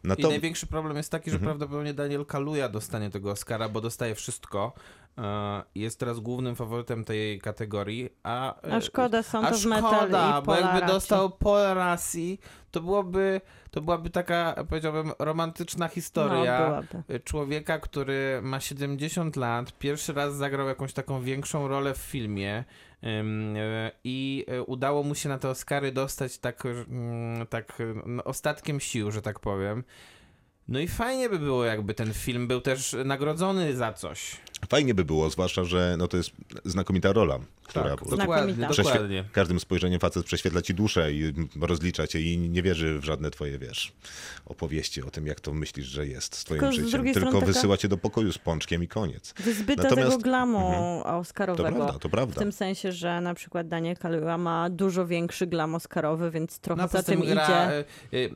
[SPEAKER 2] No
[SPEAKER 4] I
[SPEAKER 2] to,
[SPEAKER 4] największy problem jest taki, że
[SPEAKER 2] Mhm.
[SPEAKER 4] prawdopodobnie Daniel Kaluja dostanie tego Oscara, bo dostaje wszystko. E, Jest teraz głównym faworytem tej kategorii, a... e,
[SPEAKER 3] A szkoda Sound
[SPEAKER 4] a
[SPEAKER 3] Metal
[SPEAKER 4] szkoda,
[SPEAKER 3] i
[SPEAKER 4] bo jakby dostał Paul Rassi, to byłoby, to byłaby taka, powiedziałbym, romantyczna historia
[SPEAKER 3] No,
[SPEAKER 4] człowieka, który ma 70 lat, pierwszy raz zagrał jakąś taką większą rolę w filmie i e, udało mu się na te Oscary dostać tak, mm, tak ostatkiem sił, że tak powiem. No i fajnie by było, jakby ten film był też nagrodzony za coś.
[SPEAKER 2] Fajnie by było, zwłaszcza, że no to jest znakomita rola, która
[SPEAKER 4] Tak,
[SPEAKER 2] po prostu
[SPEAKER 4] dokładnie,
[SPEAKER 2] każdym spojrzeniem facet prześwietla ci duszę i rozlicza cię i nie wierzy w żadne twoje, wiesz, opowieści o tym, jak to myślisz, że jest z twoim
[SPEAKER 3] Tylko
[SPEAKER 2] życiem. Tylko
[SPEAKER 3] taka-
[SPEAKER 2] wysyła cię do pokoju z pączkiem i koniec.
[SPEAKER 3] Wyzbyta
[SPEAKER 2] Natomiast-
[SPEAKER 3] tego glamu
[SPEAKER 2] Mhm. To
[SPEAKER 3] oscarowego.
[SPEAKER 2] prawda, to prawda.
[SPEAKER 3] W tym sensie, że na przykład Daniel Kaluuya ma dużo większy glam oscarowy, więc trochę
[SPEAKER 4] No,
[SPEAKER 3] za
[SPEAKER 4] tym gra
[SPEAKER 3] idzie.
[SPEAKER 4] e, e,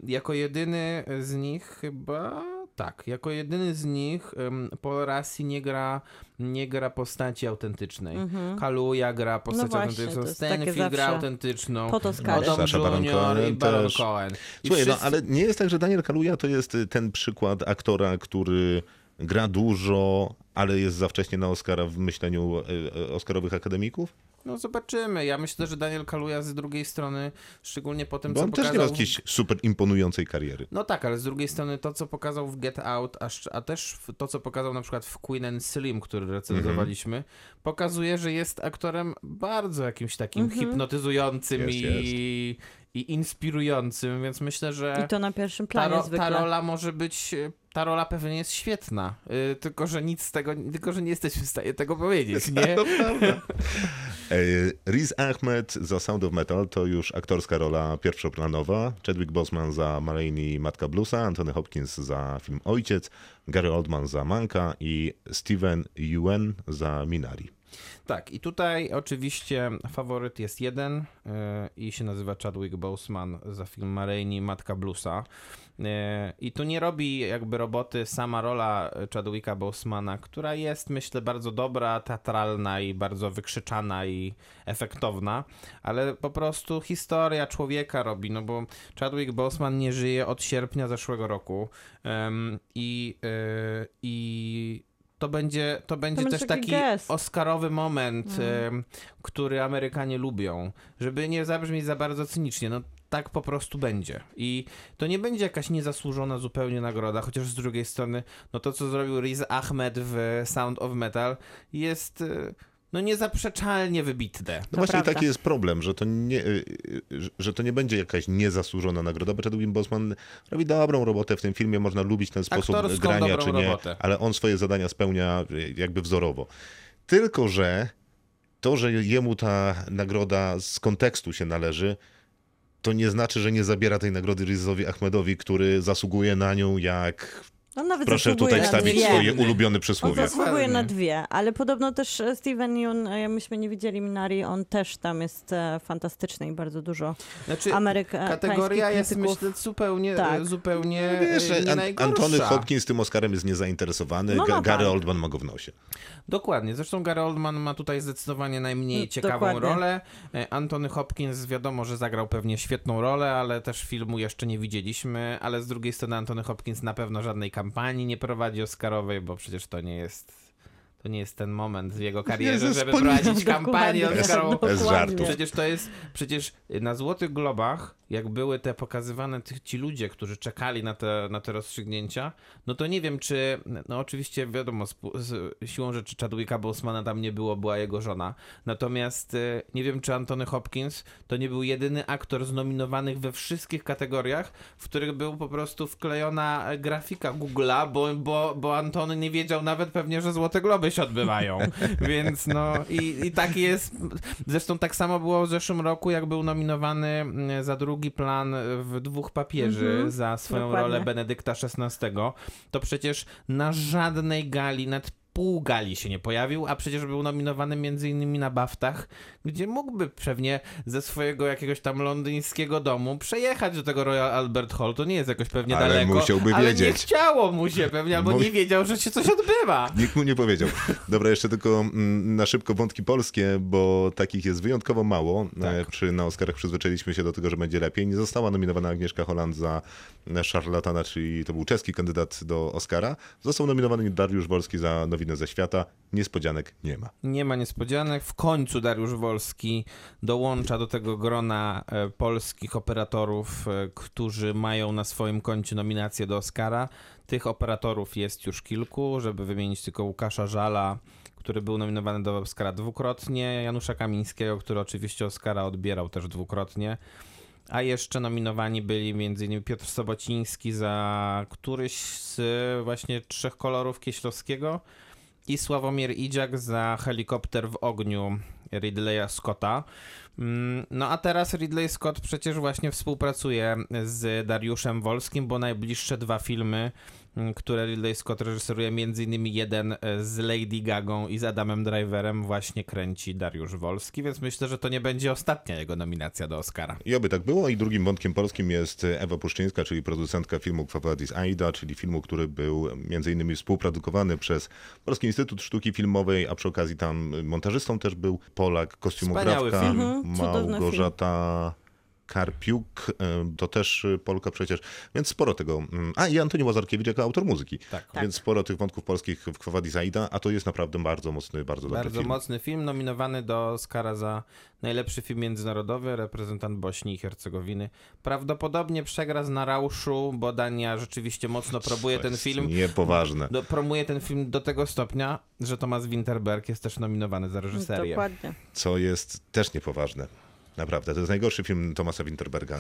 [SPEAKER 4] jako jedyny z nich chyba tak, jako jedyny z nich em, Paul Rassi nie gra, nie gra postaci autentycznej. Kaluja gra postać.
[SPEAKER 3] No
[SPEAKER 4] autentyczną, Stanfield gra autentyczną,
[SPEAKER 2] Baron
[SPEAKER 4] Jr. i
[SPEAKER 2] Cohen
[SPEAKER 4] Baron
[SPEAKER 2] też.
[SPEAKER 4] Cohen. I
[SPEAKER 2] Słuchaj, no
[SPEAKER 4] wszyscy-
[SPEAKER 2] ale nie jest tak, że Daniel Kaluuya to jest y, ten przykład aktora, który gra dużo, ale jest za wcześnie na Oscara w myśleniu y, y, Oscarowych akademików?
[SPEAKER 4] No zobaczymy. Ja myślę, że Daniel Kaluja z drugiej strony, szczególnie po tym,
[SPEAKER 2] Bo
[SPEAKER 4] co
[SPEAKER 2] on też
[SPEAKER 4] pokazał...
[SPEAKER 2] nie ma jakiejś super imponującej kariery.
[SPEAKER 4] No tak, ale z drugiej strony to, co pokazał w Get Out, a, a też to, co pokazał na przykład w Queen and Slim, który recenzowaliśmy, pokazuje, że jest aktorem bardzo jakimś takim hipnotyzującym
[SPEAKER 2] Jest,
[SPEAKER 4] i, i inspirującym, więc myślę, że
[SPEAKER 3] I to na pierwszym
[SPEAKER 4] ta,
[SPEAKER 3] planie
[SPEAKER 4] ro,
[SPEAKER 3] zwykle.
[SPEAKER 4] ta rola może być, ta rola pewnie jest świetna, y, tylko że nic z tego, tylko że nie jesteśmy w stanie tego powiedzieć, (laughs) nie?
[SPEAKER 2] To prawda. (laughs) Riz Ahmed za Sound of Metal to już aktorska rola pierwszoplanowa. Chadwick Boseman za Marlene Matka Bluesa, Anthony Hopkins za film Ojciec, Gary Oldman za Manka i Steven Yeun za Minari.
[SPEAKER 4] Tak, i tutaj oczywiście faworyt jest jeden yy, i się nazywa Chadwick Boseman za film Marini Matka Bluesa. Yy, I tu nie robi jakby roboty sama rola Chadwicka Bosemana, która jest myślę bardzo dobra, teatralna i bardzo wykrzyczana i efektowna, ale po prostu historia człowieka robi, no bo Chadwick Boseman nie żyje od sierpnia zeszłego roku i, yy, i to będzie, to będzie
[SPEAKER 3] będzie
[SPEAKER 4] też
[SPEAKER 3] taki gest.
[SPEAKER 4] oscarowy moment,
[SPEAKER 3] Mhm.
[SPEAKER 4] em, który Amerykanie lubią. Żeby nie zabrzmieć za bardzo cynicznie, no tak po prostu będzie. I to nie będzie jakaś niezasłużona zupełnie nagroda, chociaż z drugiej strony, no to co zrobił Riz Ahmed w Sound of Metal jest e, no niezaprzeczalnie wybitne.
[SPEAKER 2] No właśnie
[SPEAKER 3] prawda.
[SPEAKER 2] taki jest problem, że to, nie, y, y, że to nie będzie jakaś niezasłużona nagroda, bo Chadwick Boseman robi dobrą robotę w tym filmie, można lubić ten sposób
[SPEAKER 4] Aktorską
[SPEAKER 2] grania czy nie,
[SPEAKER 4] robotę.
[SPEAKER 2] ale on swoje zadania spełnia y, jakby wzorowo. Tylko, że to, że jemu ta nagroda z kontekstu się należy, to nie znaczy, że nie zabiera tej nagrody Rizowi Ahmedowi, który zasługuje na nią jak
[SPEAKER 3] On nawet
[SPEAKER 2] Proszę tutaj wstawić
[SPEAKER 3] dwie.
[SPEAKER 2] swoje ulubione
[SPEAKER 3] On
[SPEAKER 2] przysłowie.
[SPEAKER 3] zasługuje na dwie, ale podobno też e, Steven Yeun, e, myśmy nie widzieli Minari, on też tam jest e, fantastyczny i bardzo dużo
[SPEAKER 4] Znaczy,
[SPEAKER 3] amerykańskich
[SPEAKER 4] kategoria jest myślę zupełnie,
[SPEAKER 3] Tak.
[SPEAKER 4] zupełnie
[SPEAKER 2] Wiesz,
[SPEAKER 4] e, nie
[SPEAKER 2] An-
[SPEAKER 4] najgorsza.
[SPEAKER 2] Antony Hopkins tym Oscarem jest niezainteresowany,
[SPEAKER 3] No, no
[SPEAKER 2] Gary
[SPEAKER 3] tak.
[SPEAKER 2] Oldman ma go w nosie.
[SPEAKER 4] Dokładnie, zresztą Gary Oldman ma tutaj zdecydowanie najmniej
[SPEAKER 3] No,
[SPEAKER 4] ciekawą
[SPEAKER 3] dokładnie.
[SPEAKER 4] rolę. Antony Hopkins wiadomo, że zagrał pewnie świetną rolę, ale też filmu jeszcze nie widzieliśmy, ale z drugiej strony Antony Hopkins na pewno żadnej kampanii nie prowadzi Oscarowej, bo przecież to nie jest to nie jest ten moment w jego karierze,
[SPEAKER 2] Jezus,
[SPEAKER 4] żeby prowadzić kampanię Oscarową.
[SPEAKER 2] Bez żartu.
[SPEAKER 4] Przecież to jest, przecież na Złotych Globach, jak były te pokazywane tych, ci ludzie, którzy czekali na te, na te rozstrzygnięcia, no to nie wiem, czy, no oczywiście wiadomo, z, z siłą rzeczy Chadwicka Bosemana tam nie było, była jego żona, natomiast e, nie wiem, czy Antony Hopkins to nie był jedyny aktor znominowanych we wszystkich kategoriach, w których był po prostu wklejona grafika Google'a, bo, bo, bo Antony nie wiedział nawet pewnie, że Złote Globy się odbywają, (laughs) więc no i, i tak jest, zresztą tak samo było w zeszłym roku, jak był nominowany mm, za drugi plan w Dwóch Papieży
[SPEAKER 3] Mhm,
[SPEAKER 4] za swoją
[SPEAKER 3] dokładnie.
[SPEAKER 4] rolę Benedykta XVI, to przecież na żadnej gali, nawet pół gali się nie pojawił, a przecież był nominowany między innymi na Baftach, gdzie mógłby pewnie ze swojego jakiegoś tam londyńskiego domu przejechać do tego Royal Albert Hall, to nie jest jakoś pewnie
[SPEAKER 2] Ale
[SPEAKER 4] daleko,
[SPEAKER 2] musiałby
[SPEAKER 4] ale nie
[SPEAKER 2] wiedzieć.
[SPEAKER 4] chciało mu się pewnie, albo nie wiedział, że się coś odbywa.
[SPEAKER 2] Nikt mu nie powiedział. Dobra, jeszcze tylko mm, na szybko wątki polskie, bo takich jest wyjątkowo mało.
[SPEAKER 4] Tak.
[SPEAKER 2] E, Przy, na Oscarach przyzwyczailiśmy się do tego, że będzie lepiej. Nie została nominowana Agnieszka Holland za Szarlatana, czyli to był czeski kandydat do Oscara. Został nominowany Dariusz Wolski za Nowinę ze świata. Niespodzianek nie ma.
[SPEAKER 4] Nie ma niespodzianek. W końcu Dariusz Wolski dołącza do tego grona e, polskich operatorów, e, którzy mają na swoim koncie nominację do Oscara. Tych operatorów jest już kilku, żeby wymienić tylko Łukasza Żala, który był nominowany do Oscara dwukrotnie, Janusza Kamińskiego, który oczywiście Oscara odbierał też dwukrotnie. A jeszcze nominowani byli m.in. Piotr Sobociński za któryś z właśnie trzech kolorów Kieślowskiego i Sławomir Idziak za helikopter w ogniu Ridleya Scotta. Mm, No a teraz Ridley Scott przecież właśnie współpracuje z Dariuszem Wolskim, bo najbliższe dwa filmy, które Ridley Scott reżyseruje, między innymi jeden e, z Lady Gagą i z Adamem Driverem właśnie kręci Dariusz Wolski, więc myślę, że to nie będzie ostatnia jego nominacja do Oscara.
[SPEAKER 2] I oby tak było. I drugim wątkiem polskim jest Ewa Puszczyńska, czyli producentka filmu Kwawadis Aida, czyli filmu, który był między innymi współprodukowany przez Polski Instytut Sztuki Filmowej, a przy okazji tam montażystą też był Polak, kostiumografka
[SPEAKER 4] Wspaniały film.
[SPEAKER 3] Mhm, cudowny
[SPEAKER 2] Małgorzata Karpiuk, e, to też e, Polka przecież, więc sporo tego. mm, A i Antoni Łazarkiewicz jako autor muzyki.
[SPEAKER 4] Tak.
[SPEAKER 2] Więc sporo tych wątków polskich w Kwawadis Aida, a to jest naprawdę bardzo mocny, bardzo dobry
[SPEAKER 4] Bardzo
[SPEAKER 2] film.
[SPEAKER 4] mocny film, nominowany do Oscara za najlepszy film międzynarodowy, reprezentant Bośni i Hercegowiny. Prawdopodobnie przegra z Narauszu, bo Dania rzeczywiście mocno promuje
[SPEAKER 2] To
[SPEAKER 4] ten film.
[SPEAKER 2] Niepoważne.
[SPEAKER 4] Do, promuje ten film do tego stopnia, że Thomas Winterberg jest też nominowany za reżyserię.
[SPEAKER 3] Dokładnie.
[SPEAKER 2] co jest też niepoważne. Naprawdę, to jest najgorszy film Tomasa Winterberga.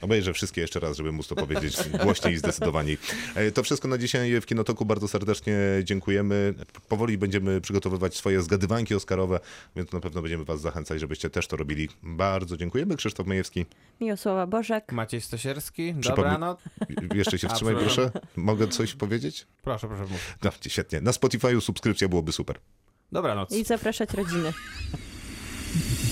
[SPEAKER 2] Obejrzę wszystkie jeszcze raz, żeby móc to powiedzieć (laughs) głośniej i zdecydowaniej. E, To wszystko na dzisiaj w Kinotoku. Bardzo serdecznie dziękujemy. Powoli będziemy przygotowywać swoje zgadywanki oscarowe, więc na pewno będziemy was zachęcać, żebyście też to robili. Bardzo dziękujemy. Krzysztof Majewski.
[SPEAKER 3] Miłosława Bożek.
[SPEAKER 4] Maciej
[SPEAKER 2] Przypomnę-
[SPEAKER 4] dobranoc.
[SPEAKER 2] Jeszcze się wstrzymaj, proszę. Mogę coś powiedzieć?
[SPEAKER 4] Proszę, proszę mów.
[SPEAKER 2] No, świetnie. Na Spotify'u subskrypcja byłoby super.
[SPEAKER 4] Dobranoc.
[SPEAKER 3] I zapraszać rodziny. (laughs)